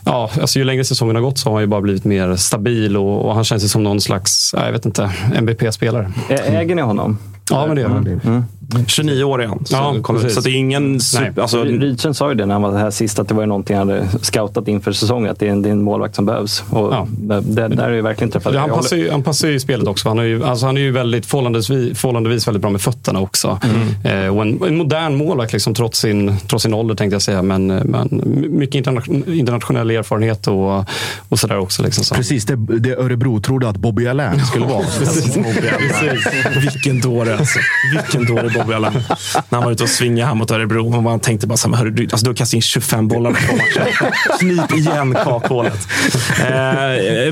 Speaker 3: ja, alltså ju längre säsongen har gått så har han ju bara blivit mer stabil och, och han känns ju som någon slags, ja, jag vet inte, MVP-spelare.
Speaker 4: Äger ni honom?
Speaker 3: Ja, men det gör han.
Speaker 4: Mm.
Speaker 1: 29 år är han. Så,
Speaker 3: Ja, precis.
Speaker 1: så det är ingen... Super, alltså,
Speaker 4: Rydsen sa ju det när han var här sist, att det var ju någonting han hade scoutat inför säsongen. Att det är en, det är en målvakt som behövs. Och
Speaker 3: Ja.
Speaker 4: det, det, där är ju verkligen träffat.
Speaker 3: Ja, han, passar ju, han passar ju i spelet också. Han är ju, alltså han är ju väldigt förhållandevis, förhållandevis väldigt bra med fötterna också.
Speaker 4: Mm.
Speaker 3: Eh, och en, en modern målvakt liksom, trots, sin, trots sin ålder tänkte jag säga. Men, men mycket interna- internationell erfarenhet och, och sådär också. Liksom, så.
Speaker 2: Precis det, det Örebro trodde att Bobby Allain skulle vara.
Speaker 1: Vilken dåre alltså. Vilken dåre Bobby Allen. När han var ute och svingade här mot Örebro. Och man tänkte bara så här, hörru, du, alltså, du har kastat in 25 bollar på två matcher. Knip igen kakhålet. Eh,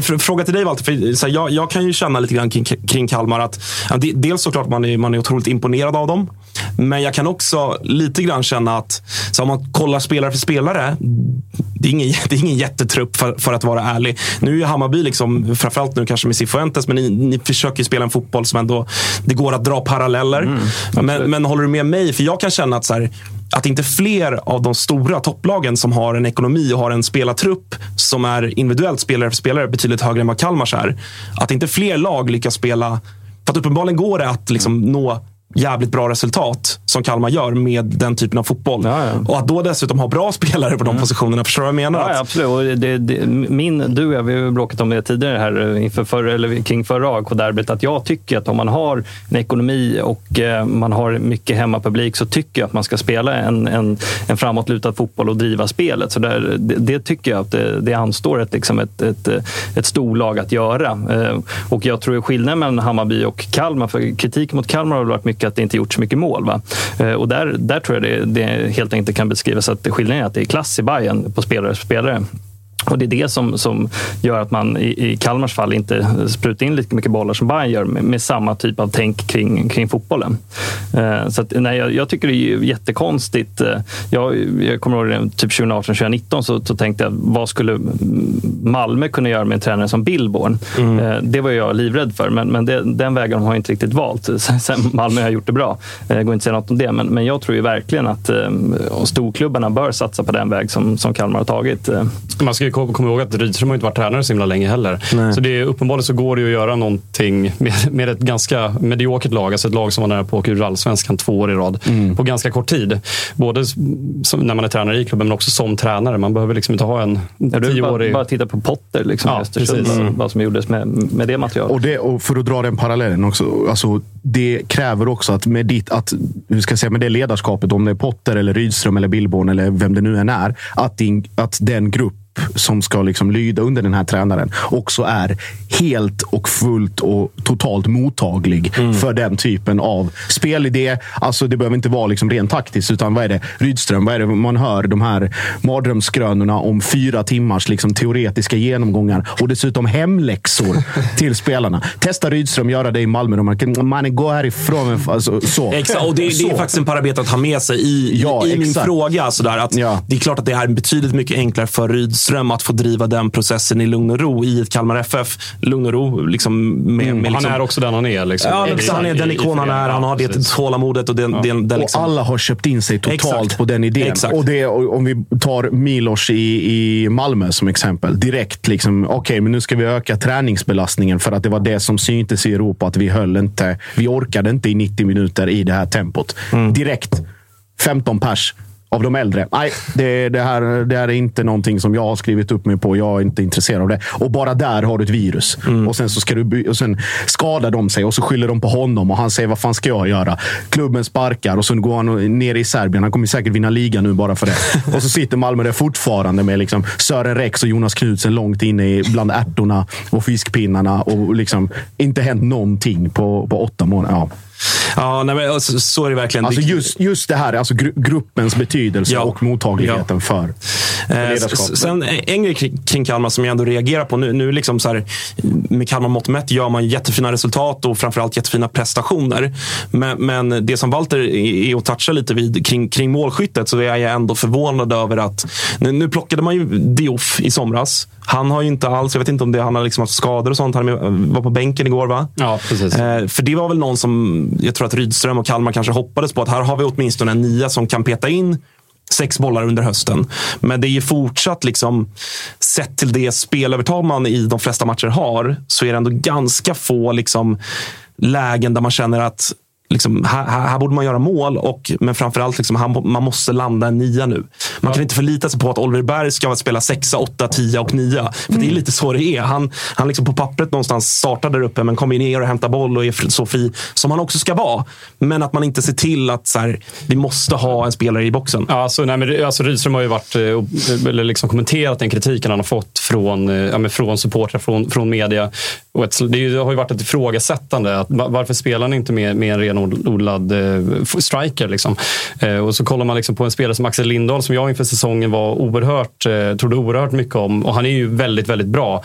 Speaker 1: fr- fråga till dig Walter. För, så här, jag, jag kan ju känna lite grann kring, kring Kalmar att ja, det, dels såklart man är, man är otroligt imponerad av dem. Men jag kan också lite grann känna att så om man kollar spelare för spelare. Det är ingen, det är ingen jättetrupp för, för att vara ärlig. Nu är ju Hammarby, liksom, framförallt nu kanske med Cifuentes, men ni, ni försöker spela en fotboll som ändå det går att dra paralleller. Men, men håller du med mig? För jag kan känna att så här, att inte fler av de stora topplagen som har en ekonomi och har en spelartrupp som är individuellt spelare för spelare betydligt högre än vad Kalmars är. Att inte fler lag lyckas spela... För att uppenbarligen går det att liksom nå jävligt bra resultat som Kalmar gör med den typen av fotboll. Och att då dessutom ha bra spelare på de positionerna. Förstår du vad jag menar?
Speaker 4: Ja, ja, absolut. Och det, det, min, du och jag, vi har bråkat om det tidigare här eh, inför förra, eller kring förra AIK-derbyt. Att jag tycker att om man har en ekonomi och eh, man har mycket hemmapublik så tycker jag att man ska spela en, en, en framåtlutad fotboll och driva spelet. Så där, det, det tycker jag att det, det anstår ett, liksom ett, ett, ett storlag att göra. Eh, Och jag tror skillnaden mellan Hammarby och Kalmar, för kritiken mot Kalmar har varit mycket att det inte gjort så mycket mål. Va? Eh, och där, där tror jag det, det helt enkelt kan beskrivas att skillnaden är att det är klass i Bayern på spelare och spelare. Och det är det som, som gör att man i, i Kalmars fall inte sprutar in lika mycket bollar som Bayern gör med, med samma typ av tänk kring, kring fotbollen. Eh, så att, nej, jag, jag tycker det är jättekonstigt. Eh, jag, jag kommer ihåg typ 2018-2019 så, så tänkte jag vad skulle Malmö kunna göra med en tränare som Billborn? Eh, det var jag livrädd för, men, men det, den vägen har jag inte riktigt valt sen sen Malmö har gjort det bra. Eh, Jag går inte att säga något om det, men, men jag tror ju verkligen att eh, storklubbarna bör satsa på den väg som, som Kalmar har tagit. Eh,
Speaker 3: Man ska kom- komma ihåg att Rydström har inte varit tränare så himla länge heller. Så det är, uppenbarligen så går det att göra någonting med, med ett ganska mediokert lag. Alltså ett lag som var nära på att åka ur allsvenskan två år i rad. På ganska kort tid. Både som, när man är tränare i klubben men också som tränare. Man behöver liksom inte ha en
Speaker 4: Ja, du bara,
Speaker 3: tioårig...
Speaker 4: bara titta på Potter liksom,
Speaker 3: Ja,
Speaker 4: i Östersund,
Speaker 3: precis.
Speaker 4: vad- vad som gjordes med, med det materialet.
Speaker 2: Och, det, och för att dra den parallellen också. Alltså, det kräver också att med, ditt, att, hur ska jag säga, med det ledarskapet, om det är Potter, eller Rydström, eller Billborn eller vem det nu än är. Att, din, att den grupp som ska liksom lyda under den här tränaren också är helt och fullt och totalt mottaglig för den typen av spelidé. Alltså det behöver inte vara liksom rent taktiskt, utan vad är det? Rydström, vad är det man hör? De här mardrömsskrönorna om fyra timmars liksom teoretiska genomgångar och dessutom hemläxor till spelarna. Testa Rydström göra det i Malmö. De man, man gå härifrån. Alltså, så.
Speaker 1: Exakt, och det, det är
Speaker 2: Så.
Speaker 1: faktiskt en parameter att ha med sig i,
Speaker 2: Ja,
Speaker 1: i min fråga. Sådär, att Det är klart att det är betydligt mycket enklare för Rydström att få driva den processen i lugn och ro i ett Kalmar FF. Lugn och ro. Liksom, med, med
Speaker 3: Han
Speaker 1: liksom,
Speaker 3: är också den han är. Liksom.
Speaker 1: Ja, precis, han är den ikon han är. Han har det
Speaker 3: precis.
Speaker 1: tålamodet och den, den, den liksom,
Speaker 2: Och alla har köpt in sig totalt
Speaker 1: Exakt.
Speaker 2: på den idén.
Speaker 1: Exakt.
Speaker 2: Och det, om vi tar Milos i, i Malmö som exempel. Direkt liksom, okej, men nu ska vi öka träningsbelastningen för att det var det som syntes i Europa. Att vi höll inte, vi orkade inte i 90 minuter i det här tempot.
Speaker 1: Mm.
Speaker 2: Direkt 15 pers av de äldre. Nej, det, det, här, det här är inte någonting som jag har skrivit upp mig på. Jag är inte intresserad av det. Och bara där har du ett virus.
Speaker 1: Mm.
Speaker 2: Och sen så ska du och sen skadar de sig och så skyller de på honom och han säger vad fan ska jag göra? Klubben sparkar och så går han ner i Serbien. Han kommer säkert vinna ligan nu bara för det. och så sitter Malmö där fortfarande med liksom Sören Rex och Jonas Knudsen långt inne i- bland ärtorna och fiskpinnarna och liksom inte hänt någonting på, på åtta månader. Ja.
Speaker 1: Ja, nej, men, alltså, så är det verkligen.
Speaker 2: Alltså just, just det här, alltså gru- gruppens betydelse
Speaker 1: Ja.
Speaker 2: och mottagligheten för, för
Speaker 1: Eh,
Speaker 2: ledarskap.
Speaker 1: s- Sen en grej kring- Kalmar som jag ändå reagerar på nu. nu liksom så här, med Kalmar mått mätt gör man jättefina resultat och framförallt jättefina prestationer. Men, men det som Walter är är att toucha lite vid kring, kring målskyttet så är jag ändå förvånad över att nu, nu plockade man ju Diouf i somras. Han har ju inte alls, jag vet inte om det, han har liksom haft skador och sånt. Han var på bänken igår va?
Speaker 3: Ja, precis.
Speaker 1: Eh, för det var väl någon som, jag tror att Rydström och Kalmar kanske hoppades på att här har vi åtminstone en nia som kan peta in sex bollar under hösten. Men det är ju fortsatt, liksom, sett till det spelövertag man i de flesta matcher har, så är det ändå ganska få liksom, lägen där man känner att Liksom, här, här, borde man göra mål, och, men framförallt liksom, han, man måste landa en nia nu. Man kan inte förlita sig på att Oliver Berg ska spela sexa, åtta, tia och nia. För Det är lite så det är. Han, han liksom på pappret någonstans startar där uppe, men kommer ner och hämtar boll och är så fri som han också ska vara. Men att man inte ser till att så här, vi måste ha en spelare i boxen.
Speaker 3: Ja, alltså, nej, men, alltså, Rydström har ju varit, eh, eller liksom kommenterat den kritiken han har fått från, eh, ja, från supportrar, från, från media. Och ett, det har ju varit ett ifrågasättande. Att, va- varför spelar ni inte med, med en renodlad eh, striker? Liksom? Eh, och så kollar man liksom på en spelare som Axel Lindahl som jag inför säsongen var oerhört, eh, trodde oerhört mycket om. Och han är ju väldigt, väldigt bra.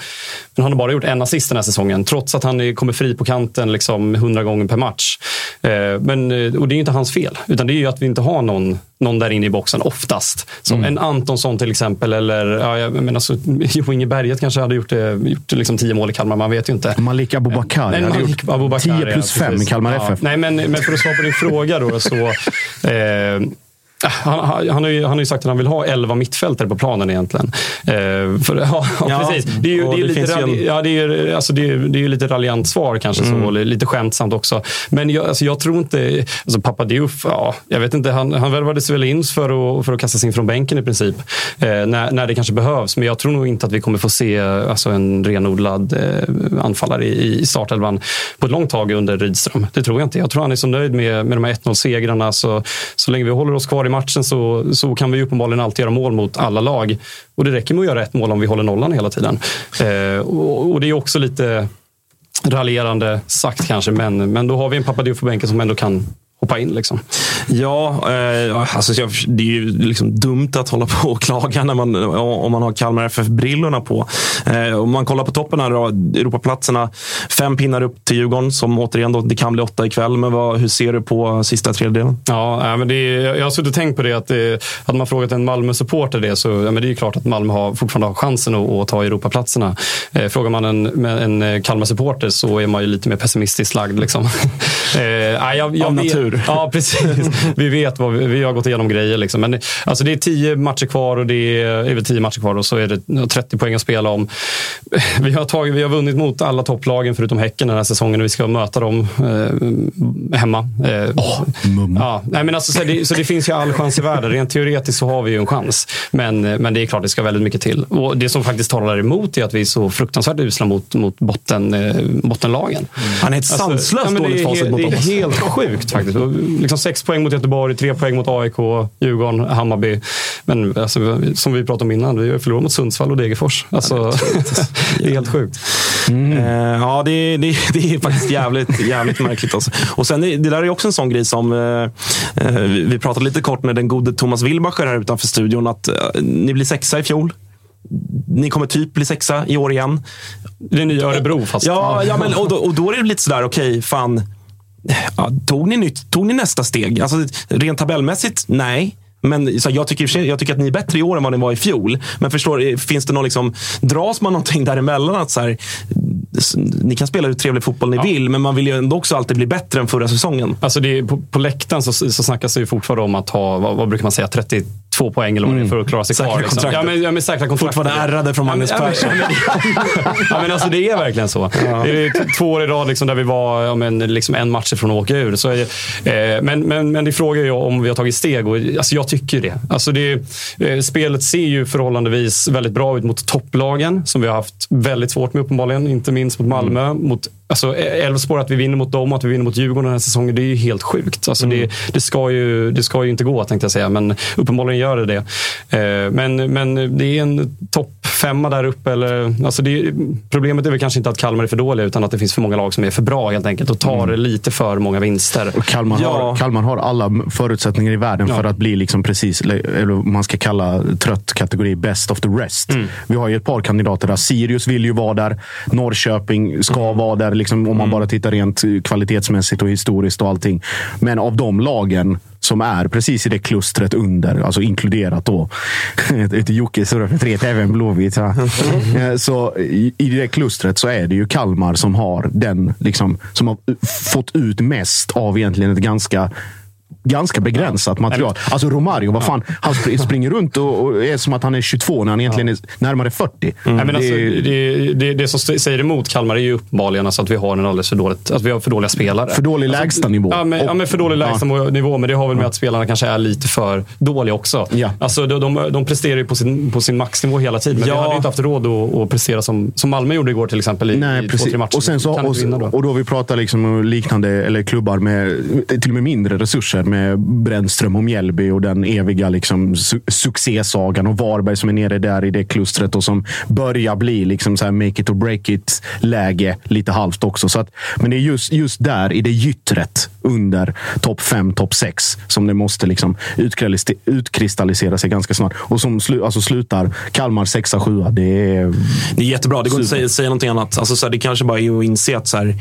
Speaker 3: Men han har bara gjort en assist den här säsongen. Trots att han är- kommer fri på kanten liksom 100 gånger per match. Eh, men, eh, och det är ju inte hans fel. Utan det är ju att vi inte har någon, någon där inne i boxen oftast. Som en Antonsson till exempel. Eller ja, jag menar, alltså, Jo Inge Berget kanske hade gjort, det, gjort liksom tio mål i Kalmar. Man vet ju inte.
Speaker 2: Malik Abubakar
Speaker 3: Nej, Malik Abubakar,
Speaker 2: 10 plus
Speaker 3: ja,
Speaker 2: 5 i
Speaker 3: precis.
Speaker 2: Kalmar
Speaker 3: Ja,
Speaker 2: FF.
Speaker 3: Nej, men, men för att svara på din fråga då. Så, eh, han, han, han, har ju, han har ju sagt att han vill ha 11 mittfältare på planen egentligen. Eh, för, ja, ja, precis. Det är ju, det är
Speaker 1: det
Speaker 3: lite,
Speaker 1: finns ju
Speaker 3: ralj-
Speaker 1: en-
Speaker 3: ja, det är, alltså det är, det är ju lite raljant svar kanske, så, och lite skämtsamt också. Men jag, alltså jag tror inte... Alltså pappa Diouf, ja, jag vet inte, han, han värvades väl in för att, för att kastas in från bänken i princip. Eh, när, när det kanske behövs. Men jag tror nog inte att vi kommer få se alltså, en renodlad eh, anfallare i, i startelvan på ett långt tag under Rydström. Det tror jag inte. Jag tror han är så nöjd med, med de här 1-0-segrarna. Så, så länge vi håller oss kvar i matchen så, så kan vi uppenbarligen alltid göra mål mot alla lag. Och det räcker med att göra ett mål om vi håller nollan hela tiden. Eh, och, och det är också lite raljerande sagt kanske, men, men då har vi en Pappa på bänken som ändå kan hoppa in. Liksom.
Speaker 1: Ja, eh, alltså, jag, det är ju liksom dumt att hålla på och klaga när man, om man har Kalmar FF-brillorna på. Eh, om man kollar på toppen här, då, Europaplatserna. Fem pinnar upp till Djurgården, som återigen då, det kan bli åtta ikväll. Men vad, hur ser du på sista tredjedelen?
Speaker 3: Ja, nej, men det är, jag har suttit och tänkt på det. Att det, hade man frågat en Malmö-supporter det så ja, men det är ju klart att Malmö har, fortfarande har chansen att, att ta Europaplatserna. Eh, frågar man en, en eh, Kalmar-supporter så är man ju lite mer pessimistiskt lagd. Liksom. eh, nej, jag, jag
Speaker 1: Av
Speaker 3: vet-
Speaker 1: natur.
Speaker 3: Ja, precis. Vi vet vad vi, vi har gått igenom grejer. Liksom. Men, alltså, det är tio matcher kvar och det är, är tio matcher kvar och så är det 30 poäng att spela om. Vi har, tagit, vi har vunnit mot alla topplagen förutom Häcken den här säsongen och vi ska möta dem eh, hemma. Eh, ja, nej, men alltså, så, det, så det finns ju all chans i världen. Rent teoretiskt så har vi ju en chans. Men, men det är klart, det ska väldigt mycket till. Och det som faktiskt talar emot är att vi är så fruktansvärt usla mot, mot botten, eh, bottenlagen.
Speaker 1: Han är ett sanslöst
Speaker 3: men det
Speaker 1: dåligt facit mot
Speaker 3: Det
Speaker 1: oss.
Speaker 3: är helt sjukt faktiskt. Och liksom sex poäng mot Göteborg, tre poäng mot AIK, Djurgården, Hammarby. Men alltså, som vi pratade om innan, vi har förlorat mot Sundsvall och Degerfors. Alltså, det är helt sjukt.
Speaker 1: Mm. Eh, ja, det, det, det är faktiskt jävligt, jävligt märkligt. Alltså. Och sen, det där är också en sån grej som eh, eh, vi pratade lite kort med den gode Thomas Wilbacher här utanför studion. Att eh, ni blir sexa i fjol. Ni kommer typ bli sexa i år igen.
Speaker 3: Det är nya Örebro fast.
Speaker 1: Ja, ja men, och, då, och då är det lite sådär, okej, okay, fan. Ja, tog, ni nytt, tog ni nästa steg? Alltså, rent tabellmässigt, nej. Men så jag, tycker, jag tycker att ni är bättre i år än vad ni var i fjol. Men förstår, finns det någon liksom, dras man någonting däremellan? Att så här, ni kan spela hur trevlig fotboll ni ja. vill, men man vill ju ändå också alltid bli bättre än förra säsongen.
Speaker 3: Alltså är, på, på läktaren så, så snackas det ju fortfarande om att ha, vad, vad brukar man säga, 30 två poäng eller är för att klara sig
Speaker 1: säkra
Speaker 3: kvar.
Speaker 1: Liksom.
Speaker 3: Ja, men, ja, men säkra kontrakt.
Speaker 1: Fortfarande ärrade från Magnus
Speaker 3: ja,
Speaker 1: Persson.
Speaker 3: Ja, men alltså, det är verkligen så. Ja. Det är två år i rad liksom, där vi var ja, men, liksom en match ifrån att åka ur. Så, eh, men, men, men det frågar ju om vi har tagit steg och alltså, jag tycker det. Alltså, det eh, spelet ser ju förhållandevis väldigt bra ut mot topplagen som vi har haft väldigt svårt med uppenbarligen. Inte minst mot Malmö. Mm. Mot Alltså Elfsborg, att vi vinner mot dem och att vi vinner mot Djurgården den här säsongen, det är ju helt sjukt. Alltså mm. det, det, ska ju, det ska ju inte gå, tänkte jag säga, men uppenbarligen gör det. Eh, men, men det är en topp femma där uppe. Eller, alltså det, problemet är väl kanske inte att Kalmar är för dåliga, utan att det finns för många lag som är för bra helt enkelt och tar mm. lite för många vinster.
Speaker 2: Och Kalmar, ja. har, Kalmar har alla förutsättningar i världen ja. för att bli liksom precis, eller man ska kalla trött kategori best of the rest. Mm. Vi har ju ett par kandidater där. Sirius vill ju vara där. Norrköping ska mm. vara där, liksom, om man mm. bara tittar rent kvalitetsmässigt och historiskt och allting. Men av de lagen som är precis i det klustret under, alltså inkluderat då ett Jocke surrar för tre även Blåvitt. Mm. Så i, i det klustret så är det ju Kalmar som har den, liksom, som har fått ut mest av egentligen ett ganska ganska begränsat material. Alltså Romario, vad fan, han springer runt och, är som att han är 22 när han egentligen är närmare 40.
Speaker 3: Mm. Men alltså, det, det, det, som säger emot Kalmar är ju uppenbarligen alltså att vi har en alldeles för dåligt, att vi har för dåliga spelare.
Speaker 2: För dålig
Speaker 3: alltså,
Speaker 2: lägstanivå.
Speaker 3: Ja, men, ja, men för dålig lägstanivå. Men det har väl med att spelarna kanske är lite för dåliga också. Ja. Alltså, de, de, de presterar ju på sin, på sin maxnivå hela tiden. Men ja. vi hade ju inte haft råd att, att prestera som, som Malmö gjorde igår till exempel i,
Speaker 2: Nej,
Speaker 3: i
Speaker 2: två, tre matcher. Och, sen så, och, då. och då vi pratar liksom liknande, eller klubbar med till och med mindre resurser. Med Brännström och Mjällby och den eviga liksom, su succésagan. Och Varberg som är nere där i det klustret och som börjar bli liksom så här make it or break it läge lite halvt också. Så att, men det är just, just där i det gyttret under topp 5, topp 6 som det måste liksom utkristallisera sig ganska snart. Och som slu, alltså slutar Kalmar 6 7 det är...
Speaker 1: Det är jättebra. Det går inte att säga, någonting annat. Alltså, så här, det kanske bara är att inse att så här,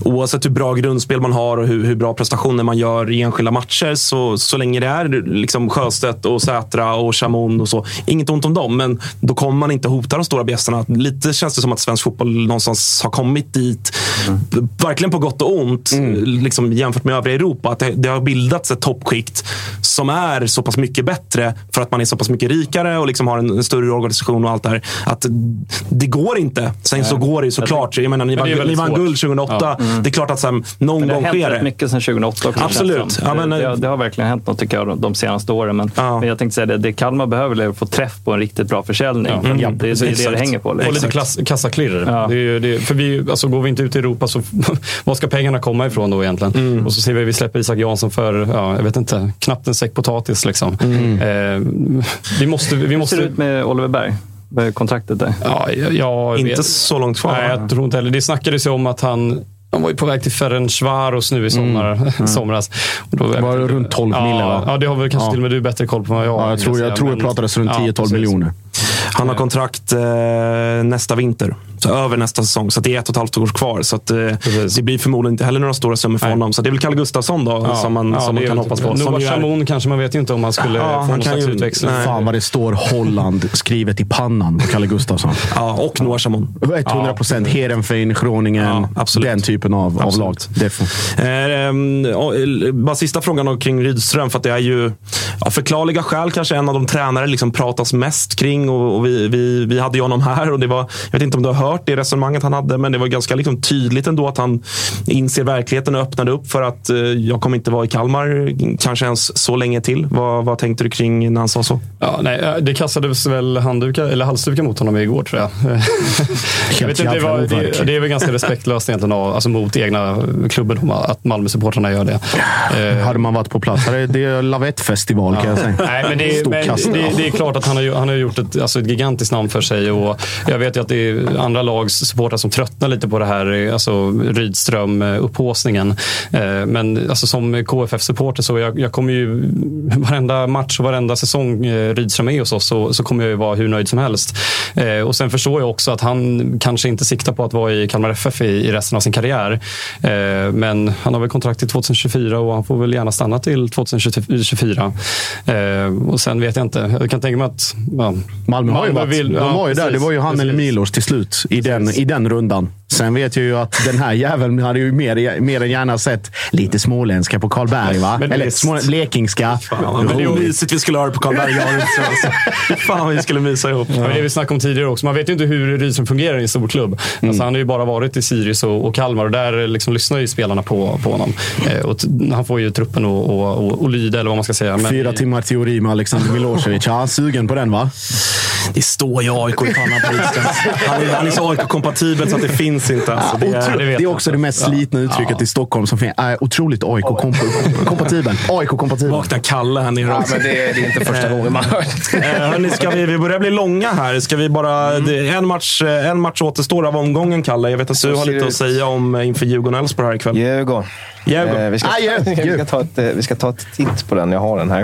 Speaker 1: oavsett hur bra grundspel man har och hur, hur bra prestationer man gör i enskilda matcher så, så länge det är liksom Sjöstedt och Sätra och Chamon och så. Inget ont om dem, men då kommer man inte hota de stora bjässarna. Lite känns det som att svensk fotboll någonstans har kommit dit. Mm. Verkligen på gott och ont mm. liksom, jämfört med övriga Europa. Att det, det, har bildats ett toppskikt som är så pass mycket bättre för att man är så pass mycket rikare och liksom har en, en större organisation och allt det här. Att det går inte. Sen Nej. så går det såklart. Jag menar, ni vann, ni vann guld 2008. Ja. Mm. Det är klart att sen, någon gång sker det. Det har hänt
Speaker 4: mycket sen 2008.
Speaker 1: Absolut.
Speaker 4: Ja, men, det, det, har verkligen hänt något tycker jag de senaste åren. Men, ja. men jag tänkte säga det, det Kalmar behöver är att få träff på en riktigt bra försäljning. Ja. Mm. Det, det, är det det hänger på.
Speaker 3: Liksom. Och lite klass, kassaklirr. Ja. Det det, för vi, alltså, går vi inte ut i Europa så var ska pengarna komma ifrån då egentligen? Mm. Och så ser vi att vi släpper Isak Jansson för, ja, jag vet inte, knappt en säck potatis. Liksom. Mm. Eh, vi måste, vi måste...
Speaker 4: Hur ser det ut med Oliver Berg? kontraktet där?
Speaker 3: Ja, jag,
Speaker 1: inte vet. så långt kvar.
Speaker 3: Nej, jag tror inte heller. Det snackades ju om att han de var ju på väg till Ferencvaros nu i sommar, mm. mm. somras.
Speaker 2: Och då, var det runt 12
Speaker 3: ja,
Speaker 2: miljoner
Speaker 3: va? Ja, det har väl kanske ja. till och med du bättre koll på än vad jag
Speaker 2: Ja, jag tror, jag tror det pratades runt 10-12 miljoner.
Speaker 1: Han har kontrakt eh, nästa vinter. Så över nästa säsong. Så det är ett och ett halvt år kvar. Så att, eh, det blir förmodligen inte heller några stora summor för Nej. honom. Så det är väl Kalle Gustafsson då ja. som man, ja, som man kan hoppas på.
Speaker 3: Noah Chamon kanske man vet ju inte om man skulle ja, få någon slags utväxling.
Speaker 2: Fan vad det står Holland skrivet i pannan på Kalle Gustafsson.
Speaker 1: Ja, och Noah Chamon.
Speaker 2: 100 procent. Ja. Heerenveen, Groningen. Ja, den typen av, av lag.
Speaker 1: Eh, eh, bara sista frågan kring Rydström. För att det är ju av förklarliga skäl kanske en av de tränare liksom pratas mest kring och, och vi, vi, vi hade ju honom här och det var, jag vet inte om du har hört det resonemanget han hade, men det var ganska liksom tydligt ändå att han inser verkligheten och öppnade upp för att eh, jag kommer inte vara i Kalmar kanske ens så länge till. Vad, vad tänkte du kring när han sa så?
Speaker 3: Ja, nej, det kastades väl handdukar, eller halsdukar mot honom igår tror jag. jag vet inte, det, var, det, det är väl ganska respektlöst egentligen av, alltså mot egna klubben att Malmö-supportrarna gör det.
Speaker 2: Eh, hade man varit på plats hade det är Lavett-festival kan jag säga.
Speaker 3: Nej, men det, är, men det, det, är klart att han har, han har gjort ett, alltså ett gigantiskt namn för sig. Och jag vet ju att det är andra lags supportrar som tröttnar lite på det här alltså Rydström-upphåsningen. Eh, eh, men alltså, som KFF-supporter så jag, jag kommer ju varenda match och varenda säsong eh, Rydström är hos oss så, så kommer jag ju vara hur nöjd som helst. Och sen förstår jag också att han kanske inte siktar på att vara i Kalmar FF i, i resten av sin karriär. Men han har väl kontrakt till 2024 och han får väl gärna stanna till 2024. Och sen vet jag inte. Jag kan tänka mig att... Ja,
Speaker 2: Malmö har ju varit.
Speaker 3: Vill,
Speaker 2: de var ju
Speaker 3: precis,
Speaker 2: där. Det var ju han
Speaker 3: precis.
Speaker 2: eller Milos till slut i den, i den rundan. Sen vet jag ju att den här jäveln hade ju mer, mer än gärna sett lite småländska på Karlberg. Va?
Speaker 1: Men
Speaker 2: eller små, blekingska.
Speaker 1: Fan, men det är ju mysigt vi skulle ha det på Karlberg. Jag har inte så- alltså. Fan vad vi skulle mysa ihop.
Speaker 3: Ja. men Det vi snackade om tidigare också. Man vet ju inte hur Rydström fungerar i en stor klubb. Alltså, han har ju bara varit i Sirius och, och Kalmar och där liksom lyssnar ju spelarna på, på honom. Eh, och han får ju truppen att och, och, och lyda, eller vad man ska säga. Men
Speaker 2: Fyra timmar teori med Alexander Milosevic. Ja, sugen på den va?
Speaker 1: Det står ju AIK i pannan på. Han är, han är så AIK-kompatibel så att det finns inte. Alltså, det, är,
Speaker 2: det, är också det mest slitna uttrycket i Stockholm som finns. Är otroligt AIK-kompatibel. AIK-kompatibel.
Speaker 1: Vaknar Kalle här nere
Speaker 5: Ja, men det, det är inte första gången man hör det.
Speaker 1: Eh, hörni, ska vi, vi börjar bli långa här. Ska vi bara, det, är en, match, eh, en match återstår av omgången, Kalle. Jag vet att du har lite
Speaker 5: det
Speaker 1: att säga om eh, inför Djurgården-Elfsborg här ikväll.
Speaker 5: Djurgården. Eh, vi, ska,
Speaker 2: Ah,
Speaker 5: vi, ska ta ett, eh, vi ska ta ett titt på den. Jag har den här.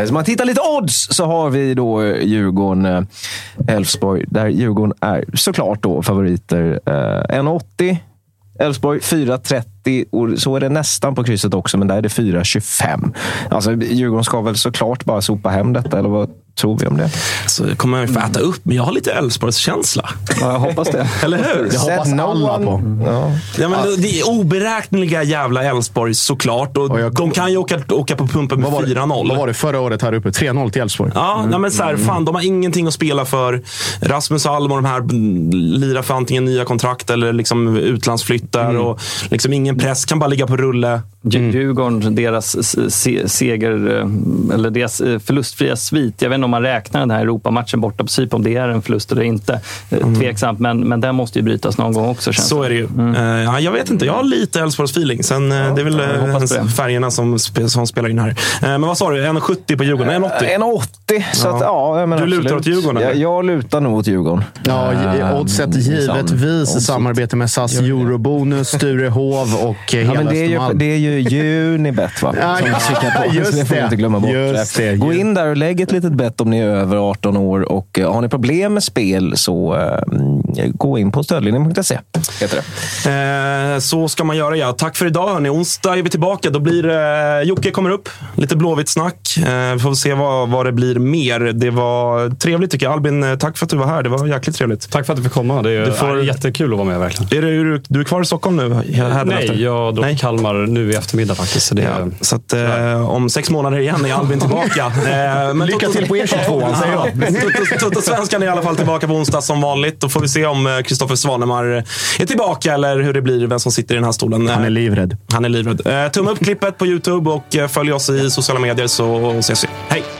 Speaker 5: Eh, så man tittar lite odds så har vi då eh, Djurgården, Elfsborg. Där Djurgården är såklart då favoriter. Eh, 1,80. Elfsborg 4,30 och så är det nästan på krysset också, men där är det 4,25. Alltså, Djurgården ska väl såklart bara sopa hem detta, eller vad tror vi om det?
Speaker 1: Så kommer jag få äta upp, men jag har lite Elfsborgs-känsla.
Speaker 5: Ja, jag hoppas det.
Speaker 1: Eller hur?
Speaker 2: Det hoppas
Speaker 5: no
Speaker 2: alla
Speaker 5: one.
Speaker 2: på.
Speaker 5: Ja.
Speaker 1: Ja, men Det är oberäkneliga jävla Elfsborg såklart. Och
Speaker 2: Och jag-
Speaker 1: de kan ju åka, åka på pumpen med
Speaker 2: Vad var, det,
Speaker 1: 4-0.
Speaker 2: vad var det förra året här uppe? 3-0 till Elfsborg.
Speaker 1: Ja, nej, men så här, fan, de har ingenting att spela för. Rasmus Alm och de här mm, lirar för antingen nya kontrakt eller liksom utlandsflyttar. Och liksom ingen press, kan bara ligga på rulle.
Speaker 4: Mm. Djurgården, deras seger, eh, eller deras eh, förlustfria svit. Jag vet inte om man räknar den här Europamatchen borta på Cypern, om det är en förlust eller inte. Mm. Tveksamt, men, men den måste ju brytas någon gång också. Känns
Speaker 1: Så
Speaker 4: det.
Speaker 1: är det ju. Eh, ja, jag vet inte, jag har lite Elfsborgs-feeling. Sen eh, det är väl eh,
Speaker 4: det.
Speaker 1: färgerna som, som spelar in här. Eh, men vad sa du, 1,70 på Djurgården? 1,80?
Speaker 5: 1,80. Så att, ja, men
Speaker 1: Du lutar
Speaker 5: absolut.
Speaker 1: åt Djurgården,
Speaker 5: Jag,
Speaker 1: eller?
Speaker 5: jag lutar nog åt Djurgården.
Speaker 2: Ja,
Speaker 5: Eh,
Speaker 2: oddset givetvis i samarbete med SAS Eurobonus, Sturehov och eh,
Speaker 5: Ja,
Speaker 2: hela
Speaker 5: men det, är ju, det är ju Unibet va?
Speaker 2: Ja,
Speaker 5: Som kikar på.
Speaker 2: just
Speaker 5: så det får vi
Speaker 2: det.
Speaker 5: inte glömma bort.
Speaker 2: Just det,
Speaker 5: Gå in där och lägg ett litet bett om ni är över 18 år. Och eh, Har ni problem med spel så eh, gå in på stödlinjen.se. Heter det.
Speaker 1: Eh, så ska man göra ja. Tack för idag hörni. Onsdag är vi tillbaka. Då blir eh, Jocke kommer upp. Lite Blåvitt-snack. Eh, vi får se vad, vad det blir mer. Det var trevligt tycker jag. Albin, tack för att du var här. Det var jäkligt trevligt.
Speaker 3: Tack för att du fick komma. Det är,
Speaker 1: Du får-
Speaker 3: är jättekul att vara med verkligen.
Speaker 1: Är du, du är kvar i Stockholm nu? Här
Speaker 3: Nej, jag drar
Speaker 1: Nej.
Speaker 3: Kalmar nu i eftermiddag faktiskt. Så det,
Speaker 1: Ja, så att, eh, om sex månader igen är Albin tillbaka. Eh, men
Speaker 2: Lycka till på E22, säger jag.
Speaker 1: Toto-svenskan är i alla fall tillbaka på onsdag som vanligt. Då får vi se om eh, Kristoffer Svanemar är tillbaka eller hur det blir, vem som sitter i den här stolen.
Speaker 2: Han är livrädd.
Speaker 1: Han är livrädd. Eh, tumme upp klippet på Youtube och eh, följ oss i sociala medier så ses vi. Hej!